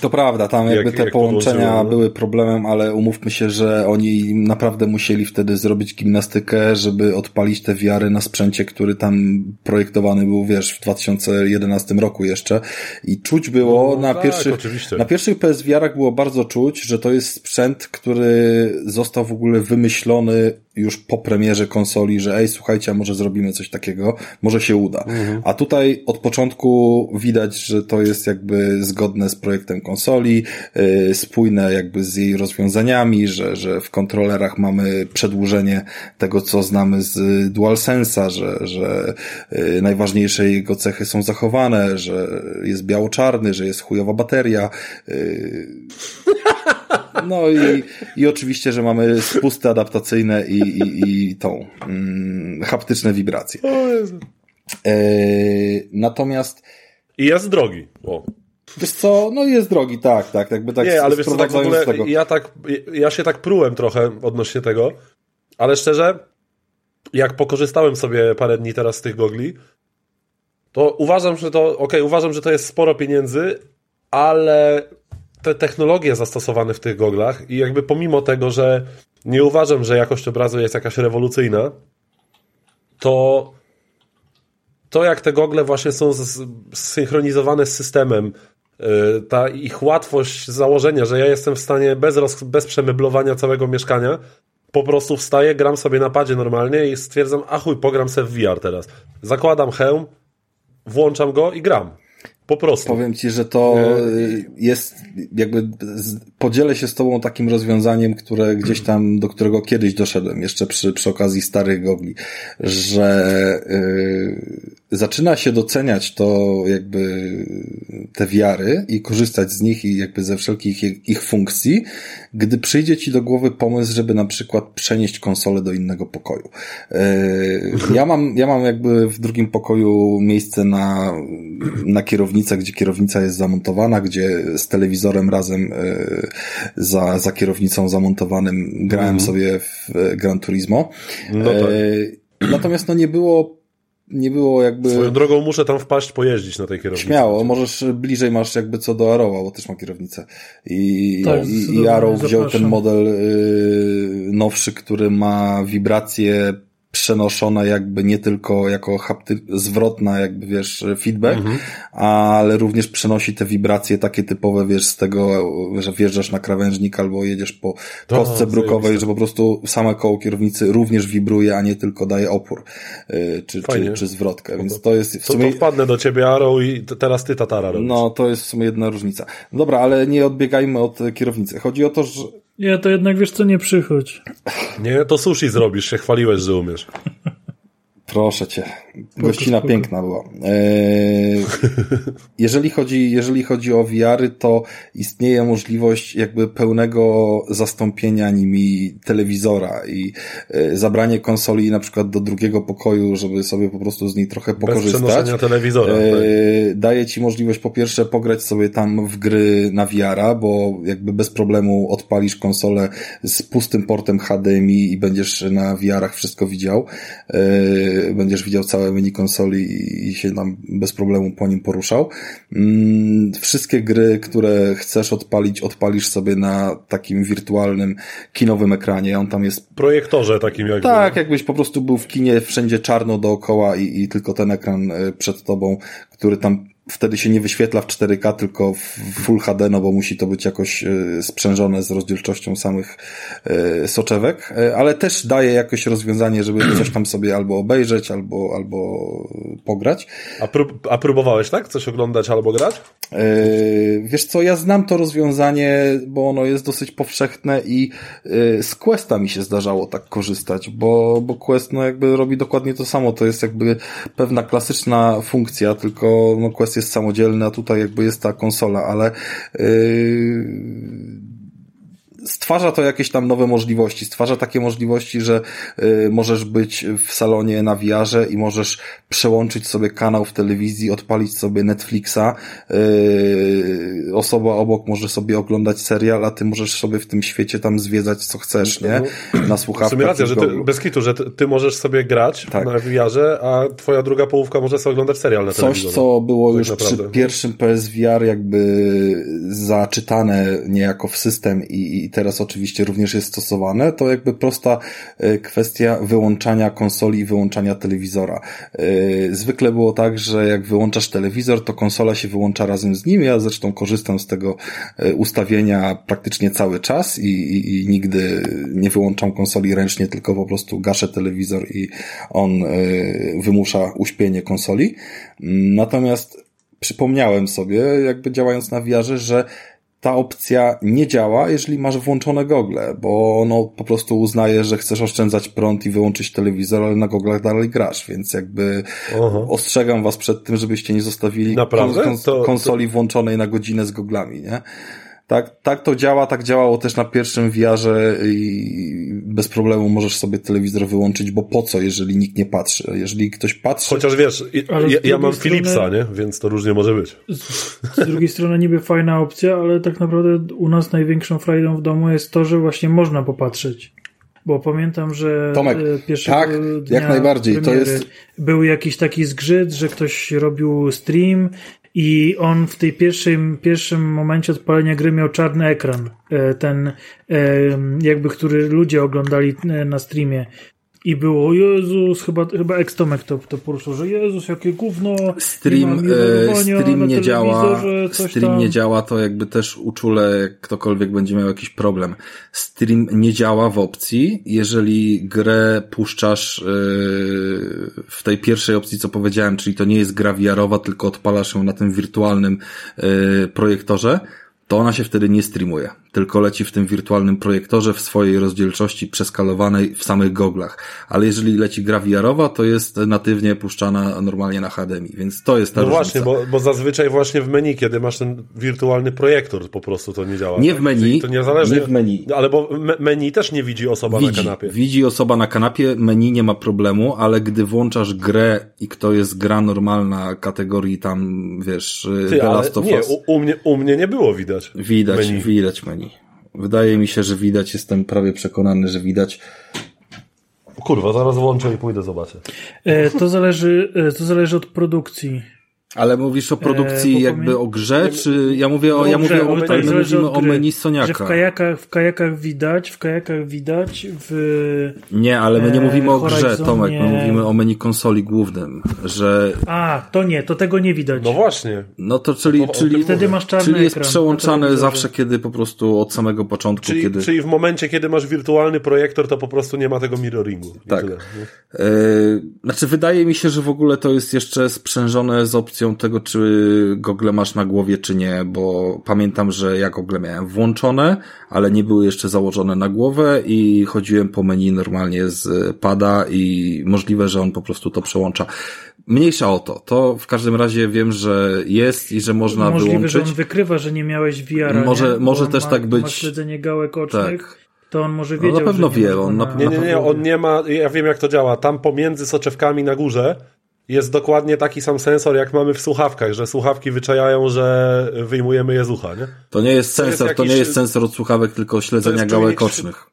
To prawda, tam [LAUGHS] jakby jak, te jak połączenia no. były problemem, ale umówmy się, że oni naprawdę musieli wtedy zrobić gimnastykę, żeby odpalić te wiary na sprzęcie, który tam projektowany był, wiesz, w 2011 roku jeszcze. I czuć było no, na, tak, pierwszych, oczywiście. na pierwszych PSVR-ach było bardzo czuć, że to jest sprzęt, który został w ogóle wymyślony już po premierze konsoli, że ej, słuchajcie, a może zrobimy coś takiego, może się uda. Mhm. A tutaj od początku widać, że to jest jakby zgodne z projektem konsoli, yy, spójne jakby z jej rozwiązaniami, że, że w kontrolerach mamy przedłużenie tego, co znamy z DualSense'a, że, że yy, najważniejsze jego cechy są zachowane, że jest biało-czarny, że jest chujowa bateria. Yy... [LAUGHS] No i, i oczywiście, że mamy spusty adaptacyjne i, i, i tą mm, haptyczne wibracje. E, natomiast i jest drogi. O. Wiesz co, no jest drogi, tak, tak, jakby tak Nie, ale wiesz co, tak w ogóle, tego. ja tak, ja się tak prułem trochę odnośnie tego, ale szczerze, jak pokorzystałem sobie parę dni teraz z tych gogli, to uważam, że to, okej, okay, uważam, że to jest sporo pieniędzy, ale te technologie zastosowane w tych goglach i jakby pomimo tego, że nie uważam, że jakość obrazu jest jakaś rewolucyjna, to to jak te gogle właśnie są zsynchronizowane z systemem, y, ta ich łatwość założenia, że ja jestem w stanie bez, roz, bez przemeblowania całego mieszkania, po prostu wstaję, gram sobie na padzie normalnie i stwierdzam, a chuj, pogram sobie w VR teraz. Zakładam hełm, włączam go i gram. Po prostu. Powiem ci, że to jest jakby podzielę się z tobą takim rozwiązaniem, które gdzieś tam, do którego kiedyś doszedłem, jeszcze przy, przy okazji starych gogli, że yy, zaczyna się doceniać to jakby te wiary i korzystać z nich i jakby ze wszelkich ich, ich funkcji, gdy przyjdzie ci do głowy pomysł, żeby na przykład przenieść konsolę do innego pokoju. Yy, ja mam, ja mam jakby w drugim pokoju miejsce na, na kierownicę, gdzie kierownica jest zamontowana, gdzie z telewizorem razem yy, za, za kierownicą zamontowanym grałem -hmm. sobie w Gran Turismo. No tak. Yy, natomiast no nie było nie było jakby... Swoją drogą muszę tam wpaść, pojeździć na tej kierownicy. Śmiało, możesz, bliżej masz jakby co do Arrowa, bo też ma kierownicę. I, tak, i, i Arrow wziął ten model y, nowszy, który ma wibracje przenoszona jakby nie tylko jako hapty, zwrotna jakby wiesz feedback, mhm. ale również przenosi te wibracje takie typowe wiesz z tego, że wjeżdżasz na krawężnik albo jedziesz po kostce brukowej, że po prostu same koło kierownicy również wibruje, a nie tylko daje opór yy, czy, czy, czy zwrotkę, więc to jest w sumie... To, to wpadnę do ciebie Arrow i teraz ty Tatara robisz. No to jest w sumie jedna różnica. Dobra, ale nie odbiegajmy od kierownicy. Chodzi o to, że ja to jednak wiesz co, nie przychodź. Nie, to sushi zrobisz, się chwaliłeś, że umiesz. [LAUGHS] Proszę cię. Gościna spoko. piękna była. Eee, [LAUGHS] jeżeli, chodzi, jeżeli chodzi o VR-y, to istnieje możliwość jakby pełnego zastąpienia nimi telewizora i e, zabranie konsoli na przykład do drugiego pokoju, żeby sobie po prostu z niej trochę pokorzystać. Bez przenoszenia telewizora. E, tak. daje ci możliwość po pierwsze pograć sobie tam w gry na VR-a, bo jakby bez problemu odpalisz konsolę z pustym portem HDMI i będziesz na VR-ach wszystko widział. E, będziesz widział całe menu konsoli i się tam bez problemu po nim poruszał. Mm, wszystkie gry, które chcesz odpalić, odpalisz sobie na takim wirtualnym, kinowym ekranie. On tam jest... Projektorze takim jakby. Tak, jakbyś po prostu był w kinie, wszędzie czarno dookoła i, i tylko ten ekran e, przed tobą, który tam wtedy się nie wyświetla w 4K, tylko w Full HD, no bo musi to być jakoś e, sprzężone z rozdzielczością samych e, soczewek, e, ale też daje jakoś rozwiązanie, żeby [CLEARS THROAT] coś tam sobie albo obejrzeć, albo, albo pograć. A, prób a próbowałeś tak? Coś oglądać albo grać? Wiesz co, ja znam to rozwiązanie, bo ono jest dosyć powszechne i z Questa mi się zdarzało tak korzystać, bo, bo Quest no jakby robi dokładnie to samo, to jest jakby pewna klasyczna funkcja, tylko no Quest jest samodzielny, a tutaj jakby jest ta konsola, ale yy, stwarza to jakieś tam nowe możliwości. Stwarza takie możliwości, że y, możesz być w salonie na wiarze i możesz przełączyć sobie kanał w telewizji, odpalić sobie Netflixa. Y, osoba obok może sobie oglądać serial, a ty możesz sobie w tym świecie tam zwiedzać co chcesz, nie? Na słuchawkach. W sumie racja, że ty, bez kitu, że ty, ty możesz sobie grać tak. na wiarze, a twoja druga połówka może sobie oglądać serial na telewizji. Coś, co było tak już naprawdę. przy pierwszym PSVR jakby zaczytane niejako w system i, i teraz oczywiście również jest stosowane, to jakby prosta e, kwestia wyłączania konsoli i wyłączania telewizora. E, zwykle było tak, że jak wyłączasz telewizor, to konsola się wyłącza razem z nim. Ja zresztą korzystam z tego e, ustawienia praktycznie cały czas i, i, i nigdy nie wyłączam konsoli ręcznie, tylko po prostu gaszę telewizor i on wymusza uśpienie konsoli. Natomiast przypomniałem sobie, jakby działając na wiarze, że ta opcja nie działa, jeżeli masz włączone gogle, bo ono po prostu uznaje, że chcesz oszczędzać prąd i wyłączyć telewizor, ale na goglach dalej grasz, więc jakby Aha. ostrzegam was przed tym, żebyście nie zostawili kons konsoli to... włączonej na godzinę z goglami, nie? Tak, tak to działa, tak działało też na pierwszym wiarze i bez problemu możesz sobie telewizor wyłączyć, bo po co, jeżeli nikt nie patrzy? Jeżeli ktoś patrzy... Chociaż wiesz, ja, ja mam strony, Philipsa, nie? Więc to różnie może być. Z, z drugiej strony niby fajna opcja, ale tak naprawdę u nas największą frajdą w domu jest to, że właśnie można popatrzeć. Bo pamiętam, że Tomek, e, pierwszego tak, dnia jak najbardziej. To jest... był jakiś taki zgrzyt, że ktoś robił stream i on w tej pierwszym, pierwszym momencie odpalenia gry miał czarny ekran, e, ten jakby, który ludzie oglądali na streamie i było, Jezus, chyba, chyba Ekstomek to, to poruszył, że Jezus, jakie gówno. Stream, nie, stream nie działa. Stream tam. nie działa, to jakby też uczule, jak ktokolwiek będzie miał jakiś problem. Stream nie działa w opcji, jeżeli grę puszczasz yy, w tej pierwszej opcji, co powiedziałem, czyli to nie jest gra wiarowa, tylko odpalasz ją na tym wirtualnym yy, projektorze, to ona się wtedy nie streamuje tylko leci w tym wirtualnym projektorze w swojej rozdzielczości przeskalowanej w samych goglach. Ale jeżeli leci gra VR-owa, to jest natywnie puszczana normalnie na HDMI, więc to jest ta No różnica. właśnie, bo, bo zazwyczaj właśnie w menu, kiedy masz ten wirtualny projektor, po prostu to nie działa. Nie tak? w menu, to niezależnie, nie w menu. Ale bo menu też nie widzi osoba widzi, na kanapie. Widzi osoba na kanapie, menu nie ma problemu, ale gdy włączasz grę i to jest gra normalna kategorii tam, wiesz, Ty, The Last of nie, Us. u, u, mnie, u mnie nie było widać. Widać, menu. widać menu. Wydaje mi się, że widać, jestem prawie przekonany, że widać. Kurwa, zaraz włączę i pójdę zobaczę. E, to zależy, e, to zależy od produkcji. Ale mówisz o produkcji E, jakby o grze, czy ja mówię o, ja grze, mówię o, tak mówimy o menu Że w Soniaka. kajakach, w kajakach widać, w kajakach widać, w... Nie, ale my nie e, mówimy o grze, Horizonie- Tomek, my mówimy o menu konsoli głównym, że A, to nie, to tego nie widać. No właśnie. no to czyli, No to czyli, Wtedy masz czarny czyli jest ekran przełączane zawsze, kiedy po prostu od samego początku, Czyli, kiedy... czyli w momencie, kiedy masz wirtualny projektor, to po prostu nie ma tego mirroringu. Tak. tyle? Yy, znaczy, wydaje mi się, że w ogóle to jest jeszcze sprzężone z opcją tego, czy gogle masz na głowie, czy nie, bo pamiętam, że ja gogle miałem włączone, ale nie były jeszcze założone na głowę i chodziłem po menu normalnie z pada i możliwe, że on po prostu to przełącza. Mniejsza o to. To w każdym razie wiem, że jest i że można Możliwe, wyłączyć. że on wykrywa, że nie miałeś VR. Może- może też ma, tak być. Ma śledzenie gałek ocznych, Tak. to on może No, wiedział, na pewno że nie wie, on na- Nie, nie, nie, on nie ma, ja wiem jak to działa. Tam pomiędzy soczewkami na górze jest dokładnie taki sam sensor, jak mamy w słuchawkach, że słuchawki wyczajają, że wyjmujemy je z ucha, nie? To nie jest To jest sensor, to nie jakiś- jest sensor od słuchawek, tylko śledzenia gałek ocznych.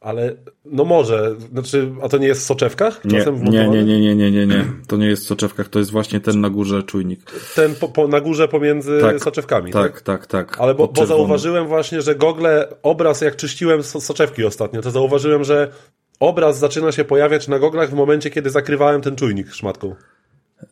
Ale, no może, znaczy, a to nie jest w soczewkach? Nie, nie, nie, nie, nie, nie, nie, nie. To nie jest w soczewkach, to jest właśnie ten na górze czujnik. Ten po, po, na górze pomiędzy Tak, soczewkami, tak? Tak, tak, tak. Ale bo, bo zauważyłem właśnie, że gogle, obraz, jak czyściłem so, soczewki ostatnio, to zauważyłem, że obraz zaczyna się pojawiać na goglach w momencie, kiedy zakrywałem ten czujnik szmatką.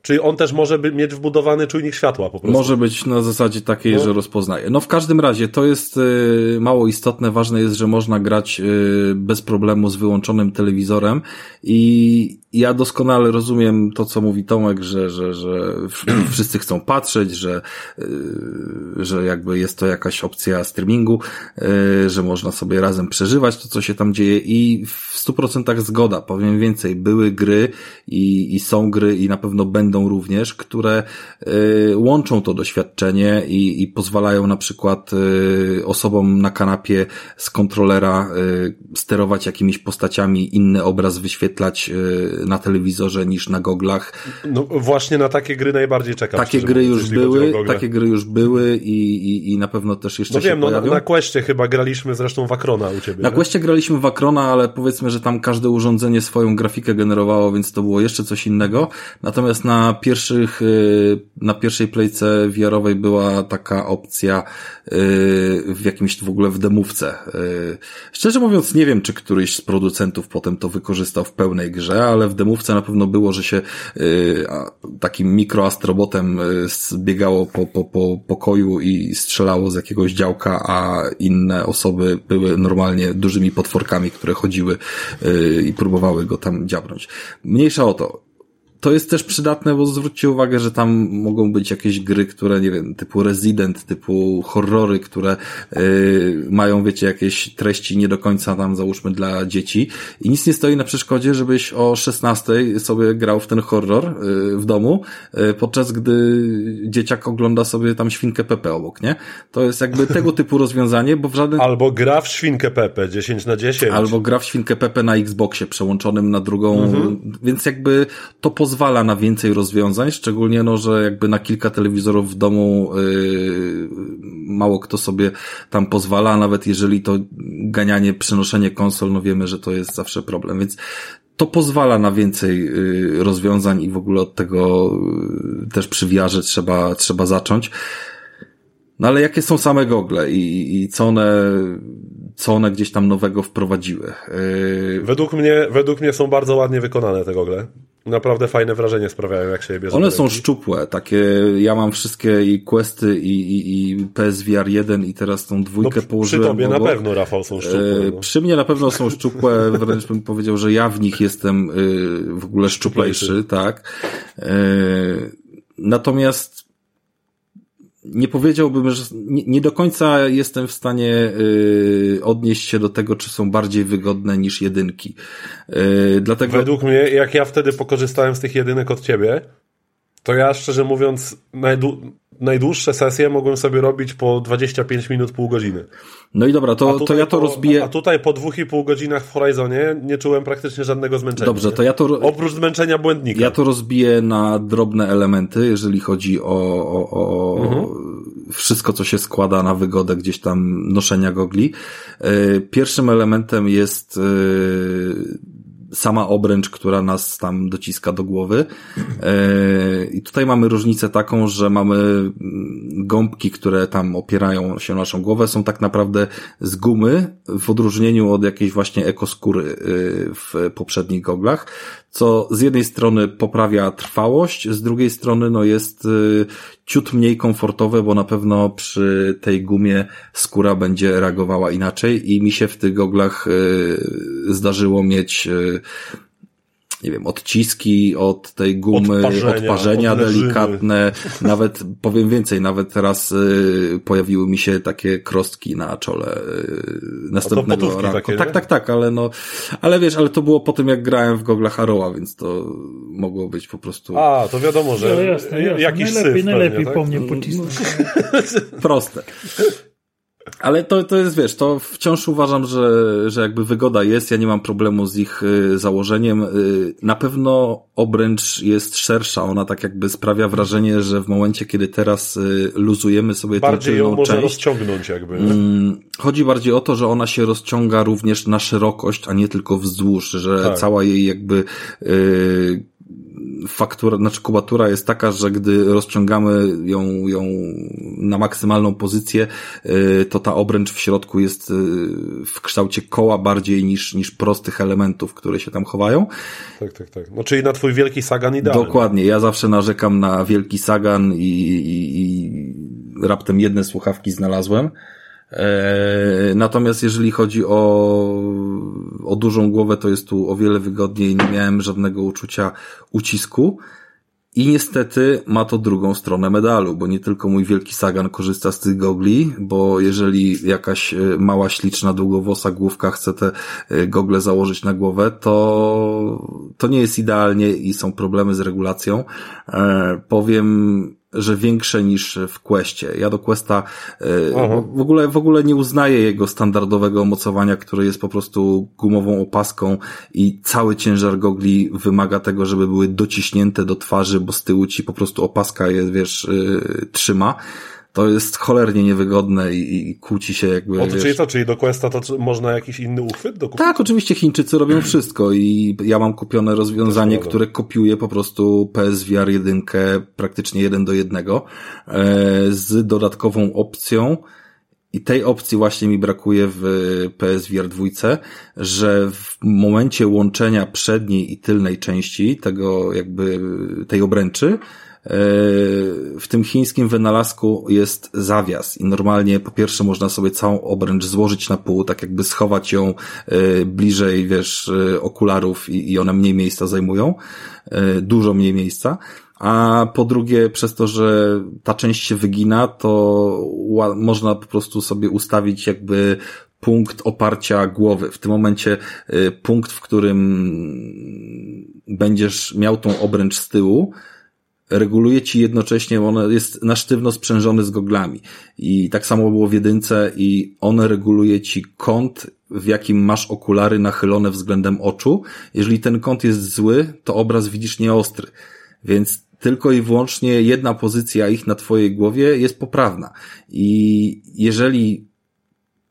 Czyli on też może by mieć wbudowany czujnik światła po prostu. Może być na zasadzie takiej, No. że rozpoznaje. No w każdym razie to jest y, mało istotne. Ważne jest, że można grać y, bez problemu z wyłączonym telewizorem i ja doskonale rozumiem to, co mówi Tomek, że, że, że [CLEARS THROAT] wszyscy chcą patrzeć, że, y, że jakby jest to jakaś opcja streamingu, y, że można sobie razem przeżywać to, co się tam dzieje i w 100% zgoda. Powiem więcej, były gry i, i są gry i na pewno będą również, które y, łączą to doświadczenie i, i pozwalają na przykład y, osobom na kanapie z kontrolera y, sterować jakimiś postaciami, inny obraz wyświetlać na telewizorze niż na goglach. No właśnie na takie gry najbardziej czekam. Takie szczerze gry już były, takie gry już były i, i, i na pewno też jeszcze No się wiem, no, na, pojawią. na Questie chyba graliśmy zresztą w Akrona u ciebie. Na nie? Questie graliśmy w Akrona, ale powiedzmy, że tam każde urządzenie swoją grafikę generowało, więc to było jeszcze coś innego. Natomiast na pierwszych, y, na pierwszej playce VR-owej była taka opcja y, w jakimś w ogóle w demówce. Y, Szczerze mówiąc, nie wiem, czy któryś z producentów potem to wykorzystał w pełnej grze, ale w demówce na pewno było, że się takim mikroastrobotem y, biegało po, po, po pokoju i strzelało z jakiegoś działka, a inne osoby były normalnie dużymi potworkami, które chodziły i próbowały go tam dziabnąć. Mniejsza o to. To jest też przydatne, bo zwróćcie uwagę, że tam mogą być jakieś gry, które, nie wiem, typu Resident, typu horrory, które y, mają, wiecie, jakieś treści nie do końca tam, załóżmy, dla dzieci. I nic nie stoi na przeszkodzie, żebyś o 16 sobie grał w ten horror y, w domu, y, podczas gdy dzieciak ogląda sobie tam świnkę Pepe obok, nie? To jest jakby tego [LAUGHS] typu rozwiązanie, bo w żaden... Albo gra w świnkę Pepe 10 na 10. Albo gra w świnkę Pepe na Xboxie przełączonym na drugą, Mhm. więc jakby to pozwala na więcej rozwiązań, szczególnie no, że jakby na kilka telewizorów w domu yy, mało kto sobie tam pozwala, nawet jeżeli to ganianie, przenoszenie konsol, no wiemy, że to jest zawsze problem, więc to pozwala na więcej y, rozwiązań i w ogóle od tego też przy wiarze trzeba, trzeba zacząć. No ale jakie są same gogle i, i co one, co one gdzieś tam nowego wprowadziły? Yy... Według mnie, według mnie są bardzo ładnie wykonane te gogle. Naprawdę fajne wrażenie sprawiają, jak się je bierze. One są szczupłe, takie, ja mam wszystkie i Questy i, i, i PSVR 1 i teraz tą dwójkę no, położyłem. Przy tobie na pewno, Rafał, są szczupłe. No. Przy mnie na pewno są szczupłe, [LAUGHS] wręcz bym powiedział, że ja w nich jestem y, w ogóle szczuplejszy, tak. Y, natomiast nie powiedziałbym, że nie, do końca jestem w stanie yy, odnieść się do tego, czy są bardziej wygodne niż jedynki. Yy, dlatego... Według mnie, jak ja wtedy pokorzystałem z tych jedynek od ciebie, to ja szczerze mówiąc, najdłu najdłuższe sesje mogłem sobie robić po 25 minut, pół godziny. No i dobra, to, to ja to po, rozbiję. A tutaj po dwóch i pół godzinach w Horizonie nie czułem praktycznie żadnego zmęczenia. Dobrze, to ja to. Oprócz zmęczenia błędnika. Ja to rozbiję na drobne elementy, jeżeli chodzi o, o, o mhm. wszystko, co się składa na wygodę gdzieś tam noszenia gogli. E, pierwszym elementem jest e, sama obręcz, która nas tam dociska do głowy. E, I tutaj mamy różnicę taką, że mamy mm, gąbki, które tam opierają się na naszą głowę, są tak naprawdę z gumy, w odróżnieniu od jakiejś właśnie ekoskóry y, w poprzednich goglach co z jednej strony poprawia trwałość, z drugiej strony no jest y, ciut mniej komfortowe, bo na pewno przy tej gumie skóra będzie reagowała inaczej i mi się w tych goglach y, zdarzyło mieć y, nie wiem, odciski od tej gumy, odparzenia, odparzenia delikatne, nawet, powiem więcej, nawet teraz y, pojawiły mi się takie krostki na czole y, następnego ranku. tak, tak, tak, ale no, ale wiesz, ale to było po tym, jak grałem w goglach Haroła, więc to mogło być po prostu... A, to wiadomo, że no, jasne, jasne. jakiś najlepiej, syf najlepiej pewnie, tak? po mnie pocisnąć. [LAUGHS] Proste. Ale to, to jest, wiesz, to wciąż uważam, że, że jakby wygoda jest, ja nie mam problemu z ich y, założeniem. Y, na pewno obręcz jest szersza, ona tak jakby sprawia wrażenie, że w momencie, kiedy teraz y, luzujemy sobie bardziej tę ją część, rozciągnąć jakby. Mm, chodzi bardziej o to, że ona się rozciąga również na szerokość, a nie tylko wzdłuż, że tak. cała jej jakby faktura, znaczy kubatura jest taka, że gdy rozciągamy ją, ją na maksymalną pozycję, y, to ta obręcz w środku jest y, w kształcie koła bardziej niż, niż prostych elementów, które się tam chowają. Tak, tak, tak. No czyli na twój wielki sagan idealny. Dokładnie. Ja zawsze narzekam na wielki sagan i, i, i raptem jedne słuchawki znalazłem. E, natomiast jeżeli chodzi o, o dużą głowę, to jest tu o wiele wygodniej. Nie miałem żadnego uczucia ucisku. I niestety ma to drugą stronę medalu, bo nie tylko mój wielki Sagan korzysta z tych gogli, bo jeżeli jakaś e, mała, śliczna, długowosa główka chce te e, gogle założyć na głowę, to, to nie jest idealnie i są problemy z regulacją. E, powiem, że większe niż w Questie. Ja do Questa e, w ogóle, w ogóle nie uznaję jego standardowego mocowania, które jest po prostu gumową opaską i cały ciężar gogli wymaga tego, żeby były dociśnięte do twarzy, bo z tyłu ci po prostu opaska je, wiesz, yy, trzyma to jest cholernie niewygodne i, i kłóci się jakby. O, to wiesz... czyli co, czyli do Questa to można jakiś inny uchwyt dokupić? Tak, oczywiście Chińczycy robią wszystko i ja mam kupione rozwiązanie, które kopiuje po prostu PSVR 1 praktycznie jeden do jednego e, z dodatkową opcją i tej opcji właśnie mi brakuje w PSVR 2, że w momencie łączenia przedniej i tylnej części tego jakby tej obręczy w tym chińskim wynalazku jest zawias i normalnie po pierwsze można sobie całą obręcz złożyć na pół, tak jakby schować ją e, bliżej, wiesz, e, okularów i, one mniej miejsca zajmują, dużo mniej miejsca. A po drugie, przez to, że ta część się wygina, to można po prostu sobie ustawić jakby punkt oparcia głowy. W tym momencie punkt, w którym będziesz miał tą obręcz z tyłu, reguluje ci jednocześnie, on jest na sztywno sprzężony z goglami. I tak samo było w jedynce i on reguluje ci kąt, w jakim masz okulary nachylone względem oczu. Jeżeli ten kąt jest zły, to obraz widzisz nieostry. Więc tylko i wyłącznie jedna pozycja ich na twojej głowie jest poprawna. I jeżeli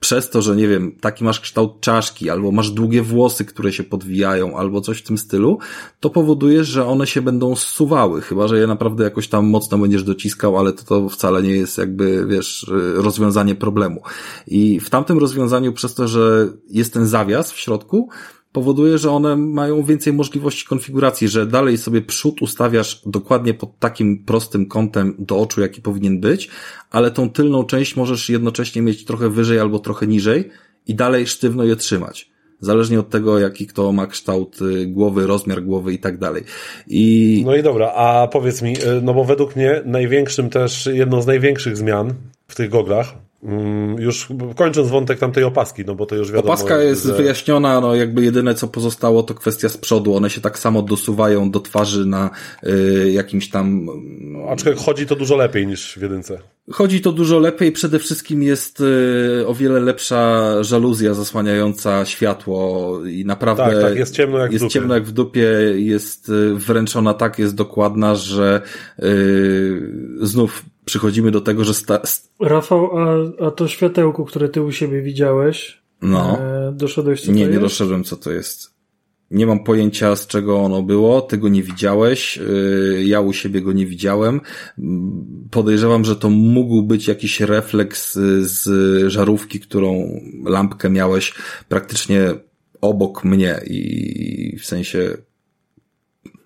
przez to, że nie wiem, taki masz kształt czaszki, albo masz długie włosy, które się podwijają, albo coś w tym stylu, to powoduje, że one się będą zsuwały, chyba, że je naprawdę jakoś tam mocno będziesz dociskał, ale to, to wcale nie jest jakby, wiesz, rozwiązanie problemu. I w tamtym rozwiązaniu, przez to, że jest ten zawias w środku, powoduje, że one mają więcej możliwości konfiguracji, że dalej sobie przód ustawiasz dokładnie pod takim prostym kątem do oczu, jaki powinien być, ale tą tylną część możesz jednocześnie mieć trochę wyżej albo trochę niżej i dalej sztywno je trzymać. Zależnie od tego, jaki kto ma kształt y, głowy, rozmiar głowy i tak dalej. I... No i dobra, a powiedz mi, y, no bo według mnie największym też, jedną z największych zmian w tych goglach, już kończąc wątek tamtej opaski, no bo to już wiadomo. Opaska jest że... wyjaśniona, no jakby jedyne co pozostało to kwestia z przodu. One się tak samo dosuwają do twarzy na y, jakimś tam... No, aczkolwiek chodzi to dużo lepiej niż w jedynce. Chodzi to dużo lepiej, przede wszystkim jest y, o wiele lepsza żaluzja zasłaniająca światło i naprawdę... Tak, tak, jest ciemno jak jest w dupie. ciemno jak w dupie, jest y, wręczona tak, jest dokładna, że y, znów przychodzimy do tego, że... Sta... Rafał, a, a to światełko, które ty u siebie widziałeś, no. E, doszedłeś co Nie, to nie jest? doszedłem co to jest. Nie mam pojęcia z czego ono było, ty go nie widziałeś, yy, ja u siebie go nie widziałem. Podejrzewam, że to mógł być jakiś refleks y, z żarówki, którą lampkę miałeś praktycznie obok mnie i w sensie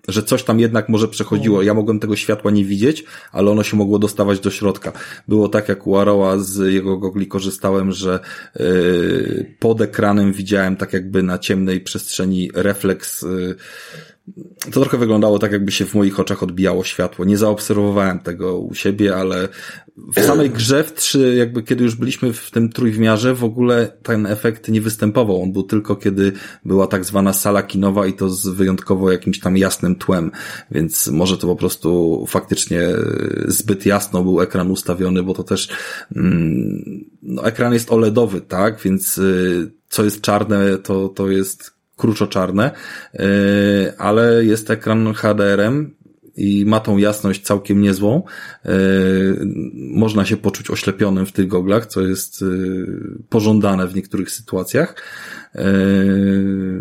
że coś tam jednak może przechodziło. Ja mogłem tego światła nie widzieć, ale ono się mogło dostawać do środka. Było tak jak u Aroa z jego gogli korzystałem, że yy, pod ekranem widziałem tak jakby na ciemnej przestrzeni refleks yy, to trochę wyglądało tak, jakby się w moich oczach odbijało światło. Nie zaobserwowałem tego u siebie, ale w samej grze w 3, jakby kiedy już byliśmy w tym trójwymiarze, w ogóle ten efekt nie występował. On był tylko kiedy była tak zwana sala kinowa i to z wyjątkowo jakimś tam jasnym tłem, więc może to po prostu faktycznie zbyt jasno był ekran ustawiony, bo to też mm, no, ekran jest OLEDowy, tak, więc y, co jest czarne, to, to jest kruczo-czarne, y, ale jest ekran HDR-em i ma tą jasność całkiem niezłą. Y, można się poczuć oślepionym w tych goglach, co jest y, pożądane w niektórych sytuacjach.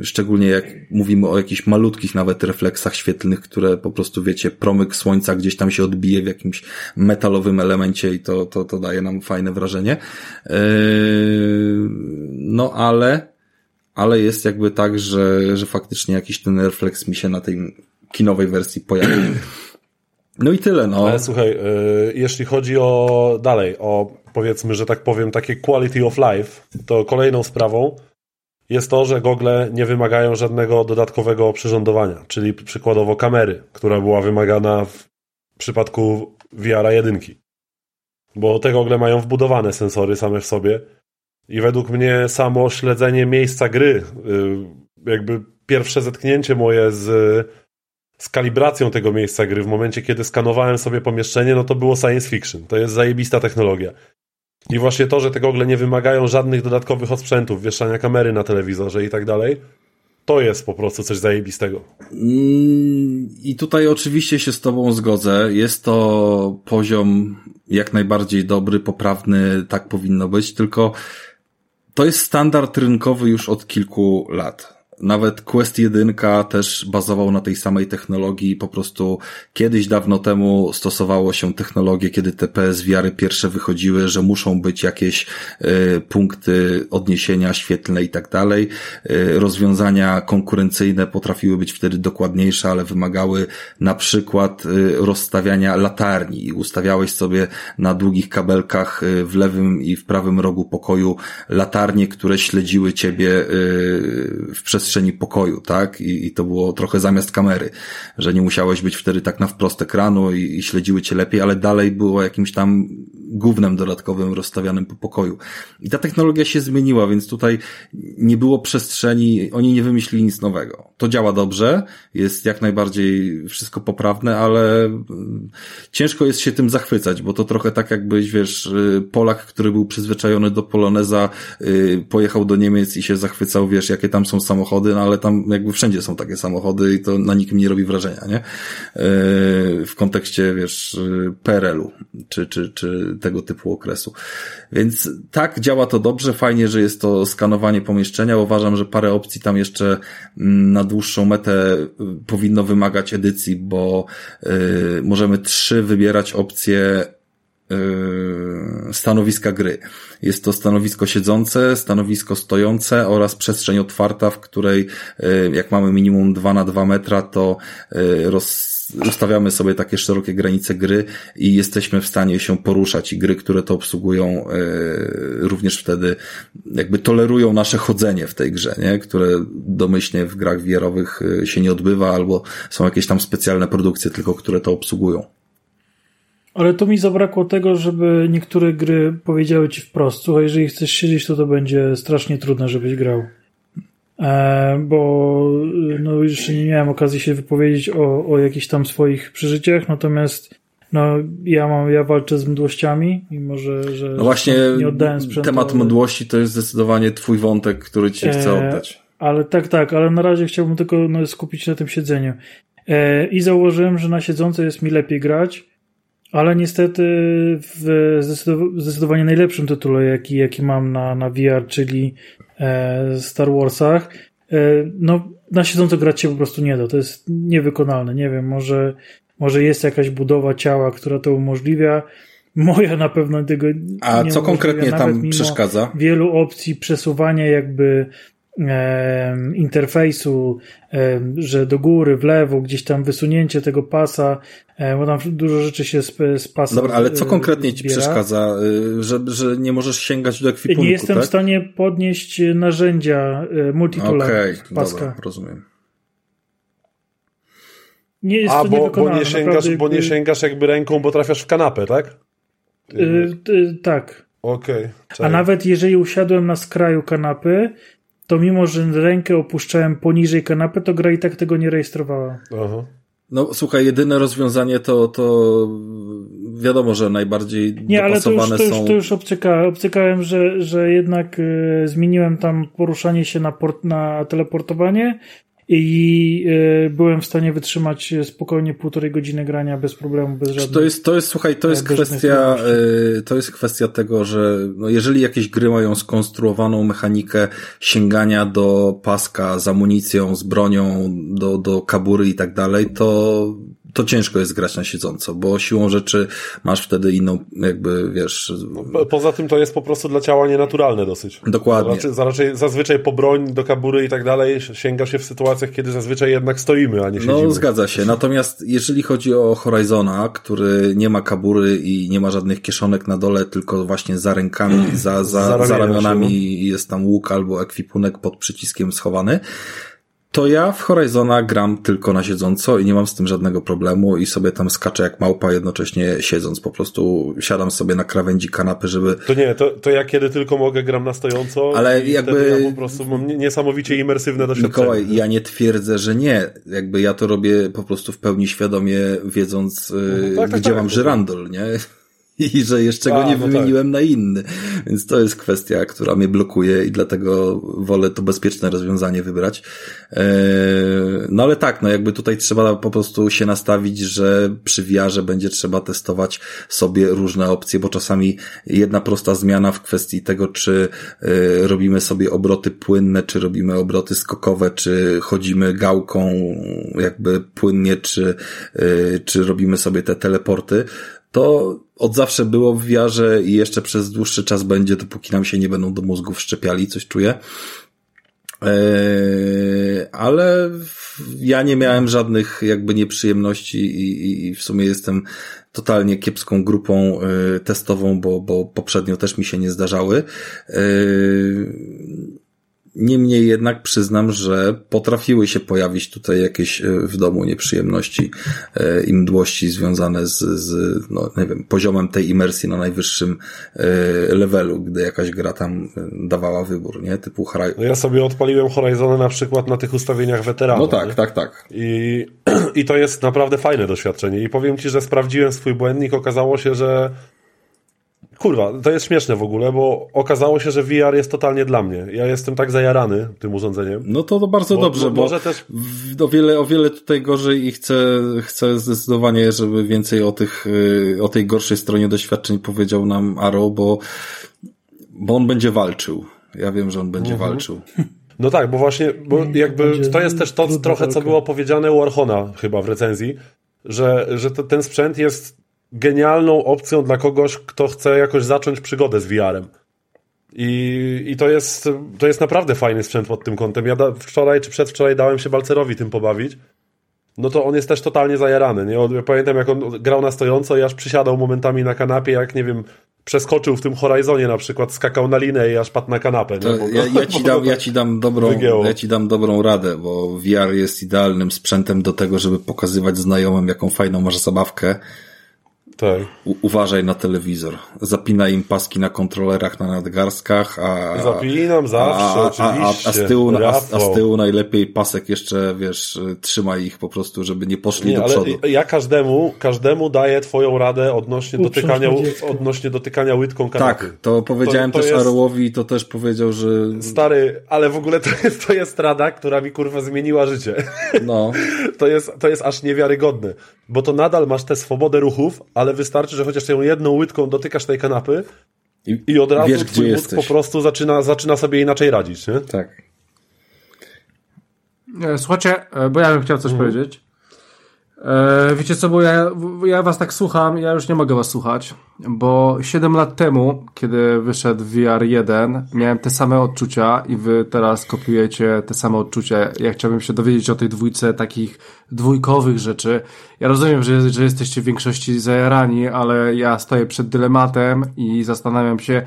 Szczególnie jak mówimy o jakichś malutkich nawet refleksach świetlnych, które po prostu wiecie, promyk słońca gdzieś tam się odbije w jakimś metalowym elemencie i to, to, to daje nam fajne wrażenie. No ale ale jest jakby tak, że, że faktycznie jakiś ten refleks mi się na tej kinowej wersji pojawił. [CLEARS THROAT] No i tyle, no. Ale słuchaj, yy, jeśli chodzi o dalej, o powiedzmy, że tak powiem, takie quality of life, to kolejną sprawą jest to, że gogle nie wymagają żadnego dodatkowego przyrządowania, czyli przykładowo kamery, która była wymagana w przypadku VR-a jedynki. Bo te gogle mają wbudowane sensory same w sobie, i według mnie samo śledzenie miejsca gry, y, jakby pierwsze zetknięcie moje z, z kalibracją tego miejsca gry w momencie, kiedy skanowałem sobie pomieszczenie, no to było science fiction. To jest zajebista technologia. I właśnie to, że te gogle nie wymagają żadnych dodatkowych osprzętów, wieszania kamery na telewizorze i tak dalej, to jest po prostu coś zajebistego. Mm, I tutaj oczywiście się z Tobą zgodzę. Jest to poziom jak najbardziej dobry, poprawny, tak powinno być, tylko to jest standard rynkowy już od kilku lat. Nawet Quest 1 też bazował na tej samej technologii. Po prostu kiedyś dawno temu stosowało się technologię, kiedy te PSVR-y pierwsze wychodziły, że muszą być jakieś y, punkty odniesienia świetlne i tak dalej. Y, rozwiązania konkurencyjne potrafiły być wtedy dokładniejsze, ale wymagały na przykład y, rozstawiania latarni. Ustawiałeś sobie na długich kabelkach w lewym i w prawym rogu pokoju latarnie, które śledziły ciebie w przestrzeni przestrzeni pokoju, tak? I, I, to było trochę zamiast kamery, że nie musiałeś być wtedy tak na wprost ekranu i, i śledziły cię lepiej, ale dalej było jakimś tam gównem dodatkowym rozstawianym po pokoju. I ta technologia się zmieniła, więc tutaj nie było przestrzeni, oni nie wymyślili nic nowego. To działa dobrze, jest jak najbardziej wszystko poprawne, ale mm, ciężko jest się tym zachwycać, bo to trochę tak jakbyś, wiesz, y, Polak, który był przyzwyczajony do Poloneza, y, pojechał do Niemiec i się zachwycał, wiesz, jakie tam są samochody, no ale tam jakby wszędzie są takie samochody i to na nikim nie robi wrażenia, nie? Y, w kontekście, wiesz, PRL-u, czy, czy, czy tego typu okresu. Więc tak, działa to dobrze, fajnie, że jest to skanowanie pomieszczenia. Uważam, że parę opcji tam jeszcze mm, na dłuższą metę y, powinno wymagać edycji, bo yy, możemy trzy wybierać opcje Y, stanowiska gry. Jest to stanowisko siedzące, stanowisko stojące oraz przestrzeń otwarta, w której y, jak mamy minimum 2 na 2 metra, to y, roz, ustawiamy sobie takie szerokie granice gry i jesteśmy w stanie się poruszać i gry, które to obsługują również wtedy jakby tolerują nasze chodzenie w tej grze, nie? które domyślnie w grach wierowych się nie odbywa albo są jakieś tam specjalne produkcje tylko, które to obsługują. Ale to mi zabrakło tego, żeby niektóre gry powiedziały ci wprost, słuchaj, jeżeli chcesz siedzieć, to to będzie strasznie trudne, żebyś grał. E, bo no, jeszcze nie miałem okazji się wypowiedzieć o, o jakichś tam swoich przeżyciach, natomiast no, ja mam, ja walczę z mdłościami, mimo że, że no właśnie nie oddałem sprzętu. Temat mdłości to jest zdecydowanie twój wątek, który ci chcę e, oddać. Ale tak, tak, ale na razie chciałbym tylko no, skupić się na tym siedzeniu. E, I założyłem, że na siedząco jest mi lepiej grać, ale niestety w zdecydowanie najlepszym tytule, jaki, jaki mam na, na VR, czyli e, Star Warsach, e, no na siedząco grać się po prostu nie da. To jest niewykonalne. Nie wiem, może, może jest jakaś budowa ciała, która to umożliwia. Moja na pewno tego A nie co konkretnie tam przeszkadza? Wielu opcji przesuwania jakby interfejsu, że do góry, w lewo, gdzieś tam wysunięcie tego pasa, bo tam dużo rzeczy się z, z pasa Dobra, ale co konkretnie ci przeszkadza? Y, że, że nie możesz sięgać do ekwipunku, Nie jestem tak? w stanie podnieść narzędzia y, multitool okay, paska. Dobra, rozumiem. Nie jest A, to bo, bo, nie sięgasz, bo nie sięgasz jakby ręką, bo trafiasz w kanapę, tak? Yy, yy, tak. Okej. Okay, A nawet jeżeli usiadłem na skraju kanapy, to mimo, że rękę opuszczałem poniżej kanapy, to gra i tak tego nie rejestrowała. Aha. No słuchaj, jedyne rozwiązanie to, to wiadomo, że najbardziej Nie, ale to już, to już, to już obcykałem, obcykałem że, że jednak y, zmieniłem tam poruszanie się na, port, na teleportowanie i e, byłem w stanie wytrzymać spokojnie półtorej godziny grania bez problemu, bez żadnych... To jest, to jest słuchaj, to jest kwestia, e, to jest kwestia tego, że no jeżeli jakieś gry mają skonstruowaną mechanikę sięgania do paska z amunicją, z bronią, do, do kabury i tak dalej, to to ciężko jest grać na siedząco, bo siłą rzeczy masz wtedy inną, jakby, wiesz... Poza tym to jest po prostu dla ciała nienaturalne dosyć. Dokładnie. Raczej, raczej, zazwyczaj po broń do kabury i tak dalej sięga się w sytuacjach, kiedy zazwyczaj jednak stoimy, a nie siedzimy. No, zgadza się. Natomiast jeżeli chodzi o Horizona, który nie ma kabury i nie ma żadnych kieszonek na dole, tylko właśnie za rękami, za, za, za ramionami jest tam łuk albo ekwipunek pod przyciskiem schowany, to ja w Horizona gram tylko na siedząco i nie mam z tym żadnego problemu i sobie tam skaczę jak małpa jednocześnie siedząc. Po prostu siadam sobie na krawędzi kanapy, żeby... To nie, to, to ja kiedy tylko mogę gram na stojąco Ale jakby... ja po prostu mam niesamowicie imersywne doświadczenie. Mikołaj, ja nie twierdzę, że nie. Jakby ja to robię po prostu w pełni świadomie, wiedząc, no, tak, gdzie tak, mam tak, żyrandol, nie? [LAUGHS] i że jeszcze go nie no wymieniłem tak. na inny. Więc to jest kwestia, która mnie blokuje i dlatego wolę to bezpieczne rozwiązanie wybrać. Eee, no ale tak, no jakby tutaj trzeba po prostu się nastawić, że przy wiarze będzie trzeba testować sobie różne opcje, bo czasami jedna prosta zmiana w kwestii tego, czy e, robimy sobie obroty płynne, czy robimy obroty skokowe, czy chodzimy gałką jakby płynnie, czy, e, czy robimy sobie te teleporty, to od zawsze było w wiarze i jeszcze przez dłuższy czas będzie, dopóki nam się nie będą do mózgu wszczepiali, coś czuję. Eee, ale ja nie miałem żadnych jakby nieprzyjemności i, w sumie jestem totalnie kiepską grupą e, testową, bo, bo poprzednio też mi się nie zdarzały. Eee, Niemniej jednak przyznam, że potrafiły się pojawić tutaj jakieś e, w domu nieprzyjemności e, i mdłości związane z, z no, nie wiem, poziomem tej imersji na najwyższym e, levelu, gdy jakaś gra tam dawała wybór, nie? Typu Horizon. No ja sobie odpaliłem Horizon na przykład na tych ustawieniach weteranów. No tak, nie? tak, tak. I, [CLEARS THROAT] I to jest naprawdę fajne doświadczenie. I powiem Ci, że sprawdziłem swój błędnik, okazało się, że kurwa, to jest śmieszne w ogóle, bo okazało się, że VR jest totalnie dla mnie. Ja jestem tak zajarany tym urządzeniem. No to, to bardzo Bo- dobrze, bo- też- o, wiele, o wiele tutaj gorzej i chcę, chcę zdecydowanie, żeby więcej o tych, y, o tej gorszej stronie doświadczeń powiedział nam Aro, bo, bo on będzie walczył. Ja wiem, że on będzie Mhm. walczył. [LAUGHS] No tak, bo właśnie, bo jakby to jest też to trochę, co było powiedziane u Orchona chyba w recenzji, że, że to, ten sprzęt jest genialną opcją dla kogoś, kto chce jakoś zacząć przygodę z VR-em. I, I to jest, to jest naprawdę fajny sprzęt pod tym kątem. Ja da, wczoraj czy przedwczoraj dałem się Balcerowi tym pobawić. No to on jest też totalnie zajarany. Nie? Ja pamiętam, jak on grał na stojąco i aż przysiadał momentami na kanapie, jak nie wiem, przeskoczył w tym Horizonie na przykład, skakał na linę i aż padł na kanapę. To? Bo- ja, ja, ci dam, ja ci dam dobrą, Wygięło. ja ci dam dobrą radę, bo VR jest idealnym sprzętem do tego, żeby pokazywać znajomym, jaką fajną masz zabawkę. Tak. U, uważaj na telewizor. Zapinaj im paski na kontrolerach, na nadgarstkach, a... Zapinam zawsze, a, a, a, oczywiście. a, z tyłu, a, a z tyłu najlepiej pasek jeszcze, wiesz, trzymaj ich po prostu, żeby nie poszli Nie, do ale przodu. ja każdemu, każdemu daję twoją radę odnośnie dotykania, odnośnie dotykania łydką kanapy. Tak, to powiedziałem To- to też jest- Arołowi i to też powiedział, że Stary, ale w ogóle to jest, to jest rada, która mi kurwa zmieniła życie. no, [LAUGHS] To jest, to jest aż niewiarygodne. Bo to nadal masz tę swobodę ruchów, ale wystarczy, że chociaż tą jedną łydką dotykasz tej kanapy i, i od razu wiesz, twój mózg po prostu zaczyna, zaczyna sobie inaczej radzić, nie? Tak. E, Słuchajcie, e, bo ja bym chciał coś Mhm. powiedzieć. E, wiecie co, bo ja, ja was tak słucham, ja już nie mogę was słuchać, bo 7 lat temu, kiedy wyszedł VR 1, miałem te same odczucia i wy teraz kopiujecie te same odczucia. Ja chciałbym się dowiedzieć o tej dwójce takich dwójkowych rzeczy. Ja rozumiem, że, że jesteście w większości zajarani, ale ja stoję przed dylematem i zastanawiam się,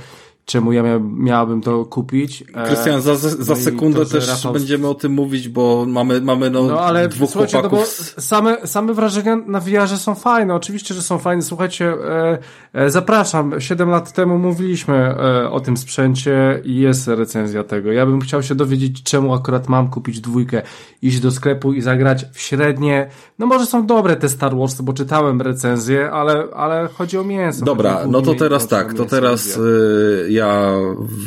czemu ja mia, miałabym to kupić. E, Krystian, za, za, no sekundę to, też Rafał- będziemy o tym mówić, bo mamy, mamy no, no ale dwóch słuchajcie, no bo chłopaków. same, same wrażenia na VR-ze są fajne, oczywiście, że są fajne. Słuchajcie, e, e, zapraszam, 7 lat temu mówiliśmy e, o tym sprzęcie i jest recenzja tego. Ja bym chciał się dowiedzieć, czemu akurat mam kupić dwójkę, iść do sklepu i zagrać w średnie. No może są dobre te Star Warsy, bo czytałem recenzję, ale, ale chodzi o mięso. Dobra, no to teraz tak, to teraz y, ja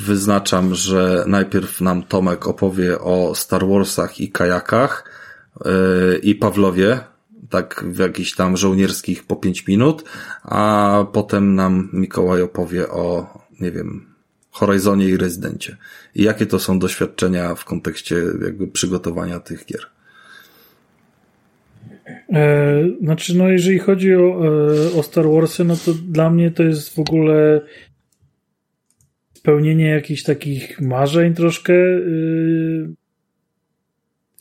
wyznaczam, że najpierw nam Tomek opowie o Star Warsach i kajakach y, i Pawlowie, tak w jakichś tam żołnierskich po 5 minut, a potem nam Mikołaj opowie o, nie wiem, Horizonie i Rezydencie. I jakie to są doświadczenia w kontekście jakby przygotowania tych gier. E, znaczy, no jeżeli chodzi o, e, o Star Warsy, no to dla mnie to jest w ogóle spełnienie jakichś takich marzeń troszkę y,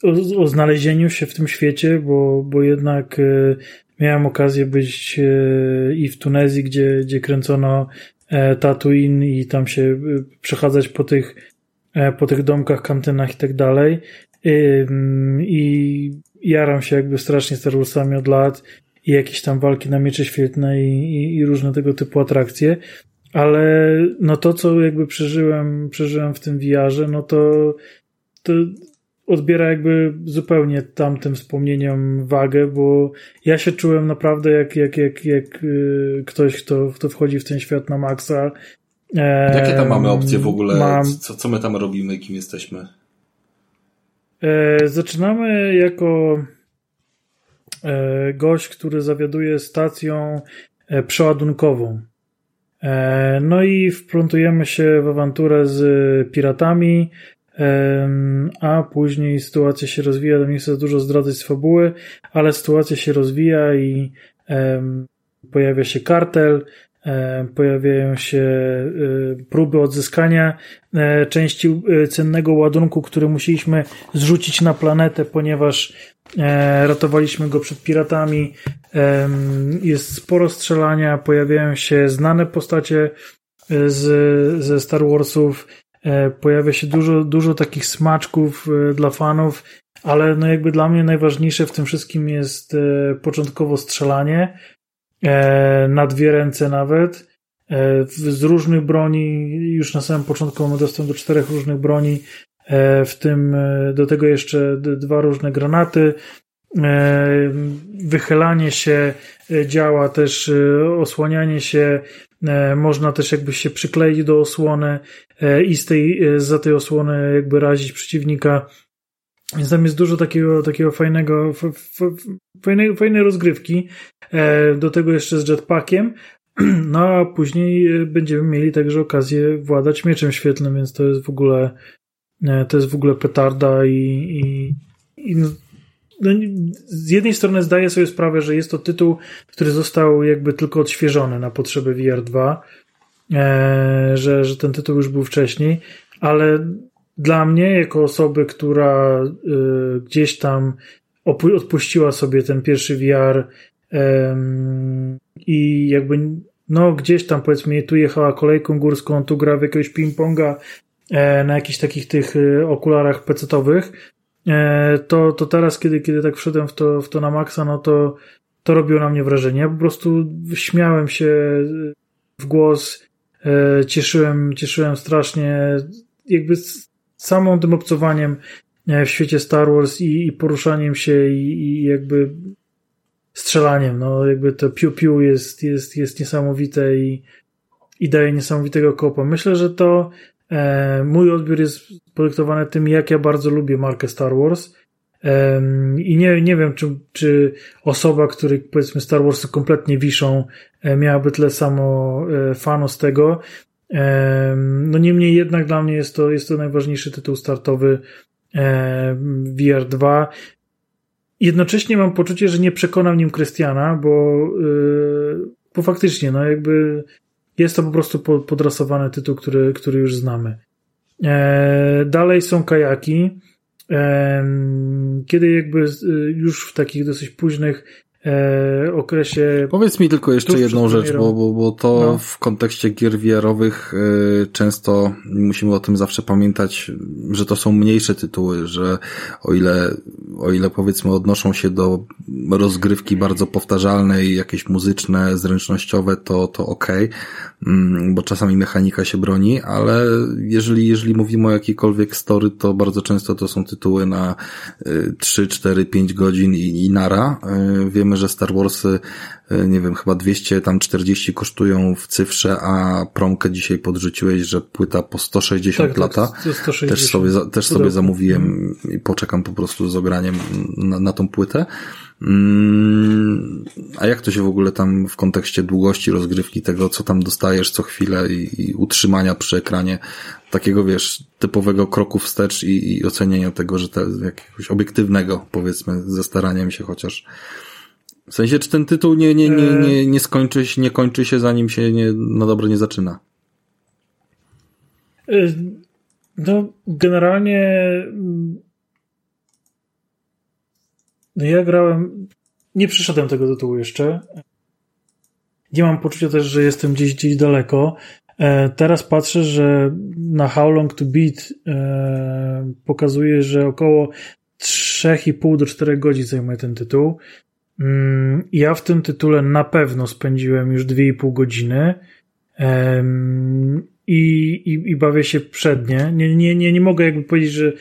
o, o znalezieniu się w tym świecie, bo, bo jednak y, miałem okazję być y, i w Tunezji, gdzie, gdzie kręcono e, Tatooine i tam się przechadzać po tych, e, po tych domkach, kantynach i tak dalej. I jaram się jakby strasznie Star Warsami od lat i jakieś tam walki na miecze świetne i, i, i różne tego typu atrakcje. Ale no to, co jakby przeżyłem, przeżyłem w tym VR-ze, no to, to odbiera jakby zupełnie tamtym wspomnieniom wagę, bo ja się czułem naprawdę jak, jak, jak, jak y, ktoś, kto, kto wchodzi w ten świat na maksa. Jakie tam mamy opcje w ogóle? Mam, Co, co my tam robimy kim jesteśmy? E, zaczynamy jako e, gość, który zawiaduje stacją e, przeładunkową. E, no i wplątujemy się w awanturę z piratami, a później sytuacja się rozwija. Nie chcę dużo zdradzać z fabuły, ale sytuacja się rozwija i pojawia się kartel, pojawiają się e, próby odzyskania e, części e, cennego ładunku, który musieliśmy zrzucić na planetę, ponieważ e, ratowaliśmy go przed piratami. Jest sporo strzelania, pojawiają się znane postacie e, z, ze Star Warsów, e, pojawia się dużo, dużo takich smaczków e, dla fanów, ale no jakby dla mnie najważniejsze w tym wszystkim jest e, początkowo strzelanie, e, na dwie ręce nawet, e, z różnych broni, już na samym początku mamy dostęp do czterech różnych broni, e, w tym e, do tego jeszcze dwa różne granaty, e, wychylanie się e, działa też, e, osłanianie się. E, można też jakby się przykleić do osłony e, i z tej, e, za tej osłony jakby razić przeciwnika. Więc tam jest dużo takiego, takiego fajnego, fajnej, fajnej rozgrywki. Do tego jeszcze z jetpackiem. [CLEARS THROAT] No a później będziemy mieli także okazję władać mieczem świetlnym, więc to jest w ogóle to jest w ogóle petarda i, i, i no, no, z jednej strony zdaję sobie sprawę, że jest to tytuł, który został jakby tylko odświeżony na potrzeby VR 2, e, że, że ten tytuł już był wcześniej, ale dla mnie, jako osoby, która e, gdzieś tam odpuściła sobie ten pierwszy VR i jakby no gdzieś tam powiedzmy tu jechała kolejką górską, tu gra w jakiegoś ping-ponga e, na jakichś takich tych e, okularach pecetowych, E, to, to teraz, kiedy, kiedy tak wszedłem w to, w to na maksa, no to, to robiło na mnie wrażenie. Ja po prostu śmiałem się w głos, e, cieszyłem, cieszyłem strasznie, jakby samą tym obcowaniem e, w świecie Star Wars i, i poruszaniem się i, i jakby strzelaniem, no jakby to piu-piu jest, jest, jest niesamowite i, i daje niesamowitego kopa. Myślę, że to E, mój odbiór jest podyktowany tym, jak ja bardzo lubię markę Star Wars. I nie, nie wiem, czy, czy osoba, której powiedzmy Star Warsy kompletnie wiszą, e, miałaby tyle samo e, fanu z tego. No niemniej jednak dla mnie jest to, jest to najważniejszy tytuł startowy VR 2. Jednocześnie mam poczucie, że nie przekonam nim Krystiana, bo, bo faktycznie, no jakby jest to po prostu podrasowany tytuł, który, który już znamy. E, dalej są kajaki. Kiedy jakby już w takich dosyć późnych e, okresie. Powiedz mi tylko jeszcze jedną rzecz, bo, bo, bo to no. w kontekście gier VR-owych e, często musimy o tym zawsze pamiętać, że to są mniejsze tytuły, że o ile, o ile powiedzmy odnoszą się do rozgrywki bardzo powtarzalnej, jakieś muzyczne, zręcznościowe, to, to okej, okay, mm, bo czasami mechanika się broni, ale jeżeli, jeżeli mówimy o jakiejkolwiek story, to bardzo często to są tytuły na 3, 4, 5 godzin i, i nara. E, wiemy, że Star Warsy, e, nie wiem, chyba 200, tam 40 kosztują w cyfrze, a promkę dzisiaj podrzuciłeś, że płyta po 160 tak, lata. Tak, 160. Też sobie, też sobie zamówiłem i poczekam po prostu z ograniem na, na tą płytę. Mm, a jak to się w ogóle tam w kontekście długości rozgrywki, tego co tam dostajesz co chwilę i, i utrzymania przy ekranie, takiego wiesz, typowego kroku wstecz i, i ocenienia tego, że to jakiegoś obiektywnego, powiedzmy, ze staraniem się chociaż. W sensie, czy ten tytuł nie, nie, nie, nie, nie skończy się, nie kończy się, zanim się nie, na dobre nie zaczyna? E, no, generalnie no ja grałem, nie przyszedłem tego tytułu jeszcze. Nie mam poczucia też, że jestem gdzieś, gdzieś daleko. E, teraz patrzę, że na How Long to Beat e, pokazuje, że około 3,5 do 4 godzin zajmuje ten tytuł. Mm, ja w tym tytule na pewno spędziłem już 2,5 godziny i, i, i bawię się przednie. Nie, nie, nie, nie mogę jakby powiedzieć, że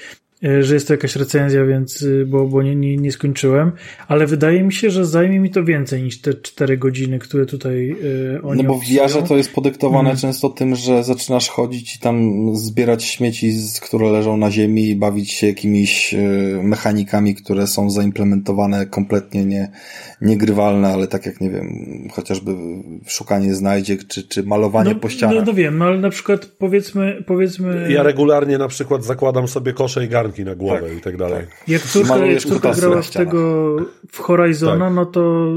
że jest to jakaś recenzja, więc, y, bo, bo nie, nie, nie skończyłem, ale wydaje mi się, że zajmie mi to więcej niż te 4 godziny, które tutaj yy, oni No bo w wiarze to jest podyktowane hmm. często tym, że zaczynasz chodzić i tam zbierać śmieci, które leżą na ziemi i bawić się jakimiś yy, mechanikami, które są zaimplementowane kompletnie nie, niegrywalne, ale tak jak, nie wiem, chociażby szukanie znajdziek, czy, czy malowanie no, po ścianach. No, no wiem, no ale na przykład powiedzmy, powiedzmy... Ja regularnie na przykład zakładam sobie kosze i garnki na głowę tak, i tak dalej. Tak. Jak córka, jak córka grała w tego w Horizona, tak. no to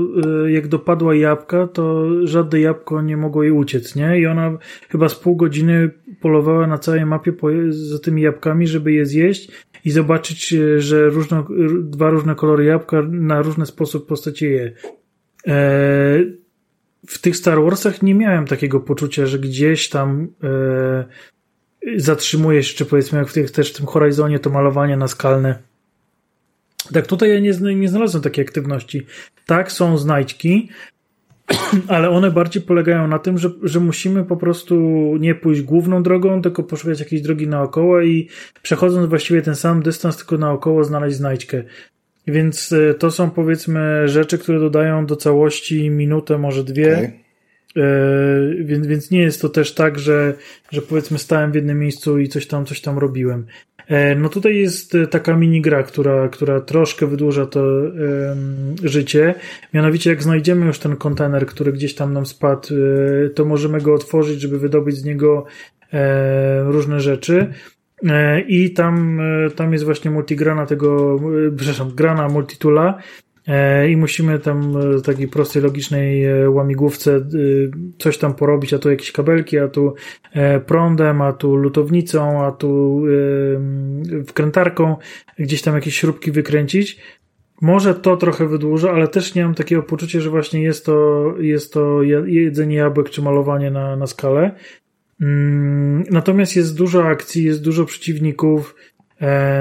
y, jak dopadła jabłka, to żadne jabłko nie mogło jej uciec, nie? I ona chyba z pół godziny polowała na całej mapie po, za tymi jabłkami, żeby je zjeść i zobaczyć, y, że różne, dwa różne kolory jabłka na różny sposób postacie je. E, w tych Star Warsach nie miałem takiego poczucia, że gdzieś tam e, zatrzymujesz, czy powiedzmy jak w tych, też w tym Horizonie to malowanie na skalne. Tak tutaj ja nie, nie znalazłem takiej aktywności. Tak, są znajdźki, [CLEARS THROAT] ale one bardziej polegają na tym, że, że musimy po prostu nie pójść główną drogą, tylko poszukać jakiejś drogi naokoło i przechodząc właściwie ten sam dystans, tylko naokoło znaleźć znajdźkę. Więc e, to są powiedzmy rzeczy, które dodają do całości minutę, może dwie. Okay więc, więc nie jest to też tak, że, że powiedzmy stałem w jednym miejscu i coś tam, coś tam robiłem. No tutaj jest taka minigra, która, która troszkę wydłuża to życie. Mianowicie jak znajdziemy już ten kontener, który gdzieś tam nam spadł, to możemy go otworzyć, żeby wydobyć z niego e, różne rzeczy. E, I tam, e, tam jest właśnie multigrana tego, e, przepraszam, grana multitula, i musimy tam w takiej prostej, logicznej łamigłówce coś tam porobić, a tu jakieś kabelki, a tu prądem, a tu lutownicą, a tu wkrętarką, gdzieś tam jakieś śrubki wykręcić. Może to trochę wydłuża, ale też nie mam takiego poczucia, że właśnie jest to, jest to jedzenie jabłek czy malowanie na, na skalę. Mm, natomiast jest dużo akcji, jest dużo przeciwników, e,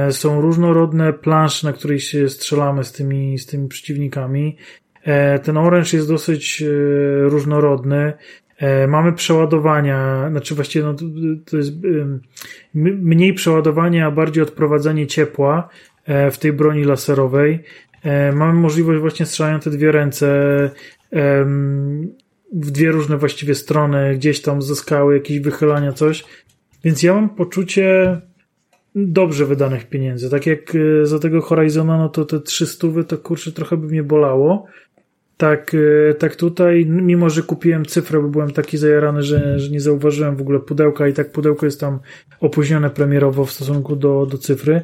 są różnorodne plansze, na których się strzelamy z tymi, z tymi przeciwnikami. E, ten oręż jest dosyć e, różnorodny. Mamy przeładowania, znaczy właściwie no, to jest mniej przeładowania, a bardziej odprowadzanie ciepła w tej broni laserowej. Mamy możliwość właśnie strzelania te dwie ręce w dwie różne właściwie strony, gdzieś tam ze skały, jakieś wychylania, coś. Więc ja mam poczucie dobrze wydanych pieniędzy. Tak jak e, za tego Horizona, no to te 300 to kurczę trochę by mnie bolało. Tak, e, tak tutaj, mimo że kupiłem cyfrę, bo byłem taki zajarany, że, że nie zauważyłem w ogóle pudełka i tak pudełko jest tam opóźnione premierowo w stosunku do, do cyfry,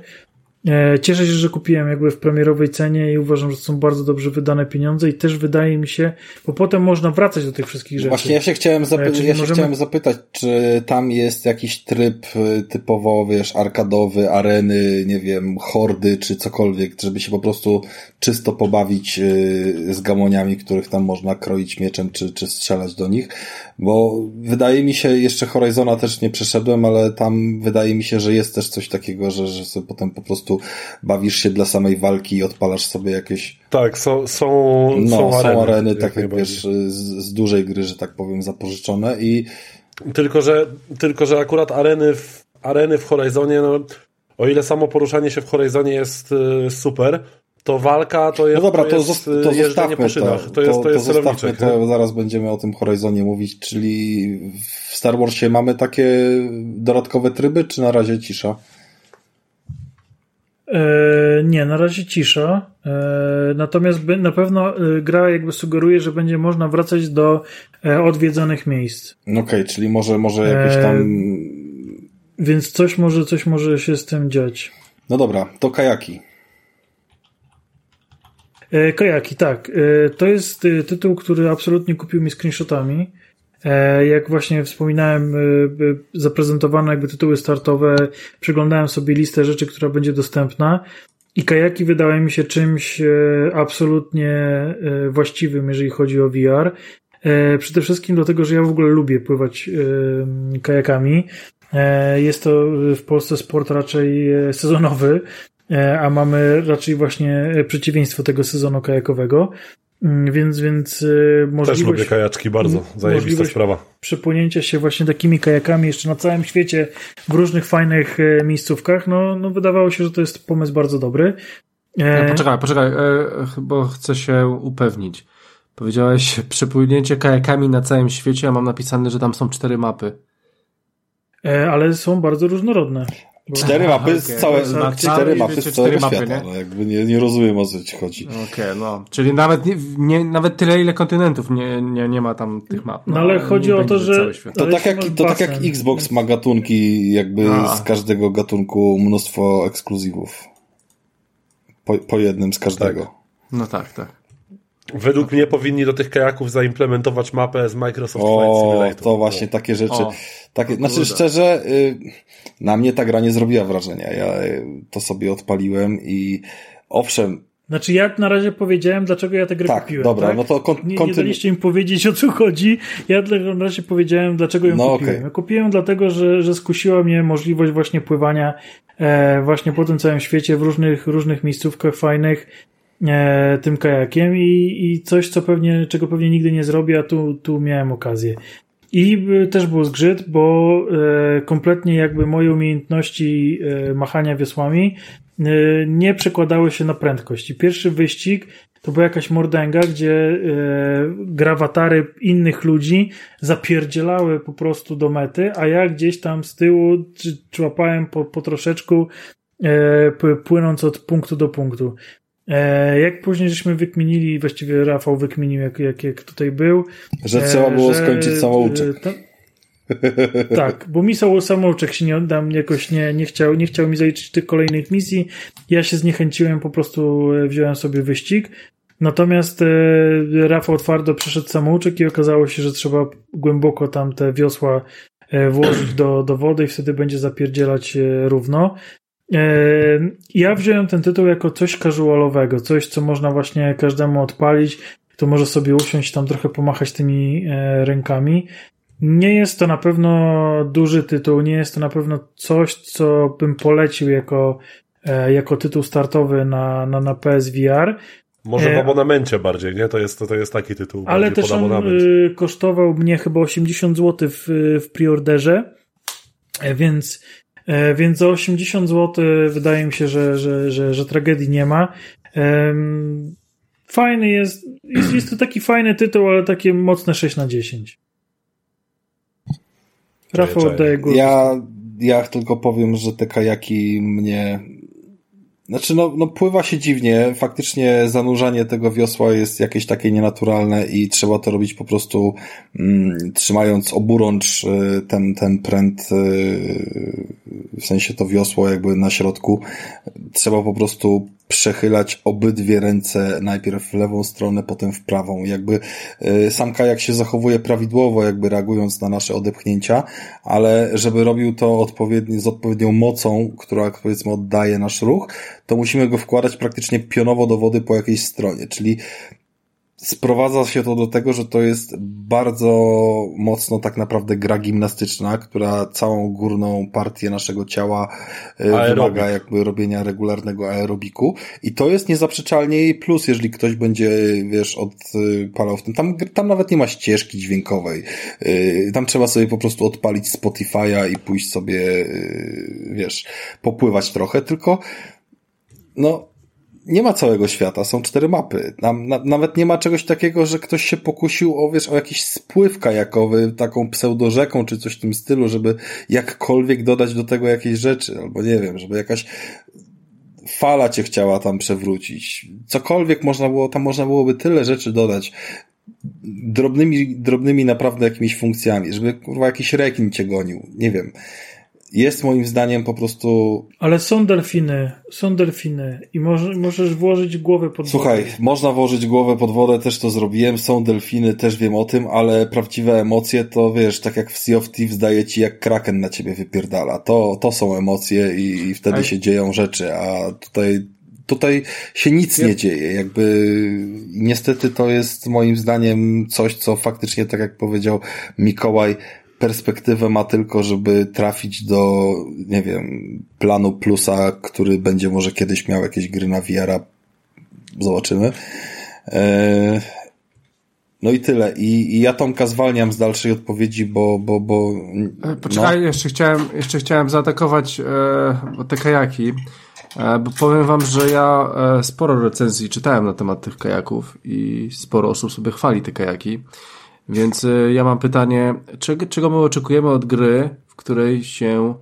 cieszę się, że kupiłem jakby w premierowej cenie i uważam, że są bardzo dobrze wydane pieniądze i też wydaje mi się, bo potem można wracać do tych wszystkich rzeczy. Właśnie ja się chciałem, zapy- ja się możemy... chciałem zapytać, czy tam jest jakiś tryb y, typowo, wiesz, arkadowy, areny, nie wiem, hordy, czy cokolwiek, żeby się po prostu czysto pobawić z gamoniami, których tam można kroić mieczem, czy, czy strzelać do nich, bo wydaje mi się, jeszcze Horizona też nie przeszedłem, ale tam wydaje mi się, że jest też coś takiego, że, że sobie potem po prostu bawisz się dla samej walki i odpalasz sobie jakieś... Tak, są, są, no, są areny, są areny jak tak jak wiesz, z, z dużej gry, że tak powiem, zapożyczone i... Tylko, że, tylko, że akurat areny w, areny w Horizonie, no, o ile samo poruszanie się w Horizonie jest y, super, to walka to jest, no dobra, to, jest to zostawmy po szynach. To, to, jest, to, jest to zostawmy to, zaraz będziemy o tym Horizonie mówić, czyli w Star Warsie mamy takie dodatkowe tryby, czy na razie cisza? E, nie, na razie cisza. E, natomiast na pewno e, gra jakby sugeruje, że będzie można wracać do odwiedzonych miejsc. Okej, okay, czyli może, może jakieś tam. Więc coś może, coś może się z tym dziać. No dobra, to kajaki. Kajaki, tak. To jest tytuł, który absolutnie kupił mi screenshotami. E, jak właśnie wspominałem, e, e, zaprezentowane jakby tytuły startowe, przeglądałem sobie listę rzeczy, która będzie dostępna i kajaki wydały mi się czymś absolutnie właściwym, jeżeli chodzi o VR. Przede wszystkim dlatego, że ja w ogóle lubię pływać kajakami. Jest to w Polsce sport raczej sezonowy, a mamy raczej właśnie przeciwieństwo tego sezonu kajakowego. Mm, więc, więc możliwość... Też lubię kajaczki bardzo, zajebista sprawa. Przepłynięcia się właśnie takimi kajakami jeszcze na całym świecie w różnych fajnych e, miejscówkach, no, no wydawało się, że to jest pomysł bardzo dobry. E... Poczekaj, poczekaj, e, bo chcę się upewnić. Powiedziałeś [LAUGHS] przepłynięcie kajakami na całym świecie, a mam napisane, że tam są cztery mapy. E, ale są bardzo różnorodne. Cztery mapy okay. z całe, na cztery mapy z całego mapy, świata. Nie? No, jakby nie, nie rozumiem o co ci chodzi. Okej, okay, no. Czyli nawet, nie, nie, nawet tyle, ile kontynentów nie, nie, nie ma tam tych map. No, no ale chodzi o to, że... To, tak jak, to tak jak Xbox ma gatunki, jakby A. z każdego gatunku mnóstwo ekskluzywów. Po, po jednym z każdego. Tak. No tak, tak. Według mnie powinni do tych kajaków zaimplementować mapę z Microsoft o, Flight Simulator. to właśnie takie rzeczy. O, takie, znaczy szczerze, y, na mnie ta gra nie zrobiła wrażenia. Ja y, to sobie odpaliłem i owszem, znaczy ja na razie powiedziałem, dlaczego ja tę grę tak, kupiłem. Dobra, tak? no to kon- nie, nie daliście im powiedzieć o co chodzi. Ja na razie powiedziałem, dlaczego ją no, kupiłem. Okay. Ja kupiłem dlatego, że, że skusiła mnie możliwość właśnie pływania e, właśnie po tym całym świecie w różnych, różnych miejscówkach fajnych e, tym kajakiem i, i coś, co pewnie, czego pewnie nigdy nie zrobię, a tu, tu miałem okazję. I e, też był zgrzyt, bo e, kompletnie jakby moje umiejętności machania wiosłami nie przekładały się na prędkość. I pierwszy wyścig to była jakaś mordęga, gdzie grawatary innych ludzi zapierdzielały po prostu do mety, a ja gdzieś tam z tyłu człapałem po, po troszeczku płynąc od punktu do punktu. E, jak później żeśmy wykminili, właściwie Rafał wykminił, jak, jak, jak tutaj był. Że trzeba było że, skończyć samouczek. Tak, bo mi samouczek się nie oddam, jakoś nie, nie, chciał, nie chciał mi zaliczyć tych kolejnych misji. Ja się zniechęciłem, po prostu wziąłem sobie wyścig. Natomiast e, Rafał twardo przeszedł samouczek i okazało się, że trzeba głęboko tam te wiosła e, włożyć do, do wody i wtedy będzie zapierdzielać e, równo. Ja wziąłem ten tytuł jako coś casualowego, coś, co można właśnie każdemu odpalić, kto może sobie usiąść tam trochę pomachać tymi rękami. Nie jest to na pewno duży tytuł, nie jest to na pewno coś, co bym polecił jako, jako tytuł startowy na, na, na PSVR. Może w e, abonamencie bardziej, nie? To jest, to jest taki tytuł. Ale też on y, kosztował mnie chyba 80 zł w, w preorderze, e, więc, e, więc za 80 zł wydaje mi się, że, że, że, że tragedii nie ma. Fajny jest, jest, jest to taki fajny tytuł, ale takie mocne 6 na 10. Rafał oddaje głos. Ja, ja tylko powiem, że te kajaki mnie znaczy, no, no pływa się dziwnie. Faktycznie zanurzanie tego wiosła jest jakieś takie nienaturalne i trzeba to robić po prostu mm, trzymając oburącz y, ten, ten pręt, y, w sensie to wiosło jakby na środku. Trzeba po prostu przechylać obydwie ręce najpierw w lewą stronę, potem w prawą. Jakby y, sam kajak się zachowuje prawidłowo, jakby reagując na nasze odepchnięcia, ale żeby robił to odpowiedni, z odpowiednią mocą, która powiedzmy oddaje nasz ruch, to musimy go wkładać praktycznie pionowo do wody po jakiejś stronie, czyli sprowadza się to do tego, że to jest bardzo mocno tak naprawdę gra gimnastyczna, która całą górną partię naszego ciała e, Aerobik. wymaga jakby robienia regularnego aerobiku i to jest niezaprzeczalnie jej plus, jeżeli ktoś będzie, wiesz, odpalał w tym. Tam, tam nawet nie ma ścieżki dźwiękowej. E, tam trzeba sobie po prostu odpalić Spotify'a i pójść sobie, e, wiesz, popływać trochę, tylko no, nie ma całego świata, są cztery mapy. Nam, na, nawet nie ma czegoś takiego, że ktoś się pokusił o, wiesz, o jakiś spływ kajakowy, taką pseudorzeką czy coś w tym stylu, żeby jakkolwiek dodać do tego jakieś rzeczy, albo nie wiem, żeby jakaś fala cię chciała tam przewrócić. Cokolwiek można było, tam można byłoby tyle rzeczy dodać. Drobnymi, drobnymi naprawdę jakimiś funkcjami, żeby kurwa jakiś rekin cię gonił. Nie wiem jest moim zdaniem po prostu. Ale są delfiny, są delfiny i może, możesz włożyć głowę pod Słuchaj, wodę. Słuchaj, można włożyć głowę pod wodę, też to zrobiłem, są delfiny, też wiem o tym, ale prawdziwe emocje to wiesz, tak jak w Sea of Thieves daje ci jak kraken na ciebie wypierdala. To, to są emocje i, i wtedy się dzieją rzeczy, a tutaj tutaj się nic nie dzieje. Jakby niestety to jest moim zdaniem coś, co faktycznie, tak jak powiedział Mikołaj, perspektywę ma tylko, żeby trafić do, nie wiem, planu plusa, który będzie może kiedyś miał jakieś gry na VR-a. Zobaczymy. E, no i tyle. I, I ja Tomka zwalniam z dalszej odpowiedzi, bo. bo, bo e, Poczekaj, no. jeszcze, chciałem, jeszcze chciałem zaatakować e, te kajaki. E, bo powiem wam, że ja e, sporo recenzji czytałem na temat tych kajaków i sporo osób sobie chwali te kajaki. Więc y, ja mam pytanie, czego, czego my oczekujemy od gry, w której się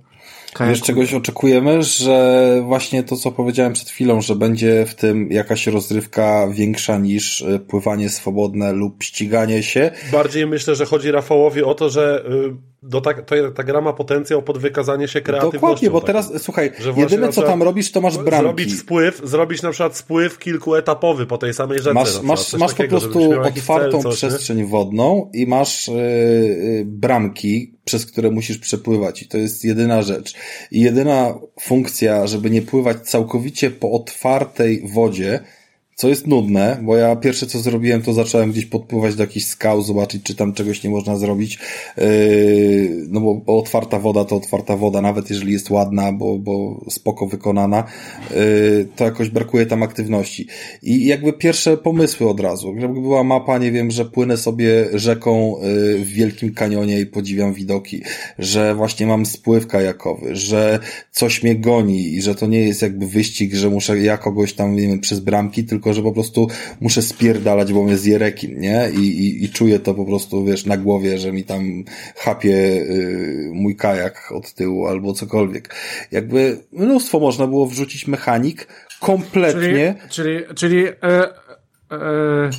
kajaku... Wiesz, czegoś oczekujemy, że właśnie to, co powiedziałem przed chwilą, że będzie w tym jakaś rozrywka większa niż y, pływanie swobodne lub ściganie się. Bardziej myślę, że chodzi Rafałowi o to, że y, do ta, to, ta gra ma potencjał pod wykazanie się kreatywnością. Dokładnie, bo teraz, słuchaj, jedyne co tam robisz, to masz bramki. Zrobić spływ, zrobić na przykład spływ kilkuetapowy po tej samej rzece. Masz, masz, masz takiego, po prostu otwartą cel, przestrzeń nie? wodną i masz yy, bramki, przez które musisz przepływać i to jest jedyna rzecz. I jedyna funkcja, żeby nie pływać całkowicie po otwartej wodzie, co jest nudne, bo ja pierwsze co zrobiłem, to zacząłem gdzieś podpływać do jakichś skał, zobaczyć, czy tam czegoś nie można zrobić. Yy, no bo, bo otwarta woda to otwarta woda, nawet jeżeli jest ładna, bo, bo spoko wykonana, yy, to jakoś brakuje tam aktywności. I jakby pierwsze pomysły od razu. Jakby była mapa, nie wiem, że płynę sobie rzeką yy, w Wielkim Kanionie i podziwiam widoki, że właśnie mam spływ kajakowy, że coś mnie goni i że to nie jest jakby wyścig, że muszę ja kogoś tam, nie wiem, przez bramki, tylko tylko że po prostu muszę spierdalać, bo mnie zje rekin, nie? I, i, i czuję to po prostu, wiesz, na głowie, że mi tam chapie y, mój kajak od tyłu albo cokolwiek. Jakby mnóstwo można było wrzucić mechanik kompletnie. Czyli, czyli, czyli e, e, E,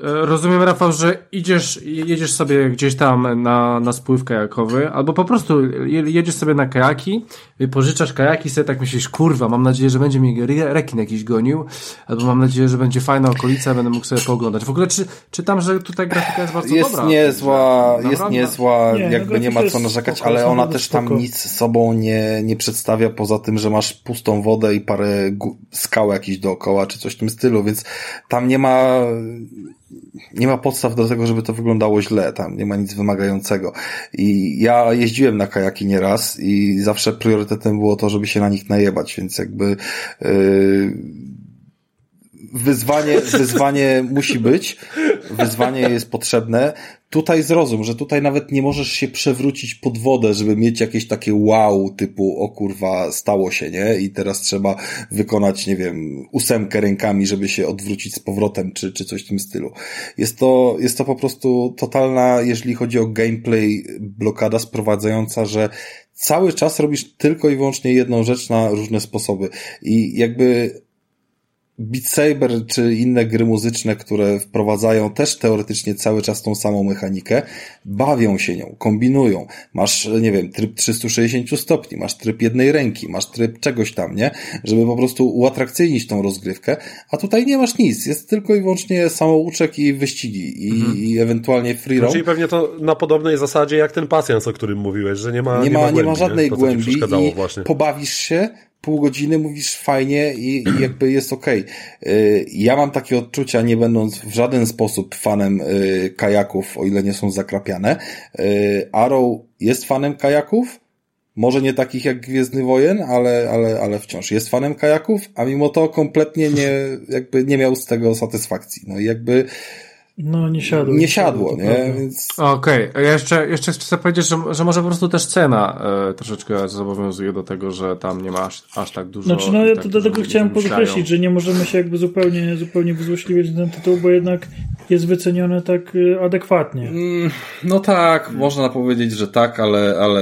rozumiem, Rafał, że idziesz, jedziesz sobie gdzieś tam na, na spływ kajakowy, albo po prostu jedziesz sobie na kajaki, pożyczasz kajaki, sobie tak myślisz, kurwa, mam nadzieję, że będzie mi rekin jakiś gonił, albo mam nadzieję, że będzie fajna okolica, będę mógł sobie pooglądać. W ogóle czy, czytam, że tutaj grafika jest bardzo jest dobra. Niezła, jest niezła, nie, jakby no nie ma co narzekać, spoko, ale ona też tam spoko. nic sobą nie, nie przedstawia, poza tym, że masz pustą wodę i parę skał jakichś dookoła, czy coś w tym stylu, więc tam nie ma nie ma podstaw do tego, żeby to wyglądało źle, tam nie ma nic wymagającego. I ja jeździłem na kajaki nieraz i zawsze priorytetem było to, żeby się na nich najebać, więc jakby yy, wyzwanie, wyzwanie musi być, wyzwanie jest potrzebne. Tutaj zrozum, że tutaj nawet nie możesz się przewrócić pod wodę, żeby mieć jakieś takie wow, typu o kurwa, stało się, nie? I teraz trzeba wykonać, nie wiem, ósemkę rękami, żeby się odwrócić z powrotem, czy, czy coś w tym stylu. Jest to, jest to po prostu totalna, jeżeli chodzi o gameplay, blokada sprowadzająca, że cały czas robisz tylko i wyłącznie jedną rzecz na różne sposoby. I jakby Beat Saber czy inne gry muzyczne, które wprowadzają też teoretycznie cały czas tą samą mechanikę, bawią się nią, kombinują. Masz, nie wiem, tryb 360 stopni, masz tryb jednej ręki, masz tryb czegoś tam, nie? Żeby po prostu uatrakcyjnić tą rozgrywkę, a tutaj nie masz nic, jest tylko i wyłącznie samouczek i wyścigi i, mhm. i ewentualnie free roam. Czyli pewnie to na podobnej zasadzie jak ten pasjans, o którym mówiłeś, że nie ma Nie, nie ma, ma, głębi, nie ma żadnej nie? To, głębi i właśnie. pobawisz się, pół godziny mówisz fajnie i, i [CLEARS THROAT] jakby jest okej. Okay. Ja mam takie odczucia, nie będąc w żaden sposób fanem y, kajaków, o ile nie są zakrapiane. Y, Arrow jest fanem kajaków, może nie takich jak Gwiezdny Wojen, ale, ale, ale wciąż jest fanem kajaków, a mimo to kompletnie nie, jakby nie miał z tego satysfakcji. No i jakby no, nie siadło. Nie siadło, nie? Więc... Okej, okay. ja jeszcze, jeszcze chcę powiedzieć, że, że może po prostu też cena e, troszeczkę zobowiązuje do tego, że tam nie ma aż, aż tak dużo. Znaczy, no ja tak to do tego chciałem podkreślić, że nie możemy się jakby zupełnie, zupełnie wyzłośliwić na ten tytuł, bo jednak jest wycenione tak e, adekwatnie. Mm, no tak, można powiedzieć, że tak, ale, ale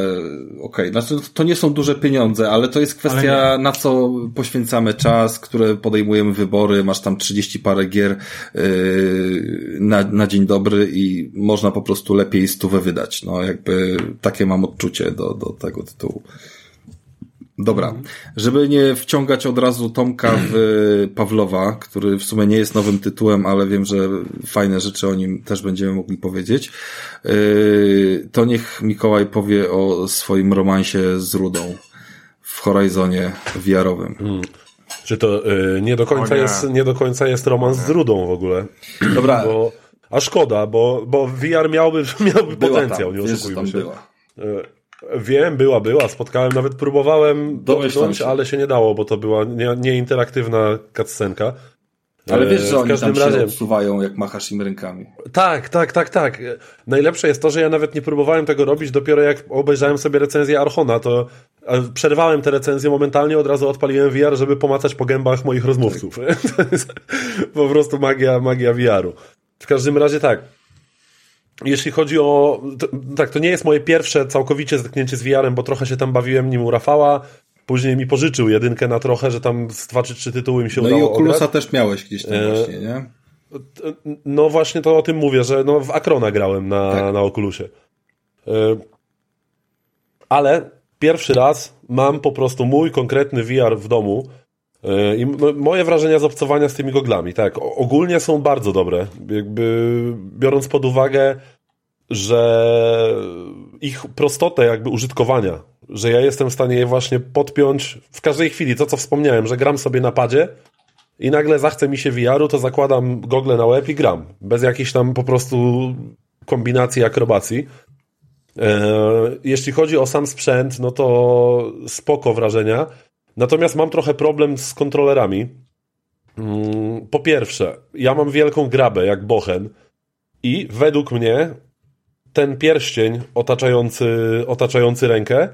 okej. Okay. Znaczy, to nie są duże pieniądze, ale to jest kwestia, na co poświęcamy czas, które podejmujemy wybory, masz tam 30 parę gier, yy, na, na dzień dobry i można po prostu lepiej stówę wydać. No jakby takie mam odczucie do, do tego tytułu. Dobra, żeby nie wciągać od razu Tomka w Pawlowa, który w sumie nie jest nowym tytułem, ale wiem, że fajne rzeczy o nim też będziemy mogli powiedzieć, yy, to niech Mikołaj powie o swoim romansie z Rudą w Horizonie VR-owym. Czy to y, nie, do końca nie. jest, nie do końca jest romans z Rudą w ogóle. Dobra. Bo, a szkoda, bo, bo VR miałby, [LAUGHS] miałby była potencjał, tam, nie oszukujmy się. Była. Y, wiem, była, była. Spotkałem, nawet próbowałem dotknąć, ale się nie dało, bo to była nieinteraktywna nie cutscenka. Ale wiesz, że oni tam razie... się odsuwają, jak machasz im rękami. Tak, tak, tak, tak. Najlepsze jest to, że ja nawet nie próbowałem tego robić, dopiero jak obejrzałem sobie recenzję Archona, to przerwałem tę recenzję momentalnie, od razu odpaliłem VR, żeby pomacać po gębach moich rozmówców. Tak. [LAUGHS] To jest po prostu magia, magia VR-u. W każdym razie tak. Jeśli chodzi o. To, tak, to nie jest moje pierwsze całkowicie zetknięcie z VR-em, bo trochę się tam bawiłem nim u Rafała. Później mi pożyczył jedynkę na trochę, że tam z dwa czy trzy tytuły mi się no udało No i Oculusa ograć. też miałeś gdzieś tam e... właśnie, nie? No właśnie to o tym mówię, że no w Akrona grałem na, tak. na Oculusie. E... Ale pierwszy raz mam po prostu mój konkretny VR w domu e... i moje wrażenia z obcowania z tymi goglami, tak, ogólnie są bardzo dobre. Jakby biorąc pod uwagę, że ich prostotę jakby użytkowania, że ja jestem w stanie je właśnie podpiąć w każdej chwili, to co wspomniałem, że gram sobie na padzie i nagle zachce mi się VR-u, to zakładam gogle na łeb i gram. Bez jakiejś tam po prostu kombinacji, akrobacji. E, jeśli chodzi o sam sprzęt, no to spoko wrażenia. Natomiast mam trochę problem z kontrolerami. Mm, po pierwsze, ja mam wielką grabę jak bochen i według mnie ten pierścień otaczający, otaczający rękę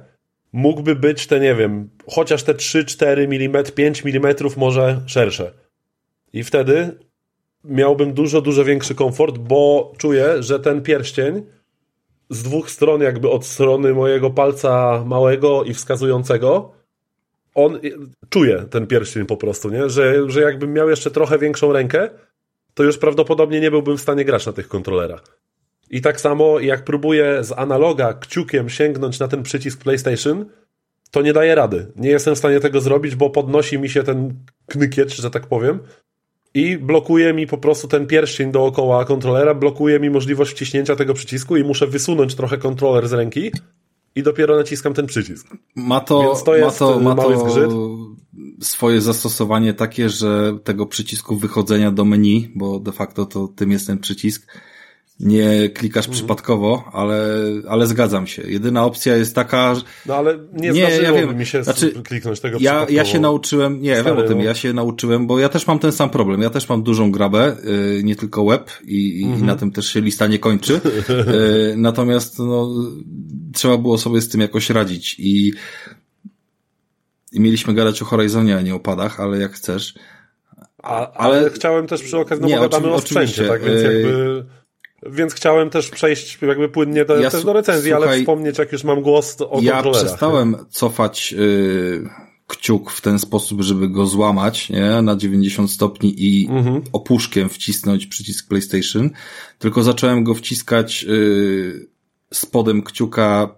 mógłby być te, nie wiem, chociaż te 3-4 mm, 5 mm może szersze. I wtedy miałbym dużo, dużo większy komfort, bo czuję, że ten pierścień z dwóch stron, jakby od strony mojego palca małego i wskazującego, on czuje ten pierścień po prostu, nie? Że, że jakbym miał jeszcze trochę większą rękę, to już prawdopodobnie nie byłbym w stanie grać na tych kontrolerach. I tak samo jak próbuję z analoga kciukiem sięgnąć na ten przycisk PlayStation, to nie daję rady. Nie jestem w stanie tego zrobić, bo podnosi mi się ten knykiecz, że tak powiem, i blokuje mi po prostu ten pierścień dookoła kontrolera, blokuje mi możliwość wciśnięcia tego przycisku i muszę wysunąć trochę kontroler z ręki i dopiero naciskam ten przycisk. Ma to, Więc to jest ma to, ma mały to zgrzyt. swoje zastosowanie takie, że tego przycisku wychodzenia do menu, bo de facto to tym jest ten przycisk, nie klikasz Mhm. przypadkowo, ale, ale zgadzam się. Jedyna opcja jest taka, że No ale nie, Nie, ja zdarzyłoby wiem. mi się Znaczy, kliknąć tego ja, ja się nauczyłem, nie, Stary, wiem o tym, no. ja się nauczyłem, bo ja też mam ten sam problem. Ja też mam dużą grabę, y, nie tylko web i, i Mhm. na tym też się lista nie kończy. Y, Natomiast no, trzeba było sobie z tym jakoś radzić i, i mieliśmy gadać o Horizonie, a nie o padach, ale jak chcesz. A, ale, ale- chciałem też przy okazji, no Nie, bo gadamy o sprzęcie, tak, więc yy, jakby... Więc chciałem też przejść jakby płynnie do, Ja też do recenzji, ale słuchaj, wspomnieć, jak już mam głos o ja kontrolerach. przestałem cofać y, kciuk w ten sposób, żeby go złamać nie? na 90 stopni i Mhm. opuszkiem wcisnąć przycisk PlayStation, tylko zacząłem go wciskać y, spodem kciuka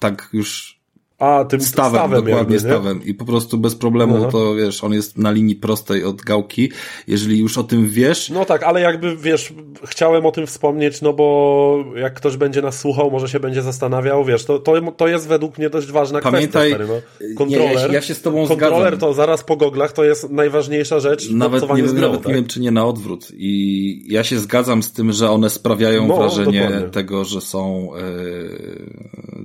tak już A, tym stawem, stawem dokładnie jakby, nie? stawem i po prostu bez problemu Aha. to wiesz, on jest na linii prostej od gałki. Jeżeli już o tym wiesz, No tak, ale jakby, wiesz, chciałem o tym wspomnieć, no bo jak ktoś będzie nas słuchał, może się będzie zastanawiał, wiesz, to, to, to jest według mnie dość ważna Pamiętaj- kwestia, no. nie, Kontroler, się- ja się z tobą kontroler zgadzam. to zaraz po goglach to jest najważniejsza rzecz Nawet, nie, obcowaniu z grą, nawet tak? nie wiem, czy nie na odwrót. I ja się zgadzam z tym, że one sprawiają No, wrażenie dokładnie. tego, że są e,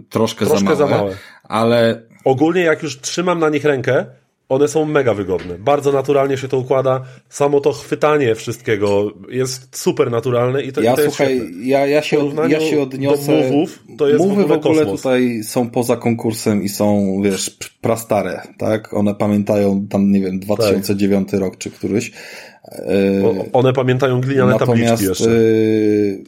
troszkę, Troszkę za, za małe, małe. Ale Ogólnie jak już trzymam na nich rękę, one są mega wygodne. Bardzo naturalnie się to układa. Samo to chwytanie wszystkiego jest super naturalne i to, ja i to jest słuchaj, świetne. ja, ja, się, W ja się odniosę. do move'ów to jest w Move'y ogóle w ogóle tutaj są poza konkursem i są, wiesz, prastare, tak? One pamiętają tam, nie wiem, 2009 rok czy któryś. One pamiętają gliniane tabliczki Natomiast jeszcze. y,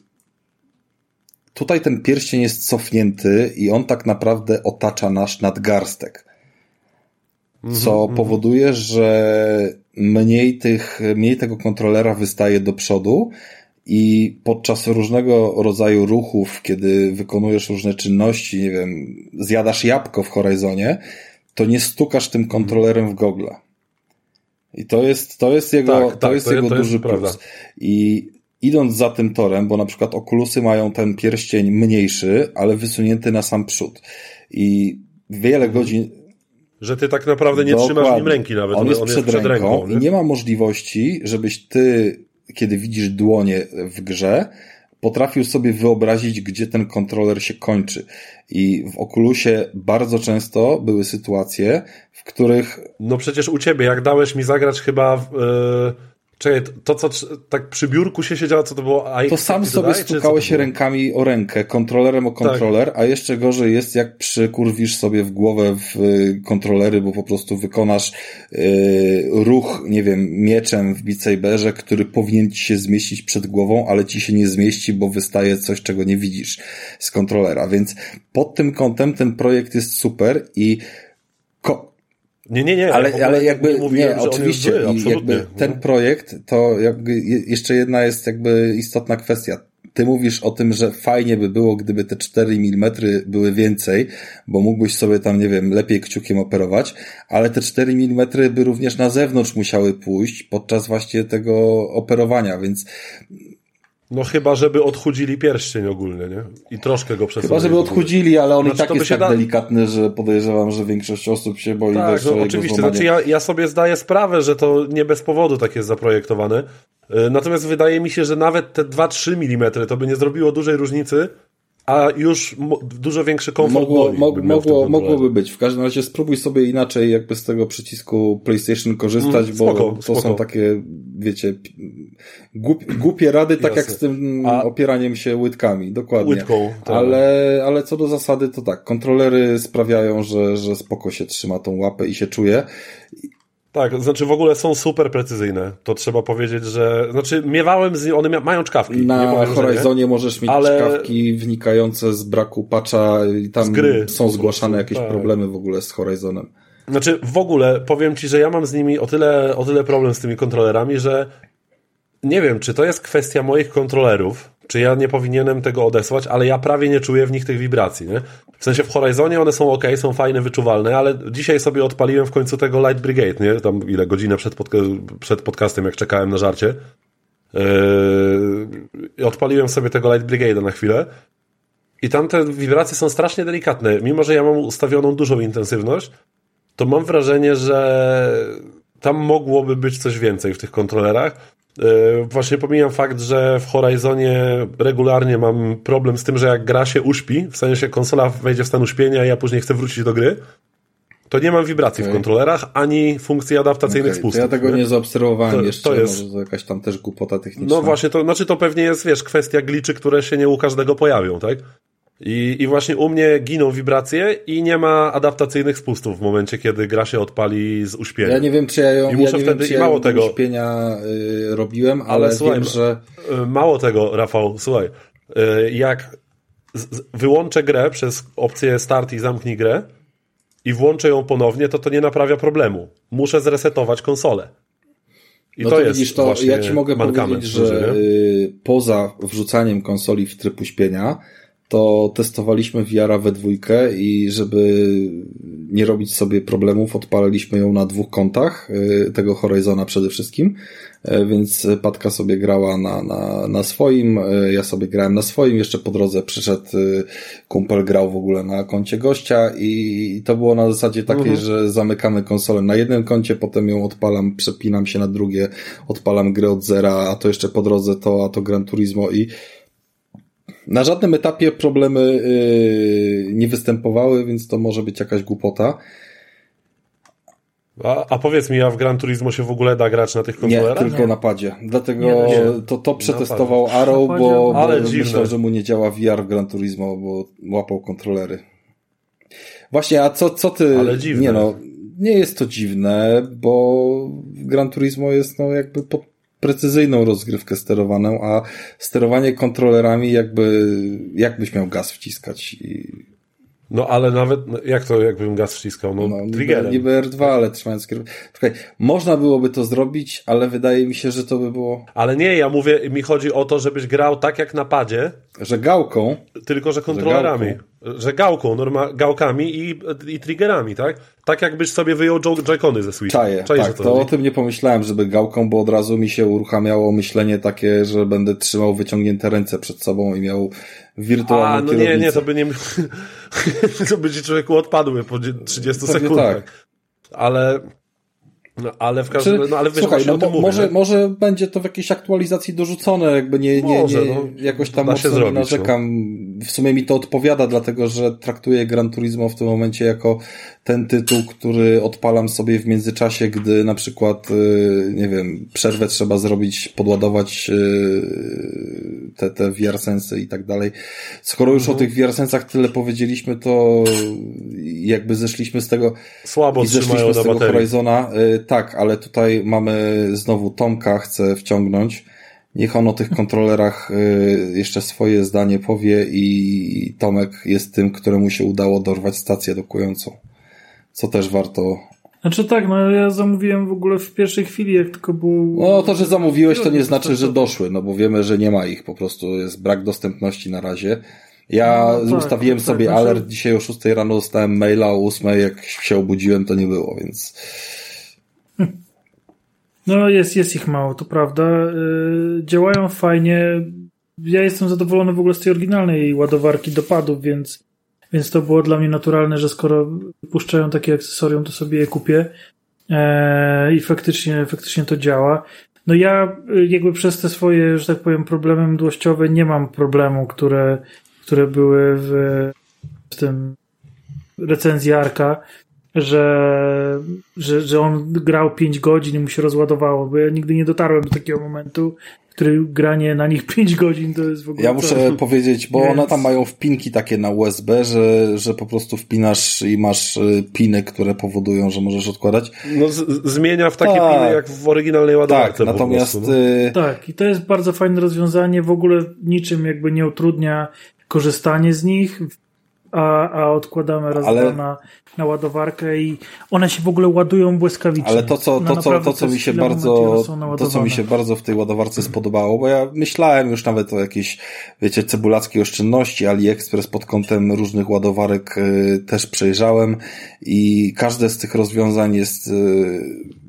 tutaj ten pierścień jest cofnięty i on tak naprawdę otacza nasz nadgarstek. Mhm, Co powoduje, że mniej, tych, mniej tego kontrolera wystaje do przodu i podczas różnego rodzaju ruchów, kiedy wykonujesz różne czynności, nie wiem, zjadasz jabłko w Horizonie, to nie stukasz tym kontrolerem w gogla. I to jest, to jest jego, Tak, to tak, jest to je- jego to jest duży prawda. plus. I idąc za tym torem, bo na przykład okulusy mają ten pierścień mniejszy, ale wysunięty na sam przód. I wiele godzin, Że ty tak naprawdę nie trzymasz w nim ręki nawet. on, jest, przed ręką, i nie? ma możliwości, żebyś ty, kiedy widzisz dłonie w grze, potrafił sobie wyobrazić, gdzie ten kontroler się kończy. I w Oculusie bardzo często były sytuacje, w których No przecież u ciebie, jak dałeś mi zagrać chyba w, e, Czekaj, to co tak przy biurku się siedziało, co to było? A to sam sobie Dodaj, stukałeś się rękami o rękę, kontrolerem o Tak. kontroler, a jeszcze gorzej jest, jak przykurwisz sobie w głowę w y, kontrolery, bo po prostu wykonasz y, ruch, nie wiem, mieczem w Beat Saberze, który powinien ci się zmieścić przed głową, ale ci się nie zmieści, bo wystaje coś, czego nie widzisz z kontrolera. Więc pod tym kątem ten projekt jest super i ko- Nie, nie, nie. ale, ale jakby, mówiłem, nie, on jest oczywiście, zły, absolutnie. jakby ten projekt, to jakby je- jeszcze jedna jest jakby istotna kwestia. Ty mówisz o tym, że fajnie by było, gdyby te 4 mm były więcej, bo mógłbyś sobie tam, nie wiem, lepiej kciukiem operować, ale te 4 mm by również na zewnątrz musiały pójść podczas właśnie tego operowania, więc No chyba, żeby odchudzili pierścień ogólnie, nie? I troszkę go przesunęli. chyba, żeby odchudzili, ale on Znaczy, i tak jest się tak da- delikatny, że podejrzewam, że większość osób się boi Tak, no oczywiście. Znaczy ja, ja sobie zdaję sprawę, że to nie bez powodu tak jest zaprojektowane. Yy, Natomiast wydaje mi się, że nawet te 2-3 mm to by nie zrobiło dużej różnicy, a już mo- dużo większy komfort Mogło, tym mogło, mogłoby być. W każdym razie spróbuj sobie inaczej jakby z tego przycisku PlayStation korzystać, Mm, bo spoko, to spoko. są takie, wiecie, głup, głupie rady, tak jak Jasne. z tym A- opieraniem się łydkami, dokładnie. Łydką, tak. Ale, ale co do zasady, to tak, kontrolery sprawiają, że, że spoko się trzyma tą łapę i się czuje. Tak, znaczy w ogóle są super precyzyjne. To trzeba powiedzieć, że. Znaczy, miewałem z one mają czkawki. Na Horizonie możesz mieć ale... czkawki wynikające z braku patcha i tam są zgłaszane jakieś tak. problemy w ogóle z Horizonem. Znaczy, w ogóle powiem ci, że ja mam z nimi o tyle, o tyle problem z tymi kontrolerami, że nie wiem, czy to jest kwestia moich kontrolerów, czy ja nie powinienem tego odesłać, ale ja prawie nie czuję w nich tych wibracji, nie? W sensie w Horizonie one są ok, są fajne, wyczuwalne, ale dzisiaj sobie odpaliłem w końcu tego Light Brigade, nie? Tam ile godzinę przed, podca- przed podcastem, jak czekałem na żarcie. Yy, odpaliłem sobie tego Light Brigade na chwilę i tam te wibracje są strasznie delikatne. Mimo, że ja mam ustawioną dużą intensywność, to mam wrażenie, że tam mogłoby być coś więcej w tych kontrolerach. E, właśnie pomijam fakt, że w Horizonie regularnie mam problem z tym, że jak gra się uśpi, w sensie konsola wejdzie w stan uśpienia i ja później chcę wrócić do gry, to nie mam wibracji okay. w kontrolerach, ani funkcji adaptacyjnych okay, spustów. ja tego nie, zaobserwowałem to, jeszcze, to jest... może jakaś tam też głupota techniczna. No właśnie, to znaczy to pewnie jest, wiesz, kwestia gliczy, które się nie u każdego pojawią, tak? I, I właśnie u mnie giną wibracje i nie ma adaptacyjnych spustów w momencie, kiedy gra się odpali z uśpienia. Ja nie wiem, czy ja ją, I muszę ja wtedy, wiem, mało ja tego uśpienia y, robiłem, ale, ale słuchaj, wiem, że... Y, mało tego, Rafał, słuchaj. Y, jak z, wyłączę grę przez opcję start i zamknij grę i włączę ją ponownie, to to nie naprawia problemu. Muszę zresetować konsolę. I no to, to jest widzisz, to ja ci mogę powiedzieć, że poza wrzucaniem konsoli w tryb uśpienia, to testowaliśmy VR we dwójkę i żeby nie robić sobie problemów, odpaliliśmy ją na dwóch kontach, y, tego Horizona przede wszystkim, y, więc Patka sobie grała na, na, na swoim, y, ja sobie grałem na swoim, jeszcze po drodze przyszedł kumpel, grał w ogóle na koncie gościa i to było na zasadzie takiej, mhm. że zamykamy konsolę na jednym koncie, potem ją odpalam, przepinam się na drugie, odpalam grę od zera, a to jeszcze po drodze to, a to Gran Turismo i na żadnym etapie problemy yy, nie występowały, więc to może być jakaś głupota. A, a powiedz mi, a w Gran Turismo się w ogóle da grać na tych kontrolerach? Nie, tylko na padzie. Dlatego nie, to, to przetestował Arrow, bo, bo myślał, że mu nie działa VR w Gran Turismo, bo łapał kontrolery. Właśnie, a co, co ty... Ale dziwne. Nie no, nie jest to dziwne, bo Gran Turismo jest no jakby pod precyzyjną rozgrywkę sterowaną, a sterowanie kontrolerami jakby, jakbyś miał gaz wciskać i... No ale nawet, no, jak to jakbym gaz wciskał? No, no triggerem. Niby R2, ale trzymając kierownicę. można byłoby to zrobić, ale wydaje mi się, że to by było... Ale nie, ja mówię, mi chodzi o to, żebyś grał tak jak na padzie. Że gałką? Tylko, że kontrolerami. Że gałką, że gałką norma, gałkami i, i triggerami, tak? Tak jakbyś sobie wyjął joycony ze Switcha. Czaję, Czaję, tak, to, to o tym nie pomyślałem, żeby gałką, bo od razu mi się uruchamiało myślenie takie, że będę trzymał wyciągnięte ręce przed sobą i miał wirtualną A, no nie, nie, to by nie... [LAUGHS] to by ci człowieku odpadły po 30 Pewnie sekundach. Tak. Ale... No, ale w każdym razie, no, ale wiesz, Słuchaj, no, mówię, może, może będzie to w jakiejś aktualizacji dorzucone, jakby nie, nie, może, nie no, jakoś tam mocno zrobić, nie narzekam. No. W sumie mi to odpowiada, dlatego że traktuję Gran Turismo w tym momencie jako ten tytuł, który odpalam sobie w międzyczasie, gdy na przykład, y, nie wiem, przerwę trzeba zrobić, podładować y, te, te VR-sensy i tak dalej. Skoro już mhm. o tych VR-sensach tyle powiedzieliśmy, to jakby zeszliśmy z tego Słabo i zeszliśmy z tego baterii. Horizona. Y, tak, ale tutaj mamy znowu Tomka, chcę wciągnąć. Niech on o tych kontrolerach jeszcze swoje zdanie powie i Tomek jest tym, któremu się udało dorwać stację dokującą co też warto. Znaczy tak, no ja zamówiłem w ogóle w pierwszej chwili, jak tylko było. No to, że zamówiłeś, to nie znaczy, że doszły, no bo wiemy, że nie ma ich, po prostu jest brak dostępności na razie. Ja no, tak, ustawiłem tak, sobie tak, alert, znaczy... dzisiaj o 6 rano dostałem maila, o 8 jak się obudziłem, to nie było, więc. [LAUGHS] No jest, jest ich mało, to prawda. Yy, działają fajnie. Ja jestem zadowolony w ogóle z tej oryginalnej ładowarki dopadów, więc więc to było dla mnie naturalne, że skoro puszczają takie akcesorium, to sobie je kupię. Eee, I faktycznie, faktycznie to działa. No ja jakby przez te swoje, że tak powiem, problemy mdłościowe nie mam problemu, które, które były w, w tym recenzji Arka, że, że, że on grał 5 godzin i mu się rozładowało, bo ja nigdy nie dotarłem do takiego momentu, który granie na nich [LAUGHS] 5 godzin to jest w ogóle. Ja muszę co? powiedzieć, bo Więc... one tam mają wpinki takie na USB, że, że po prostu wpinasz i masz y, piny, które powodują, że możesz odkładać. No z, zmienia w takie tak. piny jak w oryginalnej ładowarce. Tak, natomiast. Prostu, no. Y, tak, i to jest bardzo fajne rozwiązanie. W ogóle niczym jakby nie utrudnia korzystanie z nich a, a odkładamy raz ale... na, na ładowarkę i one się w ogóle ładują błyskawicznie. Ale to, co, to, co, to, co mi się bardzo, to, co mi się bardzo w tej ładowarce spodobało, bo ja myślałem już nawet o jakiejś, wiecie, cebulackiej oszczędności, AliExpress pod kątem różnych ładowarek y, też przejrzałem i każde z tych rozwiązań jest y,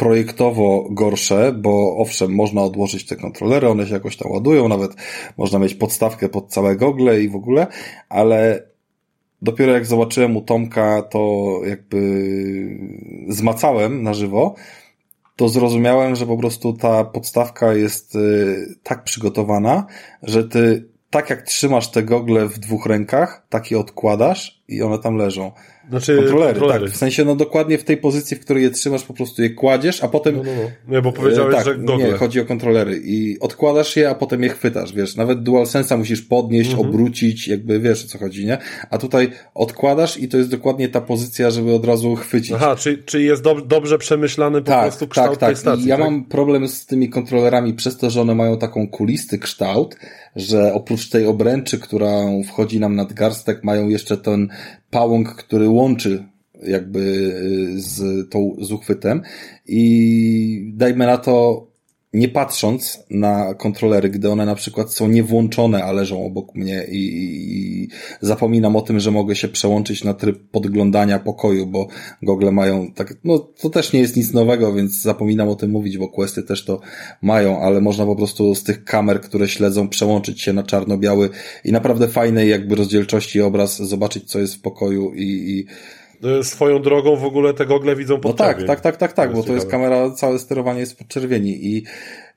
projektowo gorsze, bo owszem, można odłożyć te kontrolery, one się jakoś tam ładują, nawet można mieć podstawkę pod całe gogle i w ogóle, ale dopiero jak zobaczyłem u Tomka, to jakby zmacałem na żywo, to zrozumiałem, że po prostu ta podstawka jest y, tak przygotowana, że ty tak jak trzymasz te gogle w dwóch rękach, tak je odkładasz i one tam leżą. Znaczy, kontrolery, kontrolery, tak. W sensie, no dokładnie w tej pozycji, w której je trzymasz, po prostu je kładziesz, a potem... No, no, no. Nie, bo powiedziałeś, e, tak, że gogle. Nie, chodzi o kontrolery. I odkładasz je, a potem je chwytasz, wiesz. Nawet DualSense'a musisz podnieść, mhm. obrócić, jakby wiesz o co chodzi, nie? A tutaj odkładasz i to jest dokładnie ta pozycja, żeby od razu chwycić. Aha, czyli, czyli jest do, dobrze przemyślany po tak, prostu kształt tak, tak. tej stacji. I ja tak? mam problem z tymi kontrolerami przez to, że one mają taką kulisty kształt, że oprócz tej obręczy, która wchodzi nam nad garstek, mają jeszcze ten pałąk, który łączy jakby y, z tą z uchwytem. I dajmy na to nie patrząc na kontrolery, gdy one na przykład są niewłączone, a leżą obok mnie i, i, zapominam o tym, że mogę się przełączyć na tryb podglądania pokoju, bo gogle mają tak, no to też nie jest nic nowego, więc zapominam o tym mówić, bo questy też to mają, ale można po prostu z tych kamer, które śledzą, przełączyć się na czarno-biały i naprawdę fajnej jakby rozdzielczości obraz, zobaczyć co jest w pokoju i, i swoją drogą w ogóle te gogle widzą pod No tak, tak, tak, tak, tak, bo to jest kamera, całe sterowanie jest podczerwieni i,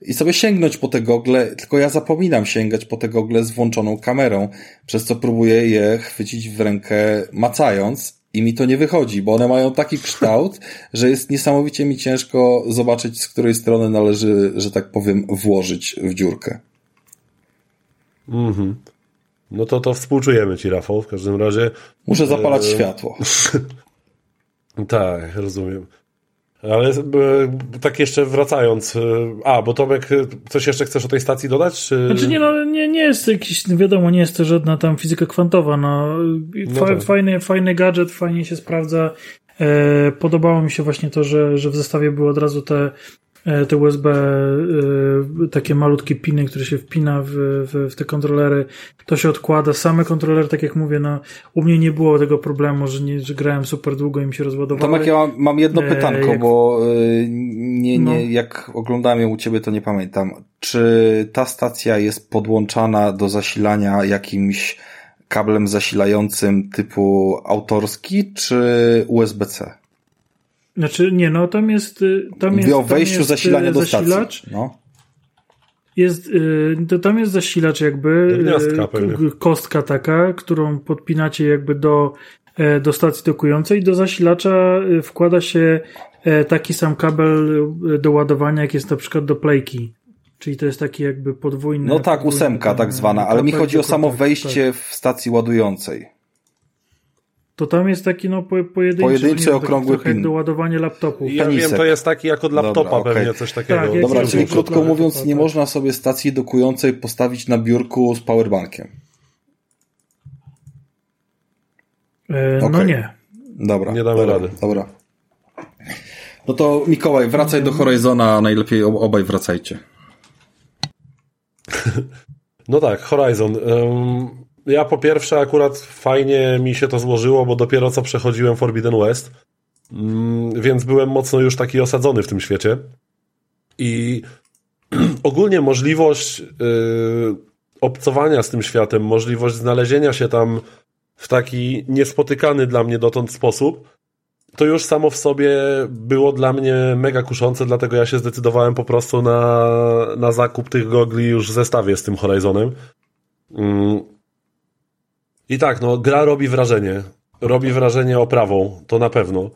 i sobie sięgnąć po te gogle, tylko ja zapominam sięgać po te gogle z włączoną kamerą, przez co próbuję je chwycić w rękę macając i mi to nie wychodzi, bo one mają taki [LAUGHS] kształt, że jest niesamowicie mi ciężko zobaczyć, z której strony należy, że tak powiem, włożyć w dziurkę. Mhm. No to to współczujemy ci, Rafał, w każdym razie. Muszę zapalać e... światło. [LAUGHS] tak, rozumiem. Ale e, tak jeszcze wracając, e, a, bo Tomek, e, coś jeszcze chcesz o tej stacji dodać? Czy... Znaczy nie, no, nie, nie jest jakiś, no wiadomo, nie jest to żadna tam fizyka kwantowa, no, no tak. fajny, fajny gadżet, fajnie się sprawdza. E, podobało mi się właśnie to, że, że w zestawie były od razu te E, te USB, e, takie malutkie piny, które się wpina w, w, w, te kontrolery, to się odkłada. Same kontrolery, tak jak mówię, no, u mnie nie było tego problemu, że, nie, że grałem super długo i mi się rozładowały. Tomek, ja mam, mam jedno e, pytanko, jak... bo nie, nie, no. jak oglądałem ją u ciebie, to nie pamiętam. Czy ta stacja jest podłączana do zasilania jakimś kablem zasilającym typu autorski, czy USB-C? Znaczy, nie, no tam jest. Y, tam Mówię jest, o wejściu jest zasilania do zasilacz. Stacji. No. Jest, y, to tam jest zasilacz jakby, Gniazdka, y, kostka taka, którą podpinacie jakby do, e, do stacji dokującej. Do zasilacza wkłada się e, taki sam kabel do ładowania, jak jest na przykład do playki. Czyli to jest taki jakby podwójny. No tak, ósemka tak zwana, ale mi chodzi o samo wejście tak. w stacji ładującej to tam jest taki no po, pojedynczy, pojedynczy wiem, okrągły pin. do ładowania laptopu. Ja Penisek. wiem, to jest taki jak od laptopa Dobra, pewnie okay. coś takiego. Tak, Dobra, czyli krótko mówiąc, laptopa, nie tak. można sobie stacji dokującej postawić na biurku z powerbankiem. E, okay. No nie. Dobra. Nie damy dobra, rady. Dobra. No to Mikołaj, wracaj do Horizona, najlepiej obaj wracajcie. [LAUGHS] No tak, Horizon. Um, ja po pierwsze akurat fajnie mi się to złożyło, bo dopiero co przechodziłem Forbidden West, mm, więc byłem mocno już taki osadzony w tym świecie. I [CLEARS THROAT] ogólnie możliwość yy, obcowania z tym światem, możliwość znalezienia się tam w taki niespotykany dla mnie dotąd sposób, to już samo w sobie było dla mnie mega kuszące, dlatego ja się zdecydowałem po prostu na, na zakup tych gogli już w zestawie z tym Horizonem. Mm, i tak, no, gra robi wrażenie. Robi wrażenie oprawą, to na pewno.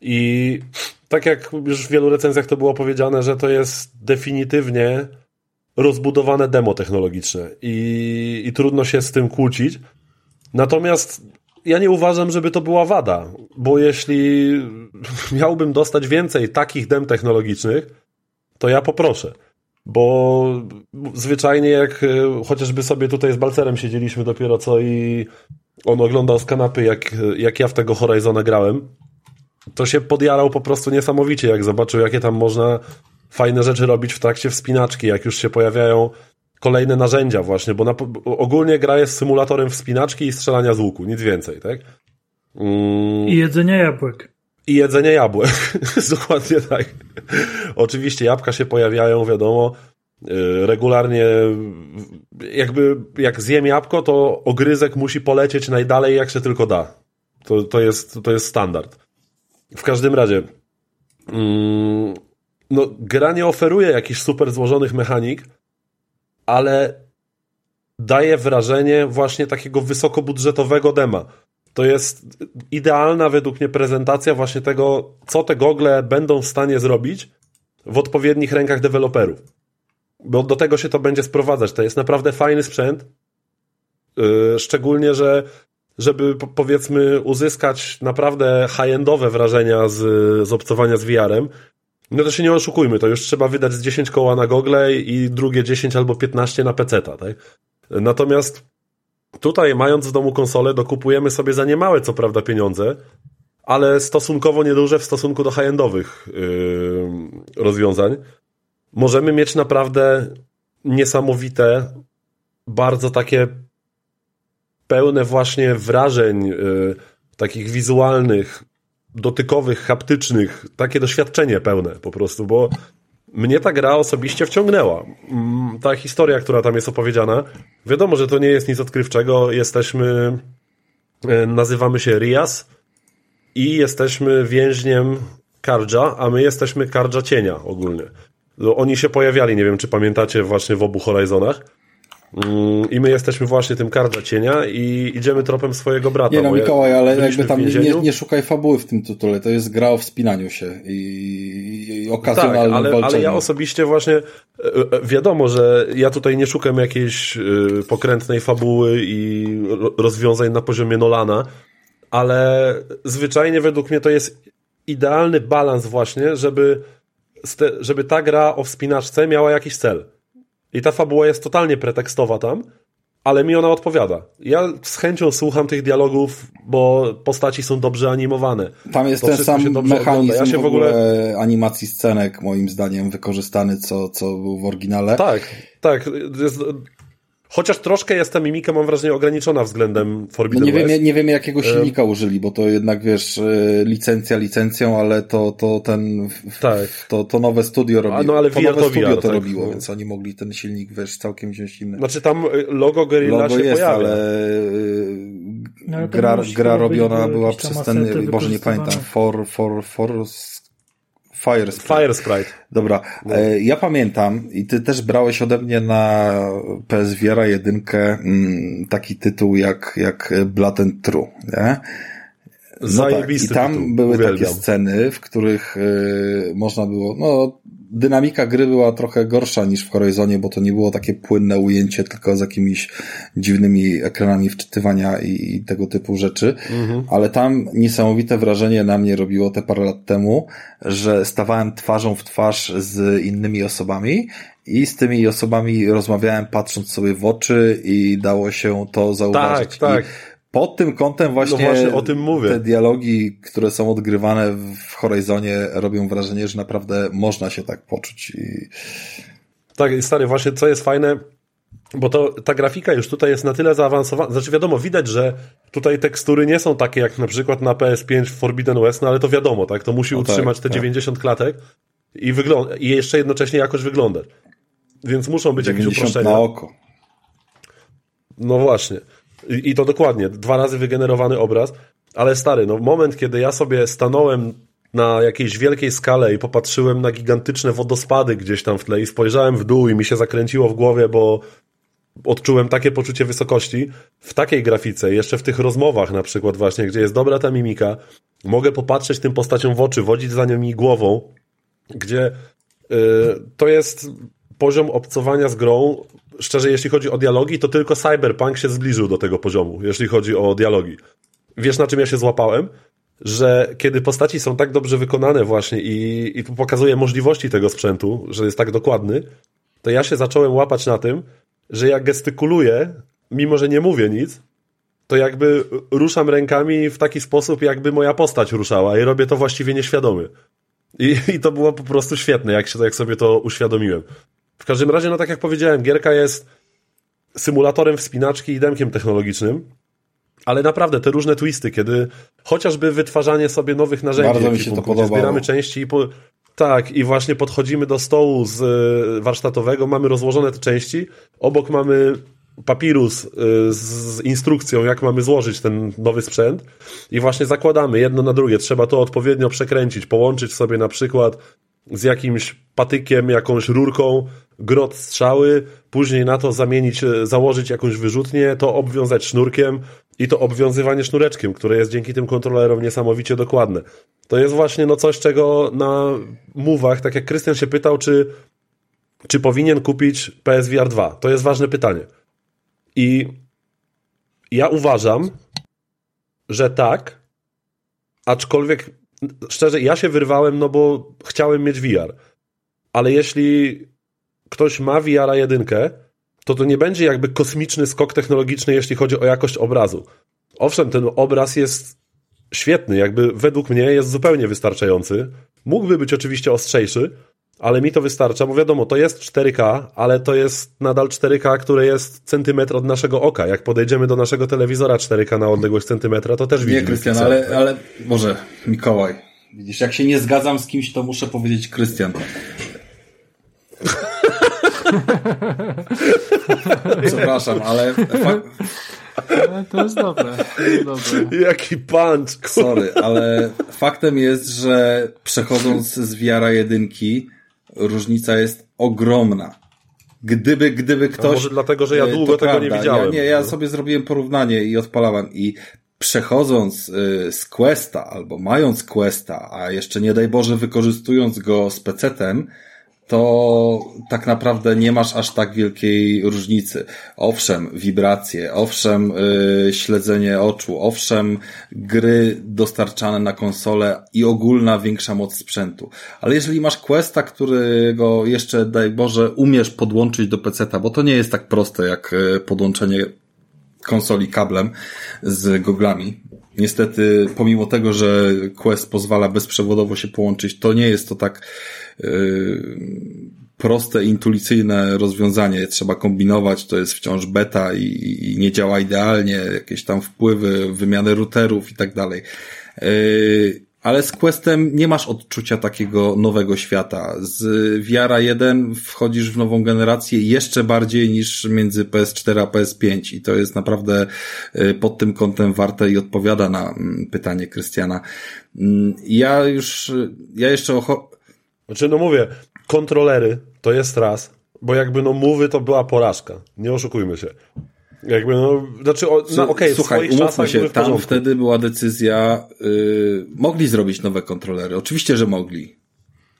I tak jak już w wielu recenzjach to było powiedziane, że to jest definitywnie rozbudowane demo technologiczne i, i trudno się z tym kłócić. Natomiast ja nie uważam, żeby to była wada, bo jeśli miałbym dostać więcej takich dem technologicznych, to ja poproszę. Bo zwyczajnie jak e, chociażby sobie tutaj z Balcerem siedzieliśmy dopiero co i on oglądał z kanapy, jak, jak ja w tego Horizona grałem, to się podjarał po prostu niesamowicie, jak zobaczył, jakie tam można fajne rzeczy robić w trakcie wspinaczki, jak już się pojawiają kolejne narzędzia właśnie, bo na, ogólnie gra jest symulatorem wspinaczki i strzelania z łuku, nic więcej, tak? Mm. I jedzenia jabłek. I jedzenie jabłek, [LAUGHS] dokładnie tak. Oczywiście jabłka się pojawiają, wiadomo, y, regularnie jakby jak zjem jabłko, to ogryzek musi polecieć najdalej jak się tylko da. To, to, jest, to jest standard. W każdym razie mm, no, gra nie oferuje jakichś super złożonych mechanik, ale daje wrażenie właśnie takiego wysokobudżetowego dema. To jest idealna według mnie prezentacja właśnie tego, co te gogle będą w stanie zrobić w odpowiednich rękach deweloperów. Bo do tego się to będzie sprowadzać. To jest naprawdę fajny sprzęt. Yy, szczególnie, że żeby powiedzmy uzyskać naprawdę high-endowe wrażenia z, z obcowania z VR-em, no to się nie oszukujmy, to już trzeba wydać z 10 koła na gogle i drugie 10 albo 15 na PC, tak? Natomiast tutaj, mając w domu konsolę, dokupujemy sobie za niemałe, co prawda, pieniądze, ale stosunkowo nieduże w stosunku do high-endowych yy, rozwiązań. Możemy mieć naprawdę niesamowite, bardzo takie pełne właśnie wrażeń yy, takich wizualnych, dotykowych, haptycznych, takie doświadczenie pełne po prostu, bo mnie ta gra osobiście wciągnęła. Mm, ta historia, która tam jest opowiedziana, wiadomo, że to nie jest nic odkrywczego. Jesteśmy, e, nazywamy się Rias i jesteśmy więźniem Kardża, a my jesteśmy Kardża Cienia ogólnie. Oni się pojawiali, nie wiem czy pamiętacie, właśnie w obu Horizonach. Mm, I my jesteśmy właśnie tym karda cienia i idziemy tropem swojego brata. Nie no, Mikołaj, ale jakby tam nie, nie, szukaj fabuły w tym tytule. To jest gra o wspinaniu się i, i okazjonalnym tak, ale, ale ja osobiście właśnie e, e, wiadomo, że ja tutaj nie szukam jakiejś e, pokrętnej fabuły i rozwiązań na poziomie Nolana, ale zwyczajnie według mnie to jest idealny balans właśnie, żeby, żeby ta gra o wspinaczce miała jakiś cel. I ta fabuła jest totalnie pretekstowa tam, ale mi ona odpowiada. Ja z chęcią słucham tych dialogów, bo postaci są dobrze animowane. Tam jest to ten sam mechanizm ja się w ogóle... animacji scenek, moim zdaniem, wykorzystany, co, co był w oryginale. Tak, tak. Jest Chociaż troszkę jest ta mimika, mam wrażenie, ograniczona względem Forbidden no nie, West. Wiem, nie wiemy, jakiego silnika e... użyli, bo to jednak, wiesz, e, licencja licencją, ale to, to ten, tak. to, to nowe studio robiło. no, ale to VR nowe to studio VR, to tak. robiło, no. więc oni mogli ten silnik, wiesz, całkiem wziąć inny. Znaczy tam e, logo Guerrilla logo się jest, pojawia. ale, no, gra, gra robiona była przez ten, może nie pamiętam, for, for, for Fire Sprite. Fire Sprite. Dobra. No. E, ja pamiętam i ty też brałeś ode mnie na PSVR jedynkę mm, taki tytuł jak, jak Blood and True, nie? No tak. I tam tytuł. były Uwielbiam. takie sceny, w których y, można było, no dynamika gry była trochę gorsza niż w Horizonie, bo to nie było takie płynne ujęcie, tylko z jakimiś dziwnymi ekranami wczytywania i, i tego typu rzeczy. Mhm. Ale tam niesamowite wrażenie na mnie robiło te parę lat temu, że stawałem twarzą w twarz z innymi osobami i z tymi osobami rozmawiałem patrząc sobie w oczy i dało się to zauważyć. Tak, tak. I pod tym kątem właśnie, no właśnie o tym mówię. te dialogi, które są odgrywane w Horizonie robią wrażenie, że naprawdę można się tak poczuć. I... Tak, stary, właśnie co jest fajne, bo to ta grafika już tutaj jest na tyle zaawansowana. Znaczy, wiadomo, widać, że tutaj tekstury nie są takie jak na przykład na PS5 w Forbidden West, no ale to wiadomo, tak? To musi no tak, utrzymać tak, te tak. 90 klatek i, wygląda, i jeszcze jednocześnie jakoś wyglądać. Więc muszą być jakieś uproszczenia. na oko. No właśnie. I, to dokładnie, dwa razy wygenerowany obraz, ale stary, no moment, kiedy ja sobie stanąłem na jakiejś wielkiej skale i popatrzyłem na gigantyczne wodospady gdzieś tam w tle i spojrzałem w dół i mi się zakręciło w głowie, bo odczułem takie poczucie wysokości w takiej grafice, jeszcze w tych rozmowach na przykład właśnie, gdzie jest dobra ta mimika, mogę popatrzeć tym postaciom w oczy, wodzić za nimi głową, gdzie yy, to jest poziom obcowania z grą. Szczerze, jeśli chodzi o dialogi, to tylko Cyberpunk się zbliżył do tego poziomu, jeśli chodzi o dialogi. Wiesz, na czym ja się złapałem? Że kiedy postaci są tak dobrze wykonane właśnie i, i pokazuje możliwości tego sprzętu, że jest tak dokładny, to ja się zacząłem łapać na tym, że jak gestykuluję, mimo że nie mówię nic, to jakby ruszam rękami w taki sposób, jakby moja postać ruszała i robię to właściwie nieświadomie. I, I to było po prostu świetne, jak, się, jak sobie to uświadomiłem. W każdym razie, no tak jak powiedziałem, gierka jest symulatorem wspinaczki i demkiem technologicznym, ale naprawdę te różne twisty, kiedy chociażby wytwarzanie sobie nowych narzędzi, Bardzo mi się to podobało. zbieramy części i po, tak, i właśnie podchodzimy do stołu z e, warsztatowego, mamy rozłożone te części, obok mamy papirus y, z instrukcją, jak mamy złożyć ten nowy sprzęt i właśnie zakładamy jedno na drugie. Trzeba to odpowiednio przekręcić, połączyć sobie na przykład z jakimś patykiem, jakąś rurką, grot strzały, później na to zamienić, y, założyć jakąś wyrzutnię, to obwiązać sznurkiem i to obwiązywanie sznureczkiem, które jest dzięki tym kontrolerom niesamowicie dokładne. To jest właśnie no coś, czego na mówach, tak jak Krystian się pytał, czy, czy powinien kupić PSVR 2. To jest ważne pytanie. I ja uważam, że tak, aczkolwiek szczerze, ja się wyrwałem, no bo chciałem mieć VR. Ale jeśli ktoś ma VR jedynkę, to to nie będzie jakby kosmiczny skok technologiczny, jeśli chodzi o jakość obrazu. Owszem, ten obraz jest świetny, jakby według mnie jest zupełnie wystarczający. Mógłby być oczywiście ostrzejszy, ale mi to wystarcza, bo wiadomo, to jest 4K, ale to jest nadal 4K, które jest centymetr od naszego oka. Jak podejdziemy do naszego telewizora 4K na odległość centymetra, to też widzimy. Nie, Krystian, ale, ale może Mikołaj. Widzisz, jak się nie zgadzam z kimś, to muszę powiedzieć Krystian. [LAUGHS] Przepraszam, ale to jest dobre. To jest dobre. Jaki punch! Sorry, ale faktem jest, że przechodząc z wiara jedynki, różnica jest ogromna. Gdyby, gdyby ktoś... A może dlatego, że ja e, długo tego prawda. nie widziałem. Ja, nie, ja sobie zrobiłem porównanie i odpalałem i przechodząc e, z Questa albo mając Questa, a jeszcze nie daj Boże wykorzystując go z PC-tem, to tak naprawdę nie masz aż tak wielkiej różnicy. Owszem, wibracje, owszem, yy, śledzenie oczu, owszem, gry dostarczane na konsolę i ogólna większa moc sprzętu. Ale jeżeli masz Questa, którego jeszcze, daj Boże, umiesz podłączyć do PC-ta, bo to nie jest tak proste jak y, podłączenie konsoli kablem z goglami. Niestety, pomimo tego, że Quest pozwala bezprzewodowo się połączyć, to nie jest to tak proste, intuicyjne rozwiązanie. Trzeba kombinować, to jest wciąż beta i, i nie działa idealnie, jakieś tam wpływy, wymiany routerów i tak dalej. Yy, ale z Questem nie masz odczucia takiego nowego świata. Z VR 1 wchodzisz w nową generację jeszcze bardziej niż między PS4 a PS5 i to jest naprawdę y, pod tym kątem warte i odpowiada na mm, pytanie Krystiana. Mm, ja już, ja jeszcze o... Znaczy, no mówię, kontrolery to jest raz, bo jakby no mówy to była porażka. Nie oszukujmy się. Jakby no, znaczy, o, no, okay, Słuchaj, umówmy się, tam wtedy była decyzja, yy, mogli zrobić nowe kontrolery. Oczywiście, że mogli.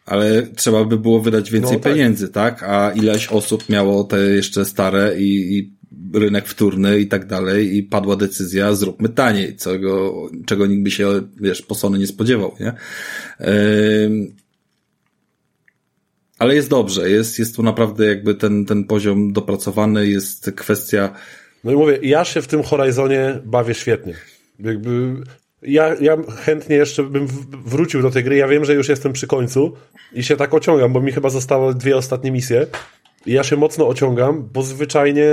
Ale trzeba by było wydać więcej no, tak. pieniędzy, tak? A ileś osób miało te jeszcze stare i, i rynek wtórny i tak dalej i padła decyzja, zróbmy taniej, czego, czego nikt by się, wiesz, po Sony nie spodziewał, nie? Yy, ale jest dobrze, jest, jest tu naprawdę jakby ten, ten poziom dopracowany, jest kwestia no i mówię, ja się w tym Horizonie bawię świetnie. Jakby ja, ja chętnie jeszcze bym wrócił do tej gry. Ja wiem, że już jestem przy końcu i się tak ociągam, bo mi chyba zostały dwie ostatnie misje. I ja się mocno ociągam, bo zwyczajnie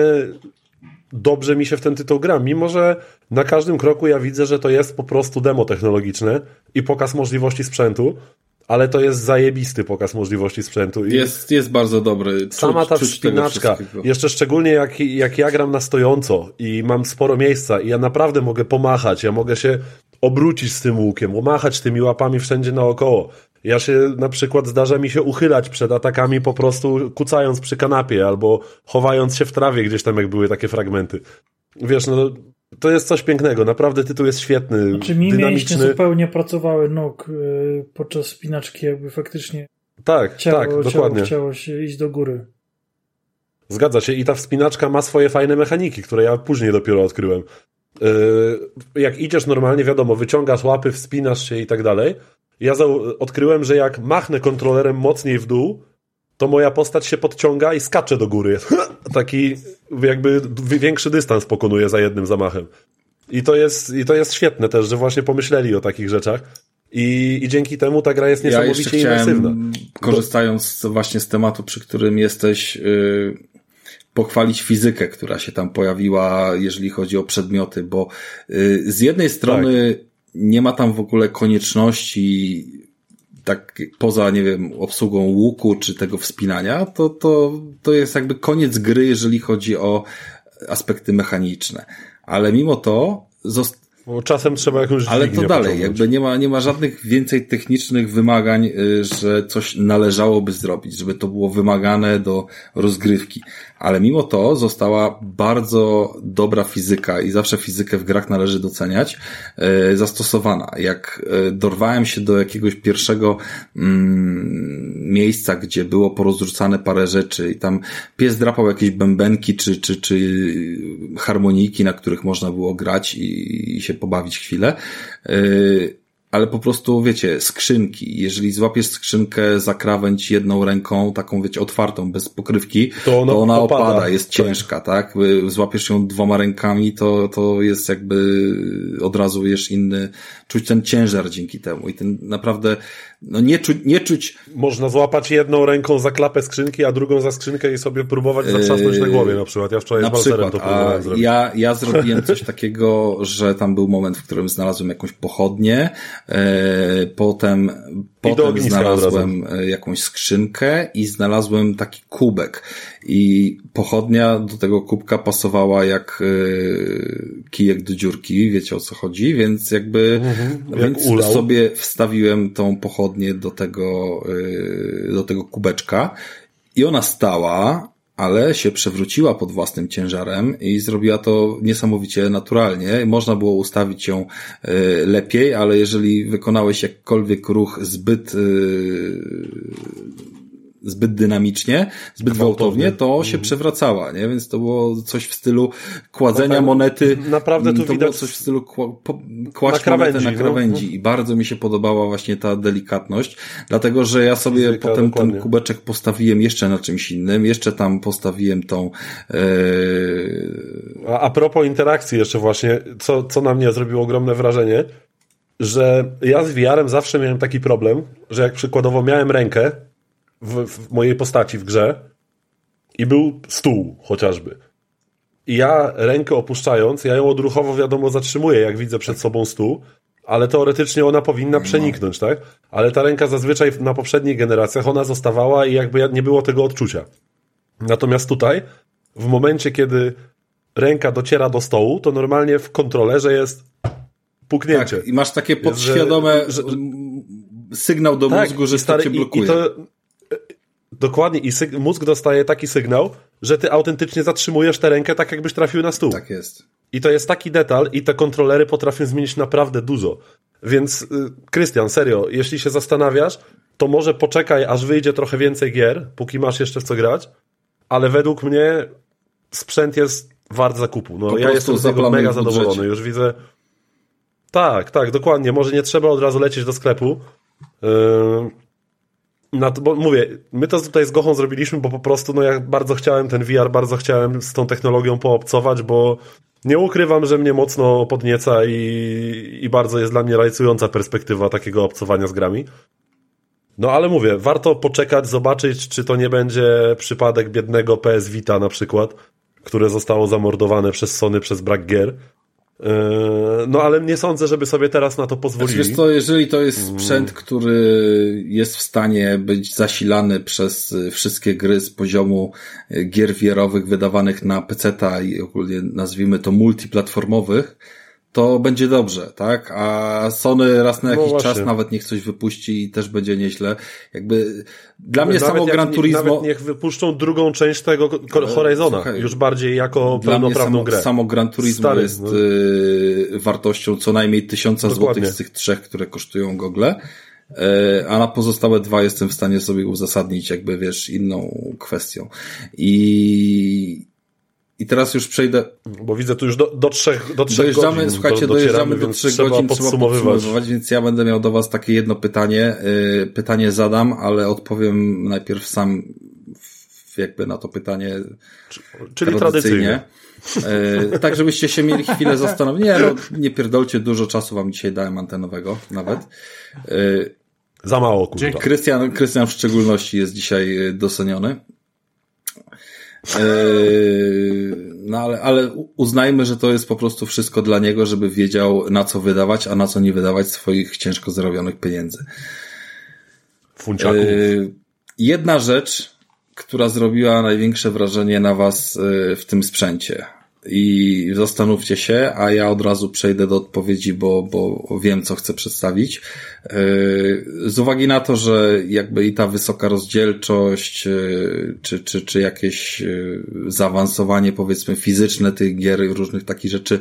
dobrze mi się w ten tytuł gra, mimo że na każdym kroku ja widzę, że to jest po prostu demo technologiczne i pokaz możliwości sprzętu, ale to jest zajebisty pokaz możliwości sprzętu. I jest, jest bardzo dobry. Czuć, sama ta wspinaczka, jeszcze szczególnie jak, jak ja gram na stojąco i mam sporo miejsca i ja naprawdę mogę pomachać, ja mogę się obrócić z tym łukiem, omachać tymi łapami wszędzie naokoło. Ja się na przykład zdarza mi się uchylać przed atakami po prostu kucając przy kanapie albo chowając się w trawie gdzieś tam jak były takie fragmenty. Wiesz, no to jest coś pięknego, naprawdę tytuł jest świetny, znaczy, mi dynamiczny. zupełnie pracowały nóg yy, podczas spinaczki, jakby faktycznie tak, chciało, tak, dokładnie. chciało się iść do góry. Zgadza się i ta wspinaczka ma swoje fajne mechaniki, które ja później dopiero odkryłem. Yy, jak idziesz normalnie, wiadomo, wyciągasz łapy, wspinasz się i tak dalej. Ja odkryłem, że jak machnę kontrolerem mocniej w dół, to moja postać się podciąga i skacze do góry. [LAUGHS] Taki jakby większy dystans pokonuje za jednym zamachem. I to jest, i to jest świetne też, że właśnie pomyśleli o takich rzeczach. I, I dzięki temu ta gra jest niesamowicie ja imersywna. Korzystając właśnie z tematu, przy którym jesteś, yy, pochwalić fizykę, która się tam pojawiła, jeżeli chodzi o przedmioty, bo yy, z jednej strony tak. nie ma tam w ogóle konieczności tak poza, nie wiem, obsługą łuku czy tego wspinania, to, to, to jest jakby koniec gry, jeżeli chodzi o aspekty mechaniczne. Ale mimo to bo czasem trzeba jakąś Ale to dalej, jakby nie ma, nie ma żadnych więcej technicznych wymagań, y, że coś należałoby zrobić, żeby to było wymagane do rozgrywki. Ale mimo to została bardzo dobra fizyka i zawsze fizykę w grach należy doceniać, y, zastosowana. Jak y, dorwałem się do jakiegoś pierwszego mm, miejsca, gdzie było porozrzucane parę rzeczy i tam pies drapał jakieś bębenki czy, czy, czy harmoniki, na których można było grać i, i się pobawić chwilę. Ale po prostu, wiecie, skrzynki. Jeżeli złapiesz skrzynkę za krawędź jedną ręką, taką, wiecie, otwartą, bez pokrywki, to ona, to ona opada. opada, jest tak. ciężka, tak? Złapiesz ją dwoma rękami, to, to jest jakby od razu jest inny, czuć ten ciężar dzięki temu i ten naprawdę, no nie czuć, nie czuć. Można złapać jedną ręką za klapę skrzynki, a drugą za skrzynkę i sobie próbować zatrzasnąć na głowie na przykład. Ja wczoraj na z przykład, to próbowałem zrobić. Ja, ja zrobiłem coś [LAUGHS] takiego, że tam był moment, w którym znalazłem jakąś pochodnię, e, potem, potem znalazłem e, jakąś skrzynkę i znalazłem taki kubek i pochodnia do tego kubka pasowała jak e, kijek do dziurki, wiecie o co chodzi, więc jakby mhm, więc jak sobie wstawiłem tą pochodnię do tego, e, do tego kubeczka. I ona stała, ale się przewróciła pod własnym ciężarem i zrobiła to niesamowicie naturalnie. Można było ustawić ją lepiej, ale jeżeli wykonałeś jakkolwiek ruch zbyt zbyt dynamicznie, zbyt gwałtownie, to się mhm. przewracała, nie? Więc to było coś w stylu kładzenia monety. Naprawdę tu to widać. było coś w stylu kła, po, kłaść na krawędzi, na no. krawędzi. No. I bardzo mi się podobała właśnie ta delikatność, dlatego, że ja sobie Fizyka, potem dokładnie. ten kubeczek postawiłem jeszcze na czymś innym, jeszcze tam postawiłem tą yy... a, a propos interakcji jeszcze właśnie, co, co na mnie zrobiło ogromne wrażenie, że ja z VR-em zawsze miałem taki problem, że jak przykładowo miałem rękę w, w mojej postaci w grze i był stół chociażby. I ja rękę opuszczając, ja ją odruchowo wiadomo zatrzymuję, jak widzę przed sobą stół, ale teoretycznie ona powinna no. przeniknąć, tak? Ale ta ręka zazwyczaj na poprzednich generacjach ona zostawała i jakby nie było tego odczucia. Natomiast tutaj, w momencie, kiedy ręka dociera do stołu, to normalnie w kontrolerze jest puknięcie. Tak, i masz takie podświadome że, że, sygnał do tak, mózgu, że stary, cię blokuje. I, i to, Dokładnie i mózg dostaje taki sygnał, że ty autentycznie zatrzymujesz tę rękę tak, jakbyś trafił na stół. Tak jest. I to jest taki detal i te kontrolery potrafią zmienić naprawdę dużo. Więc, y, Krystian, serio, jeśli się zastanawiasz, to może poczekaj, aż wyjdzie trochę więcej gier, póki masz jeszcze w co grać, ale według mnie sprzęt jest wart zakupu. No, ja jestem z niego mega zadowolony. Już widzę. Tak, tak, dokładnie. Może nie trzeba od razu lecieć do sklepu. Yy na to, bo mówię, my to tutaj z Gochą zrobiliśmy, bo po prostu no ja bardzo chciałem ten VR, bardzo chciałem z tą technologią poobcować, bo nie ukrywam, że mnie mocno podnieca i, i bardzo jest dla mnie rajcująca perspektywa takiego obcowania z grami. No ale mówię, warto poczekać, zobaczyć, czy to nie będzie przypadek biednego PS Vita na przykład, które zostało zamordowane przez Sony przez brak gier no ale nie sądzę, żeby sobie teraz na to pozwolili. Znaczy, to, jeżeli to jest sprzęt, który jest w stanie być zasilany przez wszystkie gry z poziomu gier wierowych wydawanych na PC-ta i ogólnie nazwijmy to multiplatformowych, to będzie dobrze, tak? A Sony raz na jakiś no czas nawet niech coś wypuści i też będzie nieźle. Jakby dla mnie samo Gran Turismo... Nawet niech wypuszczą drugą część tego Horizona, Słuchaj, już bardziej jako pełnoprawną grę. Samo Gran Turismo Stary, jest no. y, wartością co najmniej tysiąca złotych z tych trzech, które kosztują gogle. E, a na pozostałe dwa jestem w stanie sobie uzasadnić jakby, wiesz, inną kwestią. I, i teraz już przejdę. Bo widzę tu już do, do trzech, do trzech dojeżdżamy, godzin. Słuchajcie, do, dojeżdżamy do trzech trzeba godzin, trzeba podsumowywać, więc ja będę miał do Was takie jedno pytanie. E, pytanie zadam, ale odpowiem najpierw sam jakby na to pytanie. Czyli tradycyjnie. E, tak, żebyście się mieli chwilę zastanowić. Nie, no, nie pierdolcie, dużo czasu wam dzisiaj dałem antenowego nawet. E, Za mało, kurwa. Krystian, Krystian w szczególności jest dzisiaj doceniony. No ale, ale uznajmy, że to jest po prostu wszystko dla niego, żeby wiedział na co wydawać, a na co nie wydawać swoich ciężko zarobionych pieniędzy. Funciaków. Jedna rzecz, która zrobiła największe wrażenie na Was y, w tym sprzęcie. I zastanówcie się, a ja od razu przejdę do odpowiedzi, bo, bo wiem, co chcę przedstawić. Y, z uwagi na to, że jakby i ta wysoka rozdzielczość, y, czy, czy, czy jakieś zaawansowanie, powiedzmy, fizyczne tych gier, różnych takich rzeczy,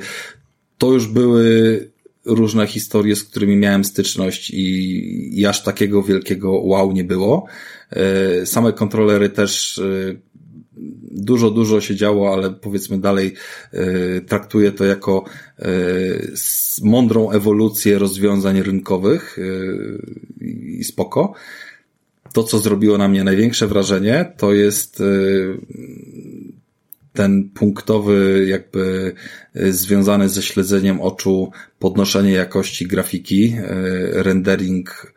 to już były różne historie, z którymi miałem styczność i, i aż takiego wielkiego wow nie było. Same kontrolery też dużo, dużo się działo, ale powiedzmy dalej e, traktuję to jako mądrą ewolucję rozwiązań rynkowych i spoko. To, co zrobiło na mnie największe wrażenie, to jest ten punktowy, jakby związany ze śledzeniem oczu, podnoszenie jakości grafiki, rendering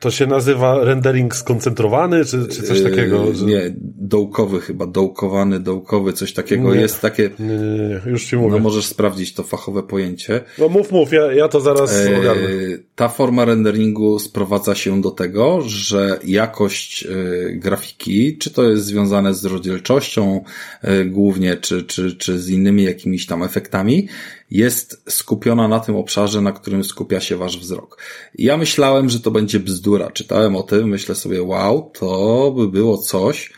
to się nazywa rendering skoncentrowany, czy, czy coś takiego? Że... Nie, dołkowy chyba, dołkowany, dołkowy, coś takiego nie, jest takie. Nie, nie, nie, już ci mówię. No możesz sprawdzić to fachowe pojęcie. No mów, mów, ja, ja to zaraz e, ogarnę. Ta forma renderingu sprowadza się do tego, że jakość e, grafiki, czy to jest związane z rozdzielczością głównie, czy, czy, czy z innymi jakimiś tam efektami, jest skupiona na tym obszarze, na którym skupia się wasz wzrok. Ja myślałem, że to będzie bzdura. Czytałem o tym, myślę sobie, wow, to by było coś,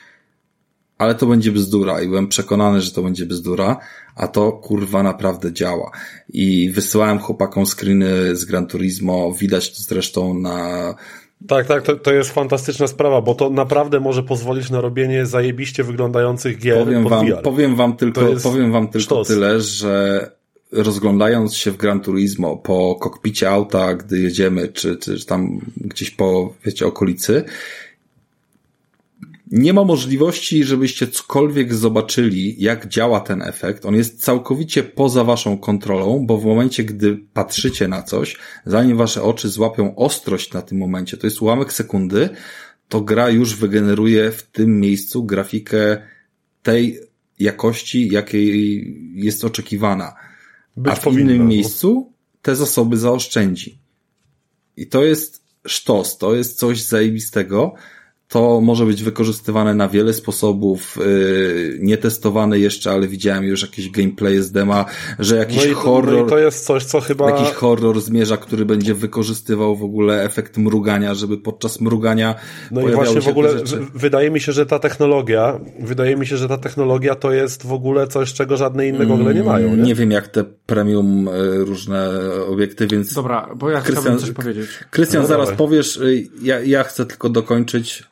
ale to będzie bzdura i byłem przekonany, że to będzie bzdura, a to kurwa naprawdę działa. I wysyłałem chłopakom screeny z Gran Turismo, widać to zresztą na tak, tak, to, to jest fantastyczna sprawa, bo to naprawdę może pozwolić na robienie zajebiście wyglądających gier. Powiem wam, powiem wam tylko, powiem wam tylko sztos. tyle, że rozglądając się w Gran Turismo po kokpicie auta, gdy jedziemy, czy, czy tam gdzieś po, wiecie, okolicy, nie ma możliwości, żebyście cokolwiek zobaczyli, jak działa ten efekt. On jest całkowicie poza waszą kontrolą, bo w momencie, gdy patrzycie na coś, zanim wasze oczy złapią ostrość na tym momencie, to jest ułamek sekundy, to gra już wygeneruje w tym miejscu grafikę tej jakości, jakiej jest oczekiwana. A w innym miejscu te zasoby zaoszczędzi. I to jest sztos, to jest coś zajebistego, to może być wykorzystywane na wiele sposobów, yy, nietestowane jeszcze, ale widziałem już jakieś gameplay z dema, że jakiś no i, horror. No i to jest coś, co chyba. Jakiś horror zmierza, który będzie wykorzystywał w ogóle efekt mrugania, żeby podczas mrugania. No i właśnie w ogóle wydaje mi się, że ta technologia, wydaje mi się, że ta technologia to jest w ogóle coś, czego żadne inne Google nie mają. Nie? nie wiem, jak te premium y, różne obiekty, więc. Dobra, bo ja Krystian, coś powiedzieć. Krystian, no, zaraz dawaj. powiesz, y, ja, ja chcę tylko dokończyć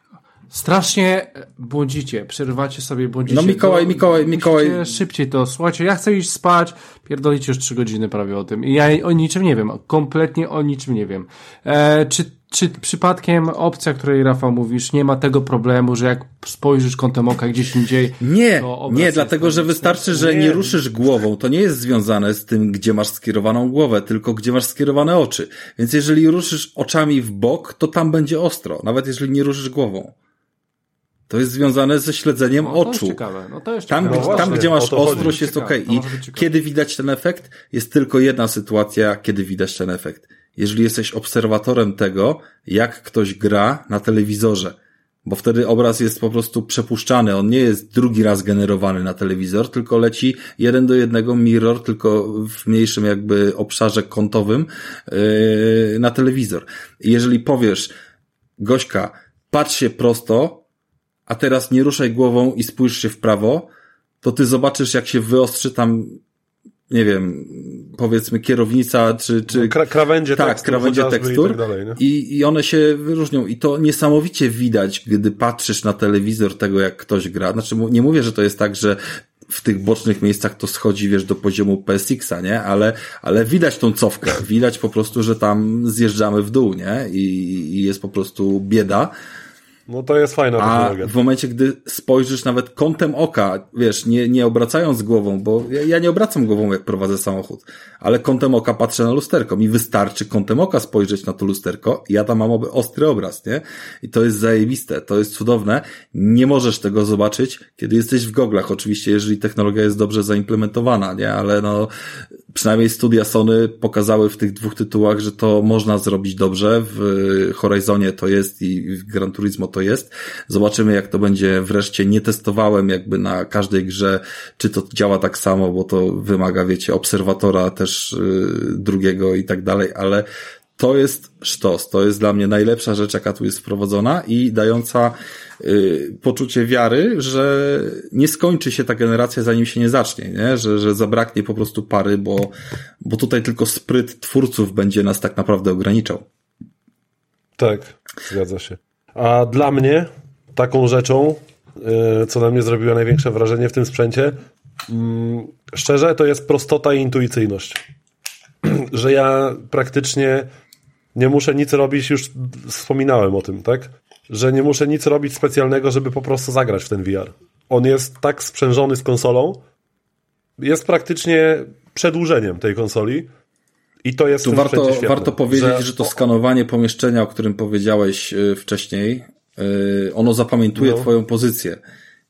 Strasznie błądzicie, przerywacie sobie, błądzicie. No Mikołaj, Mikołaj, Mikołaj. szybciej to, słuchajcie, ja chcę iść spać, pierdolicie już trzy godziny prawie o tym. I ja o niczym nie wiem, kompletnie o niczym nie wiem. E, czy, czy przypadkiem opcja, której Rafał mówisz, nie ma tego problemu, że jak spojrzysz kątem oka gdzieś indziej... Nie, nie, dlatego, że wystarczy, że nie. nie ruszysz głową. To nie jest związane z tym, gdzie masz skierowaną głowę, tylko gdzie masz skierowane oczy. Więc jeżeli ruszysz oczami w bok, to tam będzie ostro, nawet jeżeli nie ruszysz głową. To jest związane ze śledzeniem no, oczu. No, to jest tam, ciekawe. Gdzie, no tam, gdzie masz ostrość, jest ok. I kiedy widać ten efekt? Jest tylko jedna sytuacja, kiedy widać ten efekt. Jeżeli jesteś obserwatorem tego, jak ktoś gra na telewizorze, bo wtedy obraz jest po prostu przepuszczany. On nie jest drugi raz generowany na telewizor, tylko leci jeden do jednego mirror, tylko w mniejszym jakby obszarze kątowym yy, na telewizor. I jeżeli powiesz, Gośka, patrz się prosto, a teraz nie ruszaj głową i spójrz się w prawo, to ty zobaczysz, jak się wyostrzy tam nie wiem, powiedzmy kierownica, czy... czy no, kra krawędzie tak, tekstur, krawędzie tekstur i, tak dalej, I, I one się wyróżnią i to niesamowicie widać, gdy patrzysz na telewizor tego, jak ktoś gra. Znaczy, nie mówię, że to jest tak, że w tych bocznych miejscach to schodzi, wiesz, do poziomu PSX-a, nie? Ale, ale widać tą cofkę. Widać po prostu, że tam zjeżdżamy w dół, nie? I, i jest po prostu bieda. No to jest fajna technologia. A w momencie, gdy spojrzysz nawet kątem oka, wiesz, nie, nie obracając głową, bo ja, ja, nie obracam głową, jak prowadzę samochód, ale kątem oka patrzę na lusterko. Mi wystarczy kątem oka spojrzeć na to lusterko ja tam mam ostry obraz, nie? I to jest zajebiste, to jest cudowne. Nie możesz tego zobaczyć, kiedy jesteś w goglach. Oczywiście, jeżeli technologia jest dobrze zaimplementowana, nie? Ale no, przynajmniej studia Sony pokazały w tych dwóch tytułach, że to można zrobić dobrze. W Horizonie to jest i w Gran Turismo to jest. Zobaczymy, jak to będzie wreszcie. Nie testowałem jakby na każdej grze, czy to działa tak samo, bo to wymaga, wiecie, obserwatora też yy, drugiego i tak dalej, ale to jest sztos. To jest dla mnie najlepsza rzecz, jaka tu jest wprowadzona i dająca y, poczucie wiary, że nie skończy się ta generacja, zanim się nie zacznie, nie? Że, że zabraknie po prostu pary, bo, bo tutaj tylko spryt twórców będzie nas tak naprawdę ograniczał. Tak, zgadza się. A dla mnie taką rzeczą, y, co na mnie zrobiło największe wrażenie w tym sprzęcie, mm, szczerze, to jest prostota i intuicyjność. [CLEARS THROAT] że ja praktycznie nie muszę nic robić, już wspominałem o tym, tak? Że nie muszę nic robić specjalnego, żeby po prostu zagrać w ten VR. On jest tak sprzężony z konsolą, jest praktycznie przedłużeniem tej konsoli. I to jest tu warto, warto powiedzieć, że... że to skanowanie pomieszczenia, o którym powiedziałeś y, wcześniej, y, ono zapamiętuje no. twoją pozycję.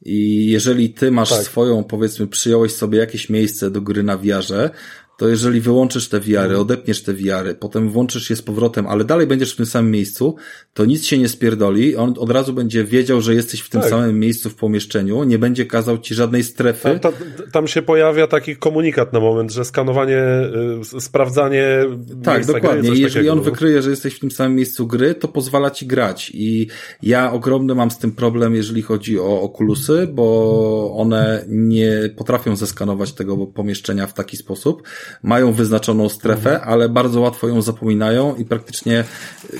I jeżeli ty masz tak. swoją, powiedzmy, przyjąłeś sobie jakieś miejsce do gry na wiarze, to jeżeli wyłączysz te wiary, mhm. odepniesz te wiary, potem włączysz je z powrotem, ale dalej będziesz w tym samym miejscu, to nic się nie spierdoli, on od razu będzie wiedział, że jesteś w tym tak. samym miejscu w pomieszczeniu, nie będzie kazał ci żadnej strefy. Tam, tam, tam się pojawia taki komunikat na moment, że skanowanie, y, sprawdzanie. Tak, dokładnie. Gry, jeżeli on no. wykryje, że jesteś w tym samym miejscu gry, to pozwala ci grać. I ja ogromny mam z tym problem, jeżeli chodzi o okulusy, bo one nie potrafią zeskanować tego pomieszczenia w taki sposób mają wyznaczoną strefę, mhm. ale bardzo łatwo ją zapominają i praktycznie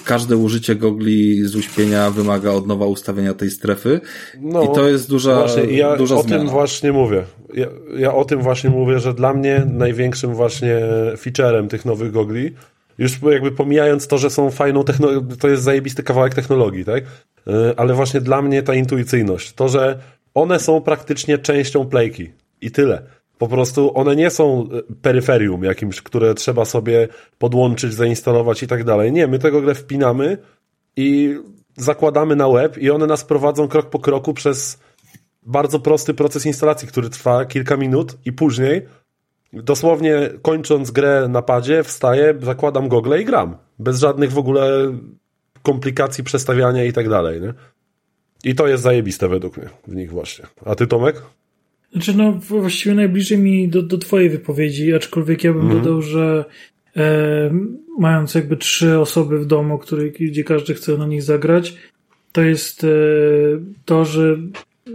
każde użycie gogli z uśpienia wymaga od nowa ustawienia tej strefy. No, I to jest duża, właśnie, ja duża o zmiana. tym właśnie mówię. Ja, ja o tym właśnie mówię, że dla mnie największym właśnie featurem tych nowych gogli już jakby pomijając to, że są fajną technologią, to jest zajebisty kawałek technologii, tak? E, ale właśnie dla mnie ta intuicyjność, to, że one są praktycznie częścią playki i tyle. Po prostu one nie są e, peryferium jakimś, które trzeba sobie podłączyć, zainstalować i tak dalej. Nie, my tego grę wpinamy i zakładamy na web i one nas prowadzą krok po kroku przez bardzo prosty proces instalacji, który trwa kilka minut i później dosłownie kończąc grę na padzie wstaję, zakładam gogle i gram. Bez żadnych w ogóle komplikacji przestawiania i tak dalej. Nie? I to jest zajebiste według mnie w nich właśnie. A ty Tomek? Znaczy, no właściwie najbliżej mi do, do twojej wypowiedzi, aczkolwiek ja bym mhm. dodał, że e, mając jakby trzy osoby w domu, który, gdzie każdy chce na nich zagrać, to jest e, to, że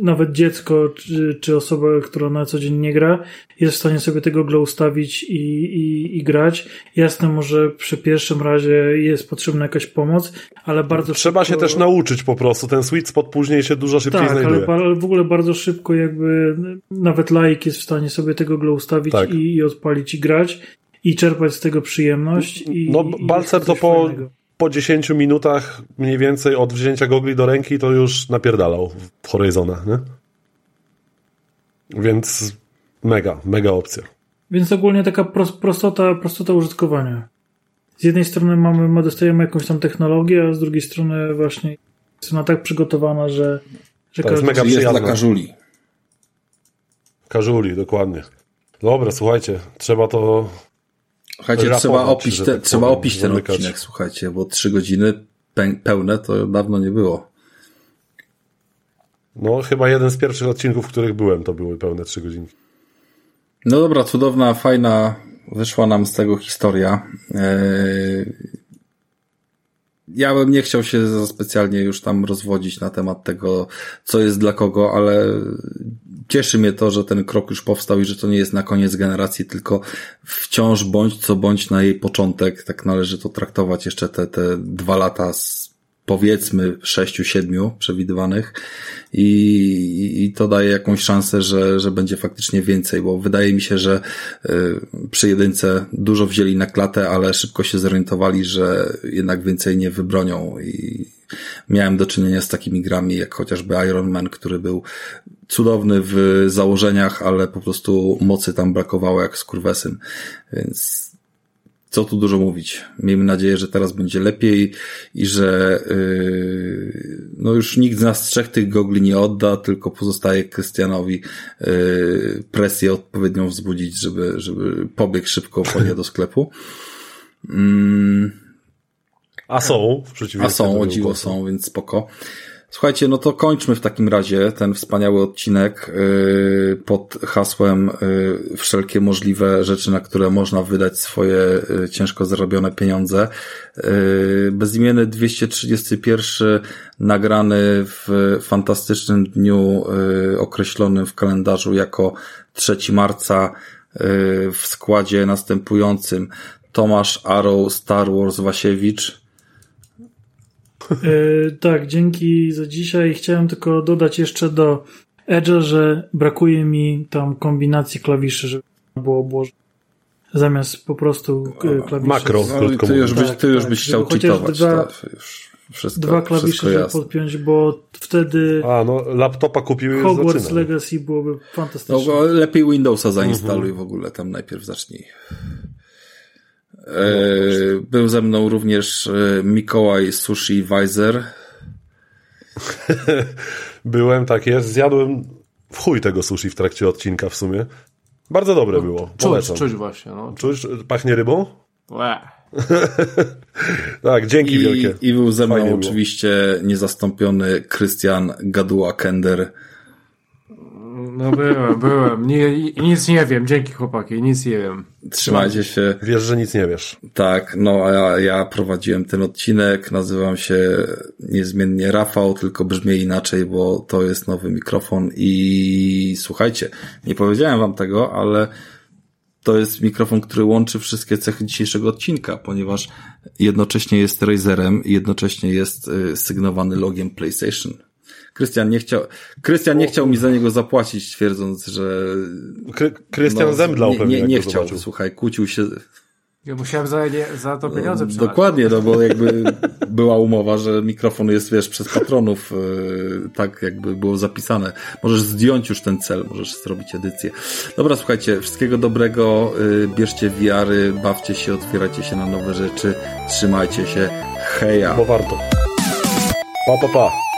nawet dziecko, czy, czy osoba, która na co dzień nie gra, jest w stanie sobie tego glow ustawić i, i, i grać. Jasne, może przy pierwszym razie jest potrzebna jakaś pomoc, ale bardzo Trzeba szybko... się też nauczyć po prostu. Ten sweet spot później się dużo szybciej tak, znajduje. Ale, ale w ogóle bardzo szybko jakby nawet laik jest w stanie sobie tego glow ustawić tak. i, i odpalić i grać i czerpać z tego przyjemność. I, no, Balcer to po, po 10 minutach mniej więcej od wzięcia gogli do ręki to już napierdalał w Horizona, nie? Więc mega, mega opcja. Więc ogólnie taka prostota, prostota użytkowania. Z jednej strony mamy, dostajemy jakąś tam technologię, a z drugiej strony właśnie jest ona tak przygotowana, że, że to każdy... jest mega jest dla każuli. Każuli, dokładnie. Dobra, słuchajcie, trzeba to Słuchajcie, trzeba opić, te, tak trzeba opić ten odcinek, słuchajcie, bo trzy godziny pełne to dawno nie było. No, chyba jeden z pierwszych odcinków, w których byłem, to były pełne trzy godzinki. No dobra, cudowna, fajna, wyszła nam z tego historia. Eee, ja bym nie chciał się za specjalnie już tam rozwodzić na temat tego, co jest dla kogo, ale cieszy mnie to, że ten krok już powstał i że to nie jest na koniec generacji, tylko wciąż bądź co bądź na jej początek. Tak należy to traktować jeszcze te, te dwa lata z powiedzmy sześciu, siedmiu przewidywanych i, i to daje jakąś szansę, że, że będzie faktycznie więcej, bo wydaje mi się, że y, przy jedynce dużo wzięli na klatę, ale szybko się zorientowali, że jednak więcej nie wybronią i miałem do czynienia z takimi grami jak chociażby Iron Man, który był cudowny w założeniach, ale po prostu mocy tam brakowało jak skurwesyn, więc co tu dużo mówić. Miejmy nadzieję, że teraz będzie lepiej i że yy, no już nikt z nas trzech tych gogli nie odda, tylko pozostaje Krystianowi yy, presję odpowiednią wzbudzić, żeby, żeby pobiegł szybko po nie do sklepu. Mm. A są, w przeciwieństwie A są, o dziwo są, więc spoko. Słuchajcie, no to kończmy w takim razie ten wspaniały odcinek yy, pod hasłem yy, wszelkie możliwe rzeczy, na które można wydać swoje yy, ciężko zarobione pieniądze. Bezimienny 231 nagrany w fantastycznym dniu określonym w kalendarzu jako 3 marca w składzie następującym Tomasz Arrow, Star Wars Wasiewicz, [LAUGHS] E, tak, dzięki za dzisiaj. Chciałem tylko dodać jeszcze do Edge'a, że brakuje mi tam kombinacji klawiszy, żeby było obłożyć. Zamiast po prostu e, klawiszy. Makro, no, ty już byś, ty już tak, byś chciał cheatować. Dwa, już wszystko, dwa klawisze, żeby podpiąć, bo wtedy A, no laptopa kupił Hogwarts Legacy byłoby fantastyczne. No, lepiej Windowsa zainstaluj mhm. w ogóle, tam najpierw zacznij. E, był ze mną również e, Mikołaj Sushi Weiser. [LAUGHS] Byłem, tak jest. Zjadłem w chuj tego sushi w trakcie odcinka w sumie. Bardzo dobre no, było. Czuć, czuć właśnie. No. Czuć, pachnie rybą? Łe. [LAUGHS] tak, dzięki I, wielkie. I był ze mną Fajnie oczywiście było. niezastąpiony Krystian Gaduła Kender. No byłem, byłem. Nie, nic nie wiem, dzięki chłopaki, nic nie wiem. Trzymajcie się. Wiesz, że nic nie wiesz. Tak, no a ja, ja prowadziłem ten odcinek, nazywam się niezmiennie Rafał, tylko brzmi inaczej, bo to jest nowy mikrofon i słuchajcie, nie powiedziałem wam tego, ale to jest mikrofon, który łączy wszystkie cechy dzisiejszego odcinka, ponieważ jednocześnie jest Razerem i jednocześnie jest y, sygnowany logiem PlayStation. Krystian nie chciał, Krystian nie chciał mi za niego zapłacić, twierdząc, że... Krystian no, zemdlał pewnie. Nie, nie chciał, słuchaj, kłócił się... Ja musiałem za, nie, za to pieniądze no, Dokładnie, no bo jakby była umowa, że mikrofon jest, wiesz, przez patronów, yy, tak jakby było zapisane. Możesz zdjąć już ten cel, możesz zrobić edycję. Dobra, słuchajcie, wszystkiego dobrego, yy, bierzcie wiary, bawcie się, otwierajcie się na nowe rzeczy, trzymajcie się, heja. Bo warto. Pa, pa, pa.